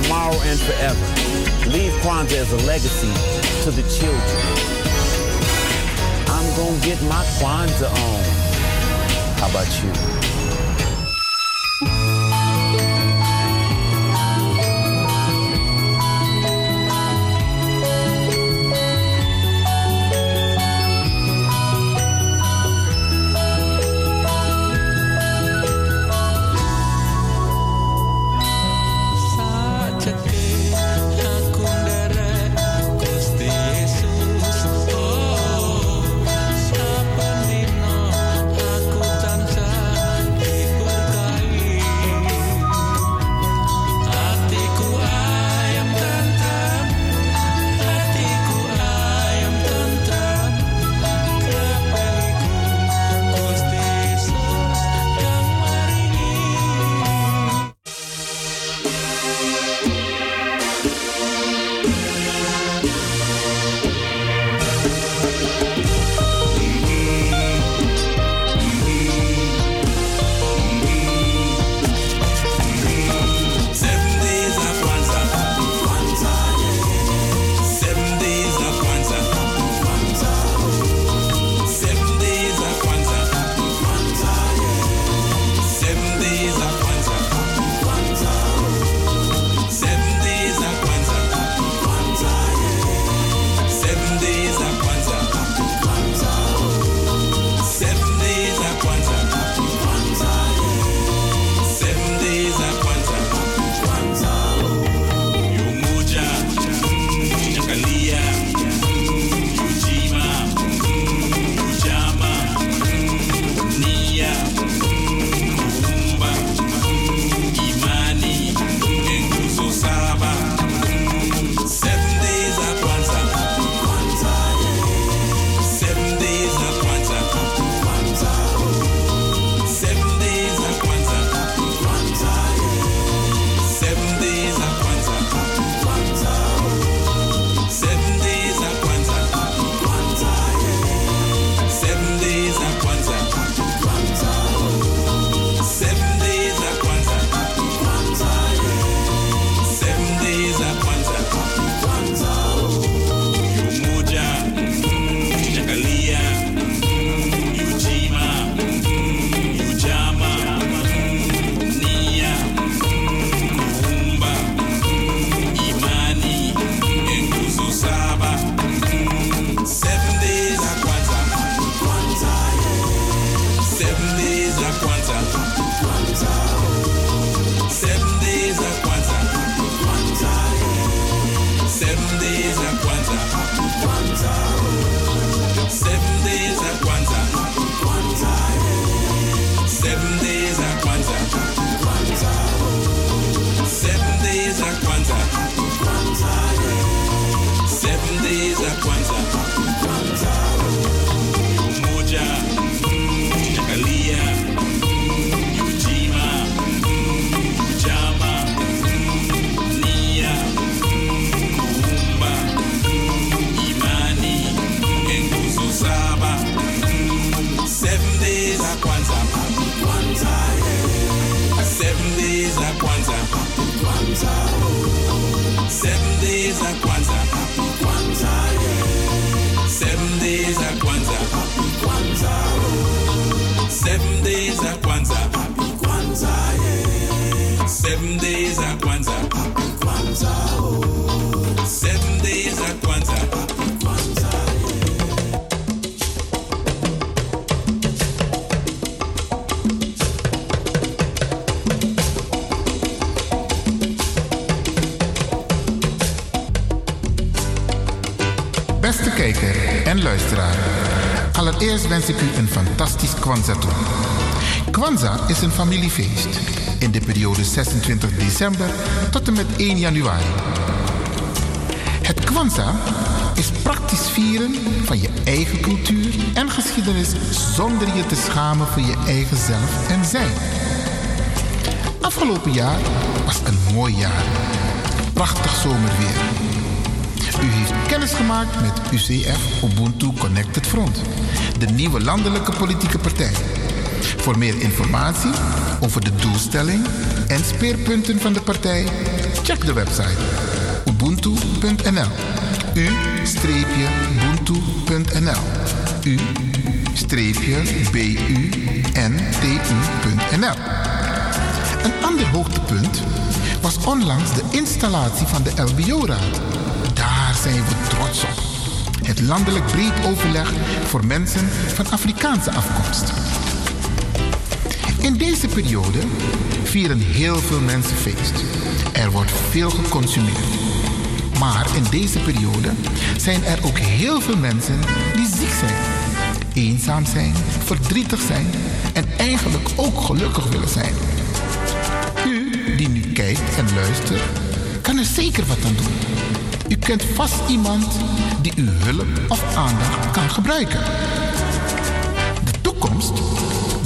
S19: tomorrow, and forever. Leave Kwanzaa as a legacy to the children. I'm gonna get my Kwanzaa on. How about you?
S1: Een familiefeest in de periode 26 december tot en met 1 januari. Het Kwanzaa is praktisch vieren van je eigen cultuur en geschiedenis zonder je te schamen voor je eigen zelf en zijn. Afgelopen jaar was een mooi jaar. Prachtig zomerweer. U heeft kennis gemaakt met UCF Ubuntu Connected Front, de nieuwe landelijke politieke partij. Voor meer informatie over de doelstelling en speerpunten van de partij, check de website ubuntu.nl. U-buntu.nl. U-b-u-n-t-u.nl. Een ander hoogtepunt was onlangs de installatie van de LBO-raad. Daar zijn we trots op. Het landelijk breed overleg voor mensen van Afrikaanse afkomst. In deze periode vieren heel veel mensen feest. Er wordt veel geconsumeerd. Maar in deze periode zijn er ook heel veel mensen die ziek zijn, eenzaam zijn, verdrietig zijn en eigenlijk ook gelukkig willen zijn. U die nu kijkt en luistert, kan er zeker wat aan doen. U kent vast iemand die uw hulp of aandacht kan gebruiken. De toekomst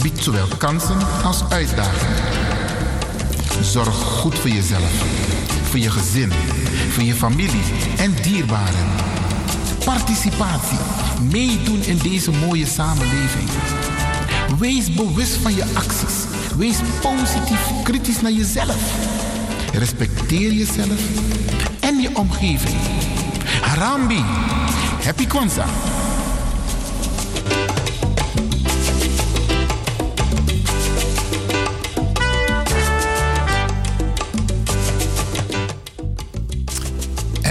S1: biedt zowel kansen als uitdagingen. Zorg goed voor jezelf, voor je gezin, voor je familie en dierbaren. Participatie, meedoen in deze mooie samenleving. Wees bewust van je acties. Wees positief kritisch naar jezelf. Respecteer jezelf en je omgeving. Harambi, happy Kwanzaa.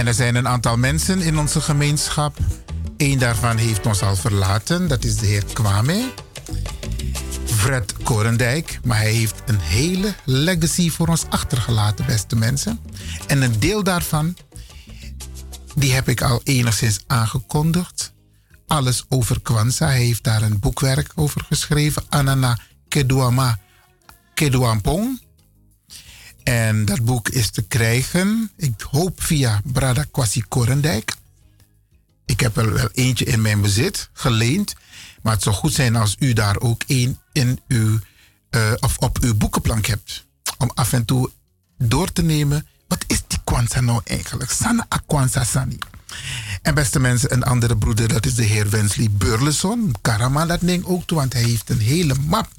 S1: En er zijn een aantal mensen in onze gemeenschap. Eén daarvan heeft ons al verlaten, dat is de heer Kwame. Fred Korendijk. Maar hij heeft een hele legacy voor ons achtergelaten, beste mensen. En een deel daarvan, die heb ik al enigszins aangekondigd. Alles over Kwanzaa. Hij heeft daar een boekwerk over geschreven. Anana Kedouama Kedouampong. En dat boek is te krijgen, ik hoop via Brada Kwasi Korendijk. Ik heb er wel eentje in mijn bezit, geleend. Maar het zou goed zijn als u daar ook één in uw, eh, of op uw boekenplank hebt. Om af en toe door te nemen. Wat is die Kwanzaa nou eigenlijk? Sana Akwanza Sani. En beste mensen, een andere broeder, dat is de heer Wensley Burleson. Karama dat ding ook toe, want hij heeft een hele map.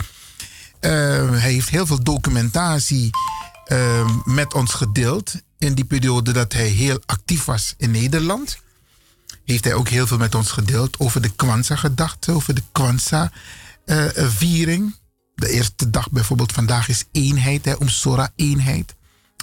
S1: Eh, hij heeft heel veel documentatie uh, met ons gedeeld. In die periode dat hij heel actief was in Nederland. Heeft hij ook heel veel met ons gedeeld over de Kwanzaa-gedachte, over de Kwanzaa-viering. de eerste dag bijvoorbeeld vandaag is eenheid, hè, om Sora eenheid.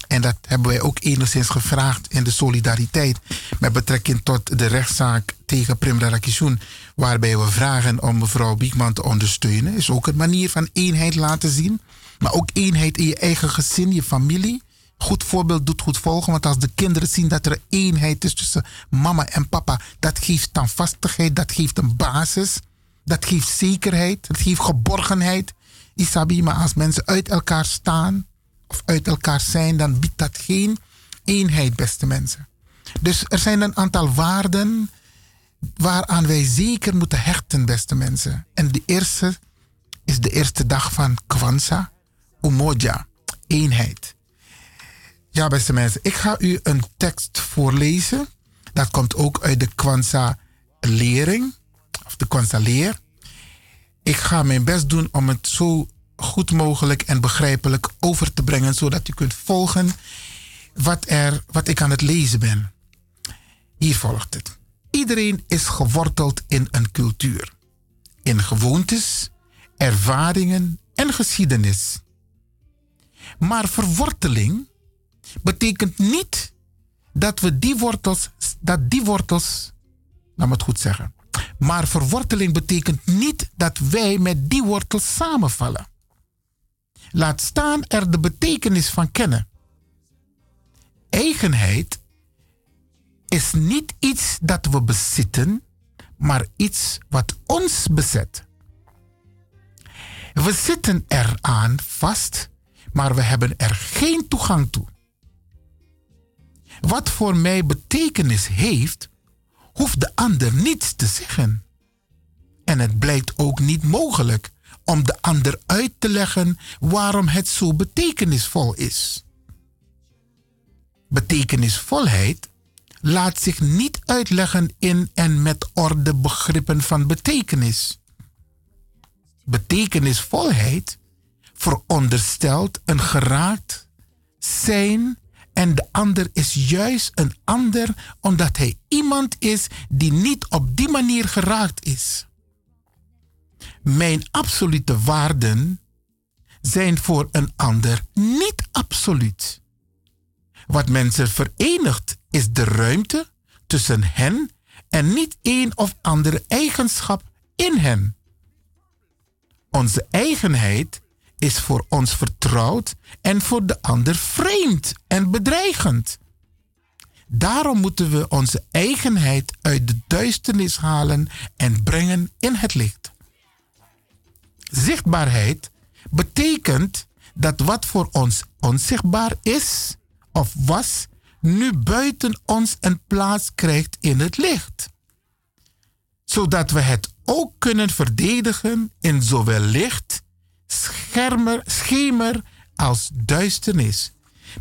S1: En dat hebben wij ook enigszins gevraagd in de solidariteit met betrekking tot de rechtszaak tegen Primra Rakishun. Waarbij we vragen om mevrouw Biekman te ondersteunen. Is ook een manier van eenheid laten zien. Maar ook eenheid in je eigen gezin, je familie. Goed voorbeeld doet goed volgen. Want als de kinderen zien dat er eenheid is tussen mama en papa. Dat geeft standvastigheid, dat geeft een basis. Dat geeft zekerheid, dat geeft geborgenheid. Isabi, maar als mensen uit elkaar staan of uit elkaar zijn, dan biedt dat geen eenheid, beste mensen. Dus er zijn een aantal waarden waaraan wij zeker moeten hechten, beste mensen. En de eerste is de eerste dag van Kwanzaa, Umoja, eenheid. Ja, beste mensen, ik ga u een tekst voorlezen. Dat komt ook uit de Kwanzaa-lering, of de Kwanzaa-leer. Ik ga mijn best doen om het zo goed mogelijk en begrijpelijk over te brengen, zodat u kunt volgen wat, er, wat ik aan het lezen ben. Hier volgt het. Iedereen is geworteld in een cultuur, in gewoontes, ervaringen en geschiedenis. Maar verworteling betekent niet dat we die wortels, dat die wortels, laat me het goed zeggen. Maar verworteling betekent niet dat wij met die wortels samenvallen. Laat staan er de betekenis van kennen. Eigenheid is niet iets dat we bezitten, maar iets wat ons bezet. We zitten eraan vast, maar we hebben er geen toegang toe. Wat voor mij betekenis heeft, hoeft de ander niets te zeggen. En het blijkt ook niet mogelijk om de ander uit te leggen waarom het zo betekenisvol is. Betekenisvolheid laat zich niet uitleggen in en met orde begrippen van betekenis. Betekenisvolheid veronderstelt een geraakt zijn en de ander is juist een ander omdat hij iemand is die niet op die manier geraakt is. Mijn absolute waarden zijn voor een ander niet absoluut. Wat mensen verenigt is de ruimte tussen hen en niet een of andere eigenschap in hen. Onze eigenheid is voor ons vertrouwd en voor de ander vreemd en bedreigend. Daarom moeten we onze eigenheid uit de duisternis halen en brengen in het licht. Zichtbaarheid betekent dat wat voor ons onzichtbaar is of was, nu buiten ons een plaats krijgt in het licht. Zodat we het ook kunnen verdedigen in zowel licht, schermer, schemer als duisternis.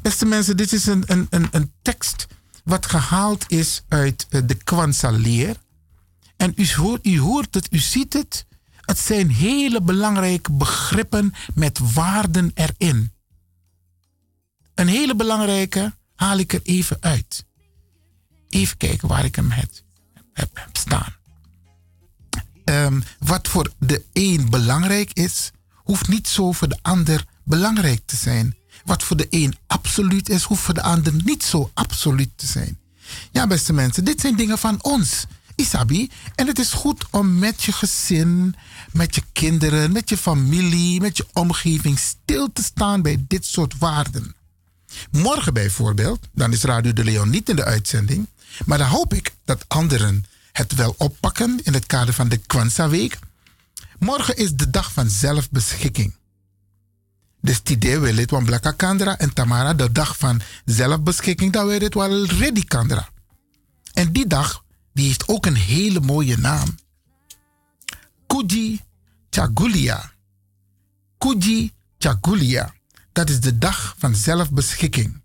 S1: Beste mensen, dit is een, een, een, een tekst wat gehaald is uit eh, de Kwanzaa-leer. En u hoort, u hoort het, u ziet het. Het zijn hele belangrijke begrippen met waarden erin. Een hele belangrijke haal ik er even uit. Even kijken waar ik hem heb, heb, staan. Ehm, wat voor de een belangrijk is, hoeft niet zo voor de ander belangrijk te zijn. Wat voor de een absoluut is, hoeft voor de ander niet zo absoluut te zijn. Ja, beste mensen, dit zijn dingen van ons. Isabi. En het is goed om met je gezin, met je kinderen, met je familie, met je omgeving stil te staan bij dit soort waarden. Morgen bijvoorbeeld, dan is Radio de Leon niet in de uitzending. Maar dan hoop ik dat anderen het wel oppakken in het kader van de Kwanzaa-week. Morgen is de dag van zelfbeschikking. Dus die idee wil het van Kandra en Tamara, de dag van zelfbeschikking, dan wil het wel Ready Kandra. En die dag, die heeft ook een hele mooie naam. Kuji Chagulia. Kuji Chagulia. Dat is de dag van zelfbeschikking.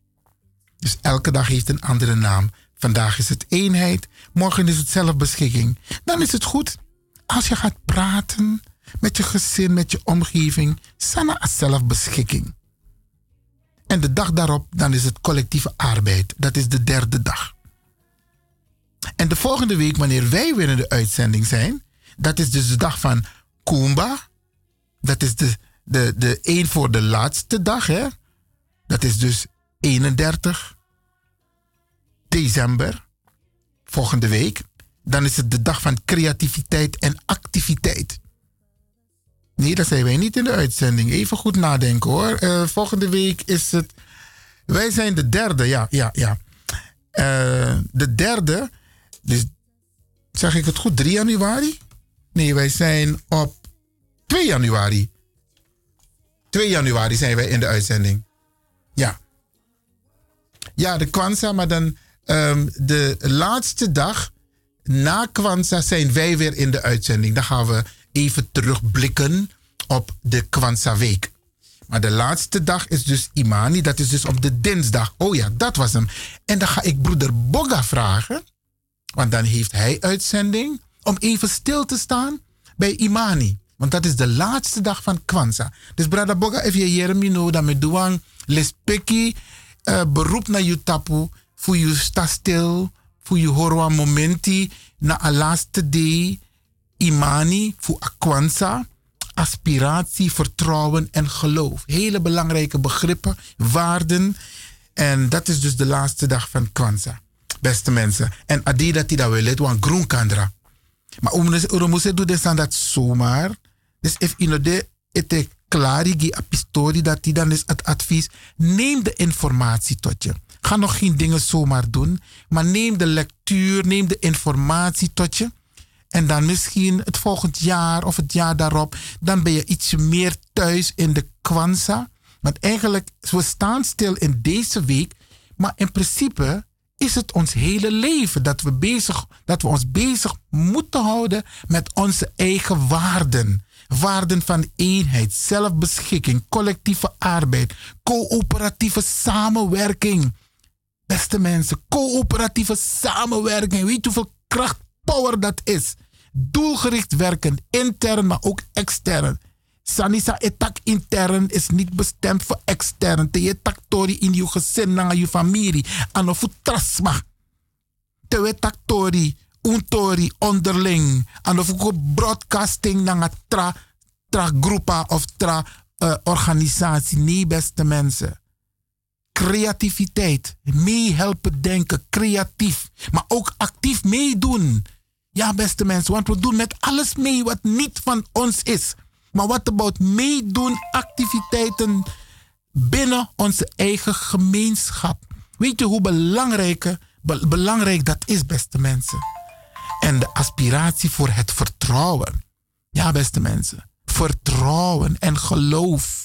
S1: Dus elke dag heeft een andere naam. Vandaag is het eenheid, morgen is het zelfbeschikking. Dan is het goed als je gaat praten met je gezin, met je omgeving. Sana zelfbeschikking. En de dag daarop, dan is het collectieve arbeid. Dat is de derde dag. En de volgende week, wanneer wij weer in de uitzending zijn, dat is dus de dag van Kumba. Dat is de, de, de één voor de laatste dag, hè? Dat is dus 31 december, volgende week. Dan is het de dag van creativiteit en activiteit. Nee, dat zijn wij niet in de uitzending. Even goed nadenken hoor. Eh, volgende week is het. Wij zijn de derde, ja, ja, ja. Eh, de derde, dus zeg ik het goed, 3 januari? Nee, wij zijn op 2 januari. 2 januari zijn wij in de uitzending. Ja. Ja, de Kwanzaa, maar dan um, de laatste dag na Kwanzaa zijn wij weer in de uitzending. Dan gaan we even terugblikken op de Kwanzaa week. Maar de laatste dag is dus Imani. Dat is dus op de dinsdag. Oh ja, dat was hem. En dan ga ik broeder Boga vragen. Want dan heeft hij uitzending. Om even stil te staan bij Imani. Want dat is de laatste dag van Kwanzaa. Dus brada Boga, even je jeremino dan met duang lespeki beroep naar je tapu. Voor je sta stil. Voor je horwa momenti. Na a laatste day. Imani voor Kwanzaa aspiratie, vertrouwen en geloof. Hele belangrijke begrippen, waarden. En dat is dus de laatste dag van Kwanzaa. Beste mensen. En adi dat die dat het, want groen kandra. Maar we moeten doen dat zomaar. Dus if you de ete klari apistori dat die dan is het advies. Neem de informatie tot je. Ga nog geen dingen zomaar doen. Maar neem de lectuur, neem de informatie tot je. En dan misschien het volgend jaar of het jaar daarop, dan ben je iets meer thuis in de Kwanzaa. Want eigenlijk, we staan stil in deze week, maar in principe is het ons hele leven dat we, bezig, dat we ons bezig moeten houden met onze eigen waarden. Waarden van eenheid, zelfbeschikking, collectieve arbeid, coöperatieve samenwerking. Beste mensen, coöperatieve samenwerking. Weet je hoeveel kracht, power dat is? doelgericht werken, intern maar ook extern. Sanisa etak intern is niet bestemd voor extern. Te je taktori in je gezin, naar je familie. En of trasma. Te je taktori, untori, onderling. En of broadcasting naar tra, tra groepa of tra uh, organisatie. Nee, beste mensen. Creativiteit. Meehelpen denken, creatief. Maar ook actief meedoen. Ja, beste mensen, want we doen met alles mee wat niet van ons is. Maar wat about meedoen activiteiten binnen onze eigen gemeenschap? Weet je hoe belangrijk, belangrijk dat is, beste mensen? En de aspiratie voor het vertrouwen. Ja, beste mensen. Vertrouwen en geloof.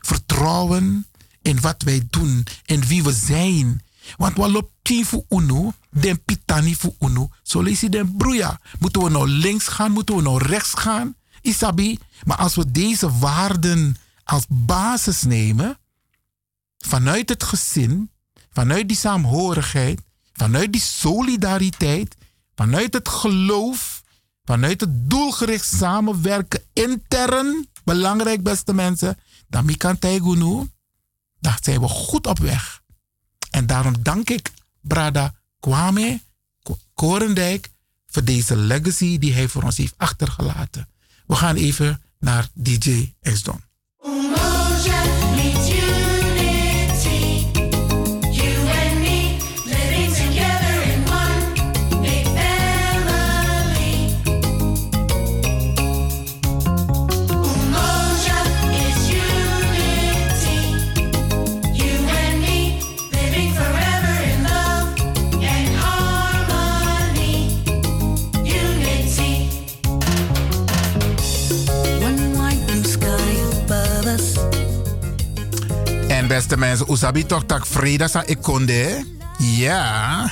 S1: Vertrouwen in wat wij doen, in wie we zijn. Want wat loopt voor unu, den pitani voor unu. Zo lees je den broeia. Moeten we nou links gaan? Moeten we nou rechts gaan? Isabi. Maar als we deze waarden als basis nemen, vanuit het gezin, vanuit die saamhorigheid, vanuit die solidariteit, vanuit het geloof, vanuit het doelgericht samenwerken intern, belangrijk beste mensen, dan kan Taigunu, zijn we goed op weg. En daarom dank ik Brada Kwame Korendijk voor deze legacy die hij voor ons heeft achtergelaten. We gaan even naar DJ X-Don. Beste mensen, usabi toch tak vrede sa ikonde? Ja,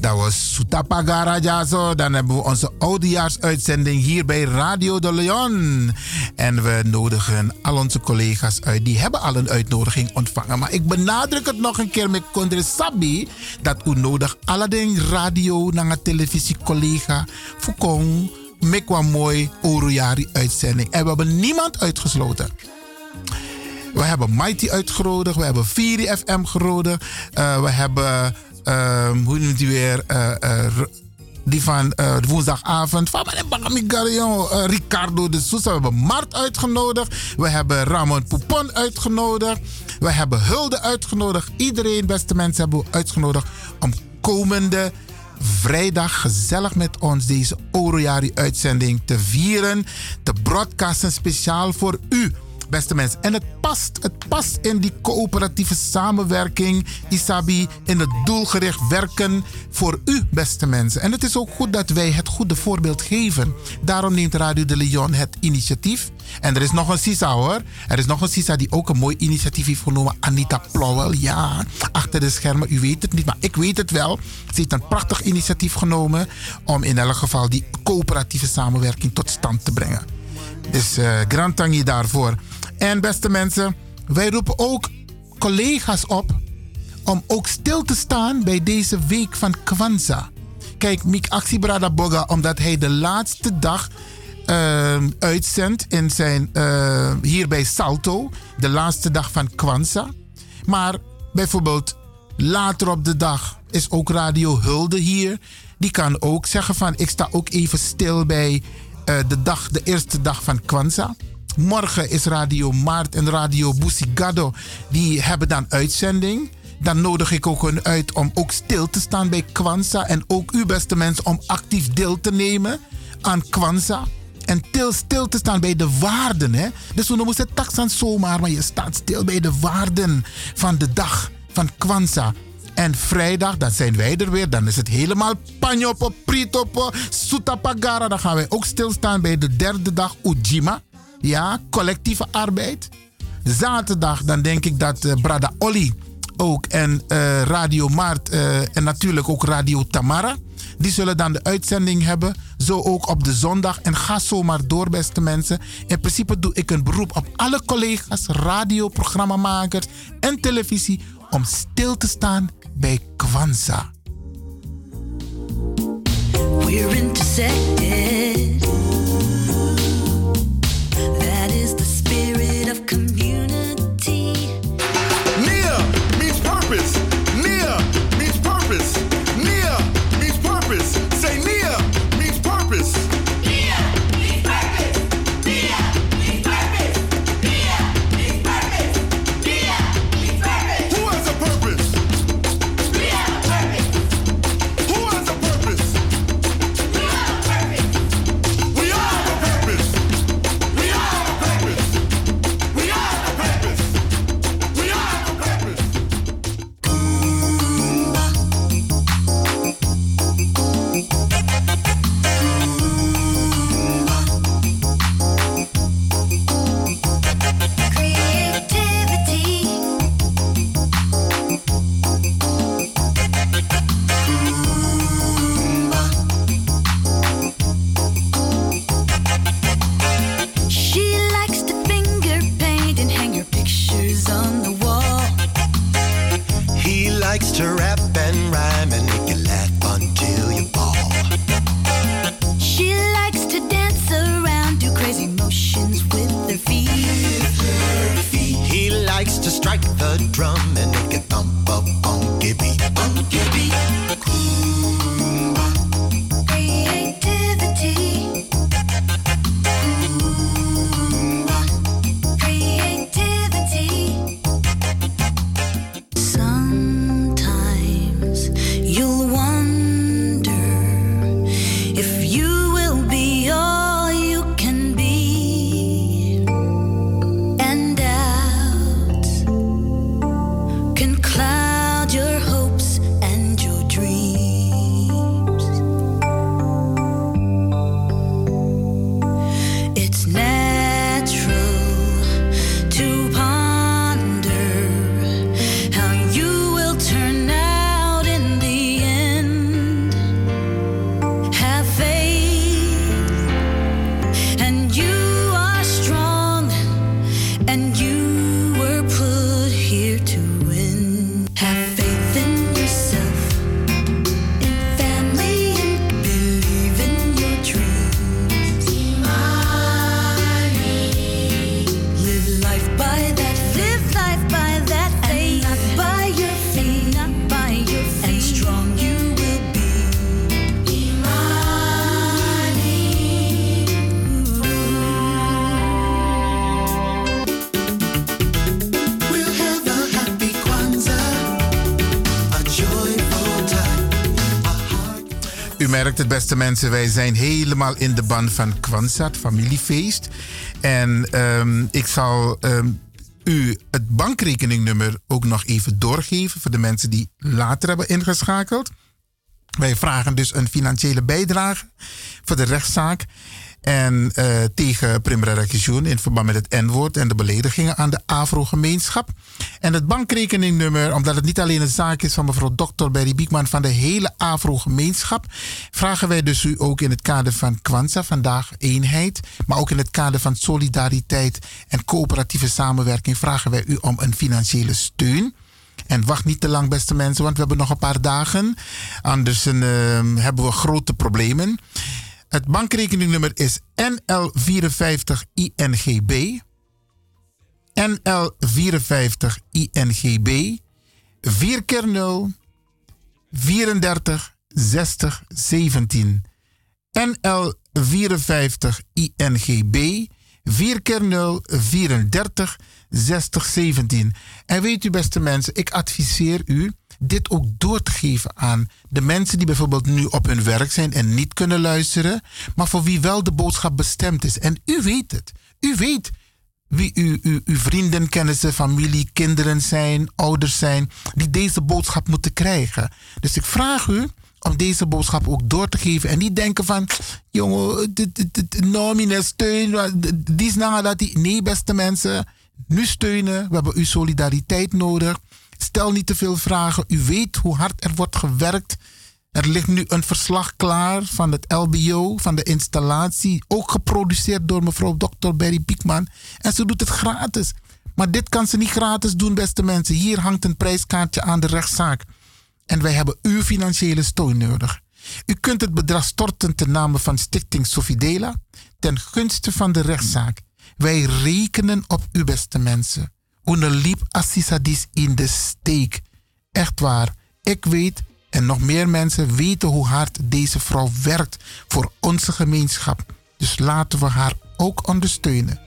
S1: dat was Sutapagara Jazo. Dan hebben we onze oudejaarsuitzending hier bij Radio de Leon. En we nodigen al onze collega's uit. Die hebben al een uitnodiging ontvangen. Maar ik benadruk het nog een keer met Kondre Sabi. Dat u nodig alleen radio naar een televisiecollega. Fukong, met mooi Orojari uitzending. En we hebben niemand uitgesloten. We hebben Mighty uitgenodigd. We hebben Viri FM genodigd. Uh, we hebben, uh, hoe noemt die weer? Uh, die van woensdagavond. Van Ricardo de Sousa. We hebben Mart uitgenodigd. We hebben Ramon Poupon uitgenodigd. We hebben Hulde uitgenodigd. Iedereen, beste mensen, hebben we uitgenodigd om komende vrijdag gezellig met ons deze Orojari uitzending te vieren. Te broadcasten speciaal voor u beste mensen. En het past, het past in die coöperatieve samenwerking, Isabi, in het doelgericht werken voor u, beste mensen. En het is ook goed dat wij het goede voorbeeld geven. Daarom neemt Radio de Leon het initiatief. En er is nog een Sisa hoor. Er is nog een Sisa die ook een mooi initiatief heeft genomen. Anita Plauwel. Ja, achter de schermen. U weet het niet, maar ik weet het wel. Ze heeft een prachtig initiatief genomen. Om in elk geval die coöperatieve samenwerking tot stand te brengen. Dus uh, grand daarvoor. En beste mensen, wij roepen ook collega's op om ook stil te staan bij deze week van Kwanzaa. Kijk, Mik Actie Brada Boga, omdat hij de laatste dag uh, uitzendt in zijn, uh, hier bij Salto, de laatste dag van Kwanzaa. Maar bijvoorbeeld later op de dag is ook Radio Hulde hier. Die kan ook zeggen van ik sta ook even stil bij de, dag, de eerste dag van Kwanzaa. Morgen is Radio Maart en Radio Busigado. Die hebben dan uitzending. Dan nodig ik ook hun uit om ook stil te staan bij Kwanzaa. En ook u beste mensen om actief deel te nemen aan Kwanzaa. En til, stil te staan bij de waarden. Hè? Dus we noemen het taxan zomaar, maar je staat stil bij de waarden van de dag van Kwanzaa. En vrijdag, dan zijn wij er weer. Dan is het helemaal panjopo, pritopo, sutapagara. Dan gaan wij ook stilstaan bij de derde dag Ujima. Ja, collectieve arbeid. Zaterdag, dan denk ik dat uh, Brada Olly ook en uh, Radio Maart uh, en natuurlijk ook Radio Tamara. Die zullen dan de uitzending hebben. Zo ook op de zondag. En ga zomaar door, beste mensen. In principe doe ik een beroep op alle collega's, radioprogrammamakers en televisie. om stil te staan bij Kwanzaa.
S7: We're intersected.
S1: Het, beste mensen, wij zijn helemaal in de ban van Kwanzaa, het familiefeest. En ehm, ik zal ehm, u het bankrekeningnummer ook nog even doorgeven voor de mensen die later hebben ingeschakeld. Wij vragen dus een financiële bijdrage voor de rechtszaak. En eh, tegen Primera Region in verband met het N-woord en de beledigingen aan de Afro-gemeenschap. En het bankrekeningnummer, omdat het niet alleen een zaak is van mevrouw Dr. Berry Biekman van de hele Afro-gemeenschap, vragen wij dus u ook in het kader van Kwanzaa, vandaag eenheid, maar ook in het kader van solidariteit en coöperatieve samenwerking, vragen wij u om een financiële steun. En wacht niet te lang, beste mensen, want we hebben nog een paar dagen. Anders eh, hebben we grote problemen. Het bankrekeningnummer is NL54INGB. NL54INGB. 4 keer 0 34 60 17. NL54INGB. 4 keer 0 34 60 17. En weet u, beste mensen, ik adviseer u dit ook door te geven aan de mensen die bijvoorbeeld nu op hun werk zijn en niet kunnen luisteren, maar voor wie wel de boodschap bestemd is. En u weet het. U weet wie u, u, uw vrienden, kennissen, familie, kinderen zijn, ouders zijn, die deze boodschap moeten krijgen. Dus ik vraag u om deze boodschap ook door te geven en niet denken van, jongen, nomine steun, die is dat die. Nee, beste mensen, nu steunen. We hebben uw solidariteit nodig. Stel niet te veel vragen. U weet hoe hard er wordt gewerkt. Er ligt nu een verslag klaar van het LBO, van de installatie. Ook geproduceerd door mevrouw Dr. Berry Piekman. En ze doet het gratis. Maar dit kan ze niet gratis doen, beste mensen. Hier hangt een prijskaartje aan de rechtszaak. En wij hebben uw financiële steun nodig. U kunt het bedrag storten ten name van Stichting Sofidela ten gunste van de rechtszaak. Wij rekenen op u, beste mensen. Uneliep assisadis in de steek. Echt waar. Ik weet en nog meer mensen weten hoe hard deze vrouw werkt voor onze gemeenschap. Dus laten we haar ook ondersteunen.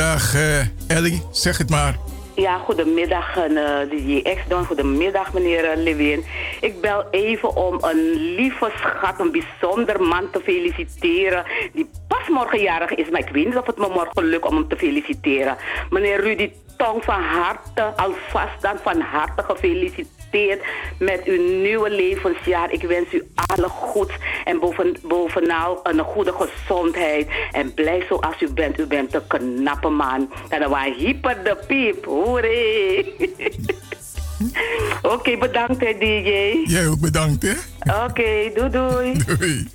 S10: Goedemiddag, eh, Ellie. Zeg het maar.
S28: Ja, goedemiddag, uh, DJ X-Don. Goedemiddag, meneer uh, Lewin. Ik bel even om een lieve schat, een bijzonder man te feliciteren. Die pas morgen jarig is, maar ik weet niet of het me morgen lukt om hem te feliciteren. Meneer Rudy Tong, van harte, alvast dan van harte gefeliciteerd met uw nieuwe levensjaar. Ik wens u alle goeds en boven, bovenal een goede gezondheid. En blij zoals u bent. U bent een knappe man. En dan was hyper de piep. Hoeré. Oké, bedankt hè DJ.
S29: Jij ook bedankt hè.
S28: Oké, doei doei.
S29: Doei.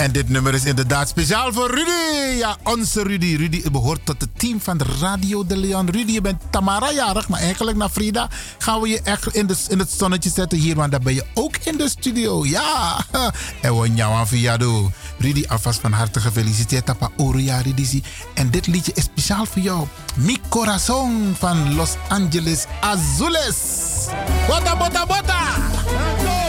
S1: En dit nummer is inderdaad speciaal voor Rudy. Ja, onze Rudy. Rudy behoort tot het team van Radio de Leon. Rudy, je bent Tamara jarig, maar eigenlijk na Frida gaan we je echt in, de, in het zonnetje zetten hier. Want dan ben je ook in de studio. Ja. En we jou via do. Rudy, alvast van harte gefeliciteerd. Tapa Oruya Ridisi. En dit liedje is speciaal voor jou. Mi Corazon van Los Angeles Azules. Bota, bota, bota.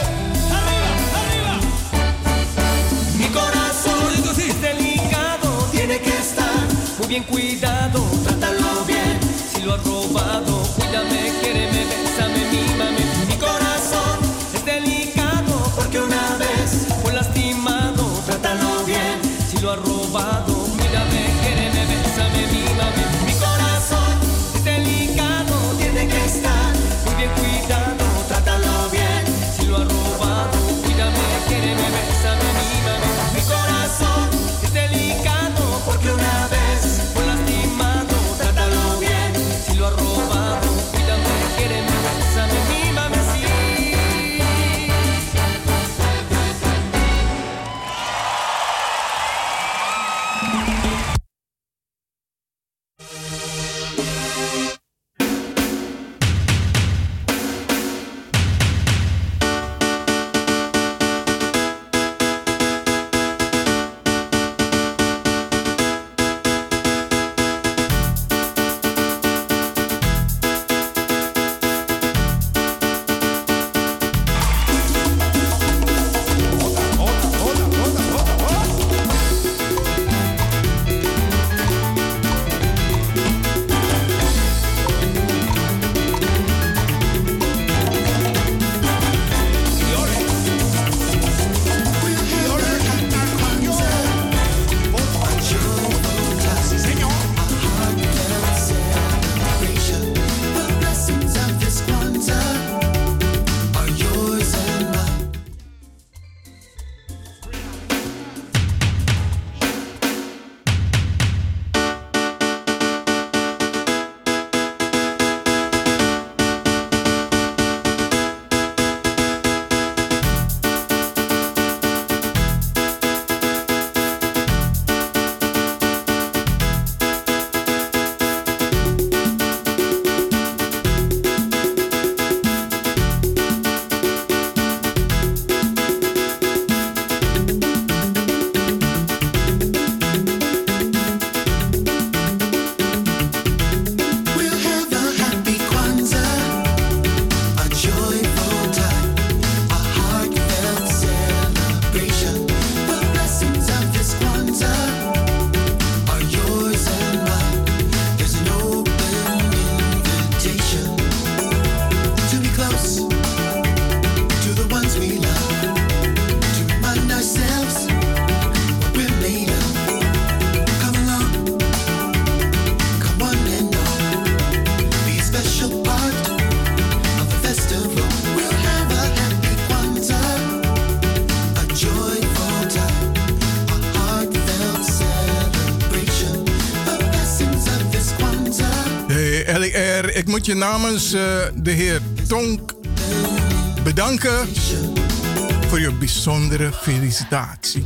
S5: Bien cuidado,
S29: Je namens eh, de heer Tonk bedanken voor je bijzondere felicitatie.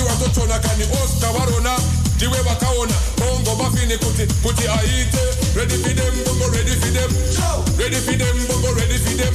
S20: Apa anzi watochona kani Oscar varona ndiwe vakaona bongo mafini kuti kuti aite ready for them bongo ready for them ready for them bongo ready for them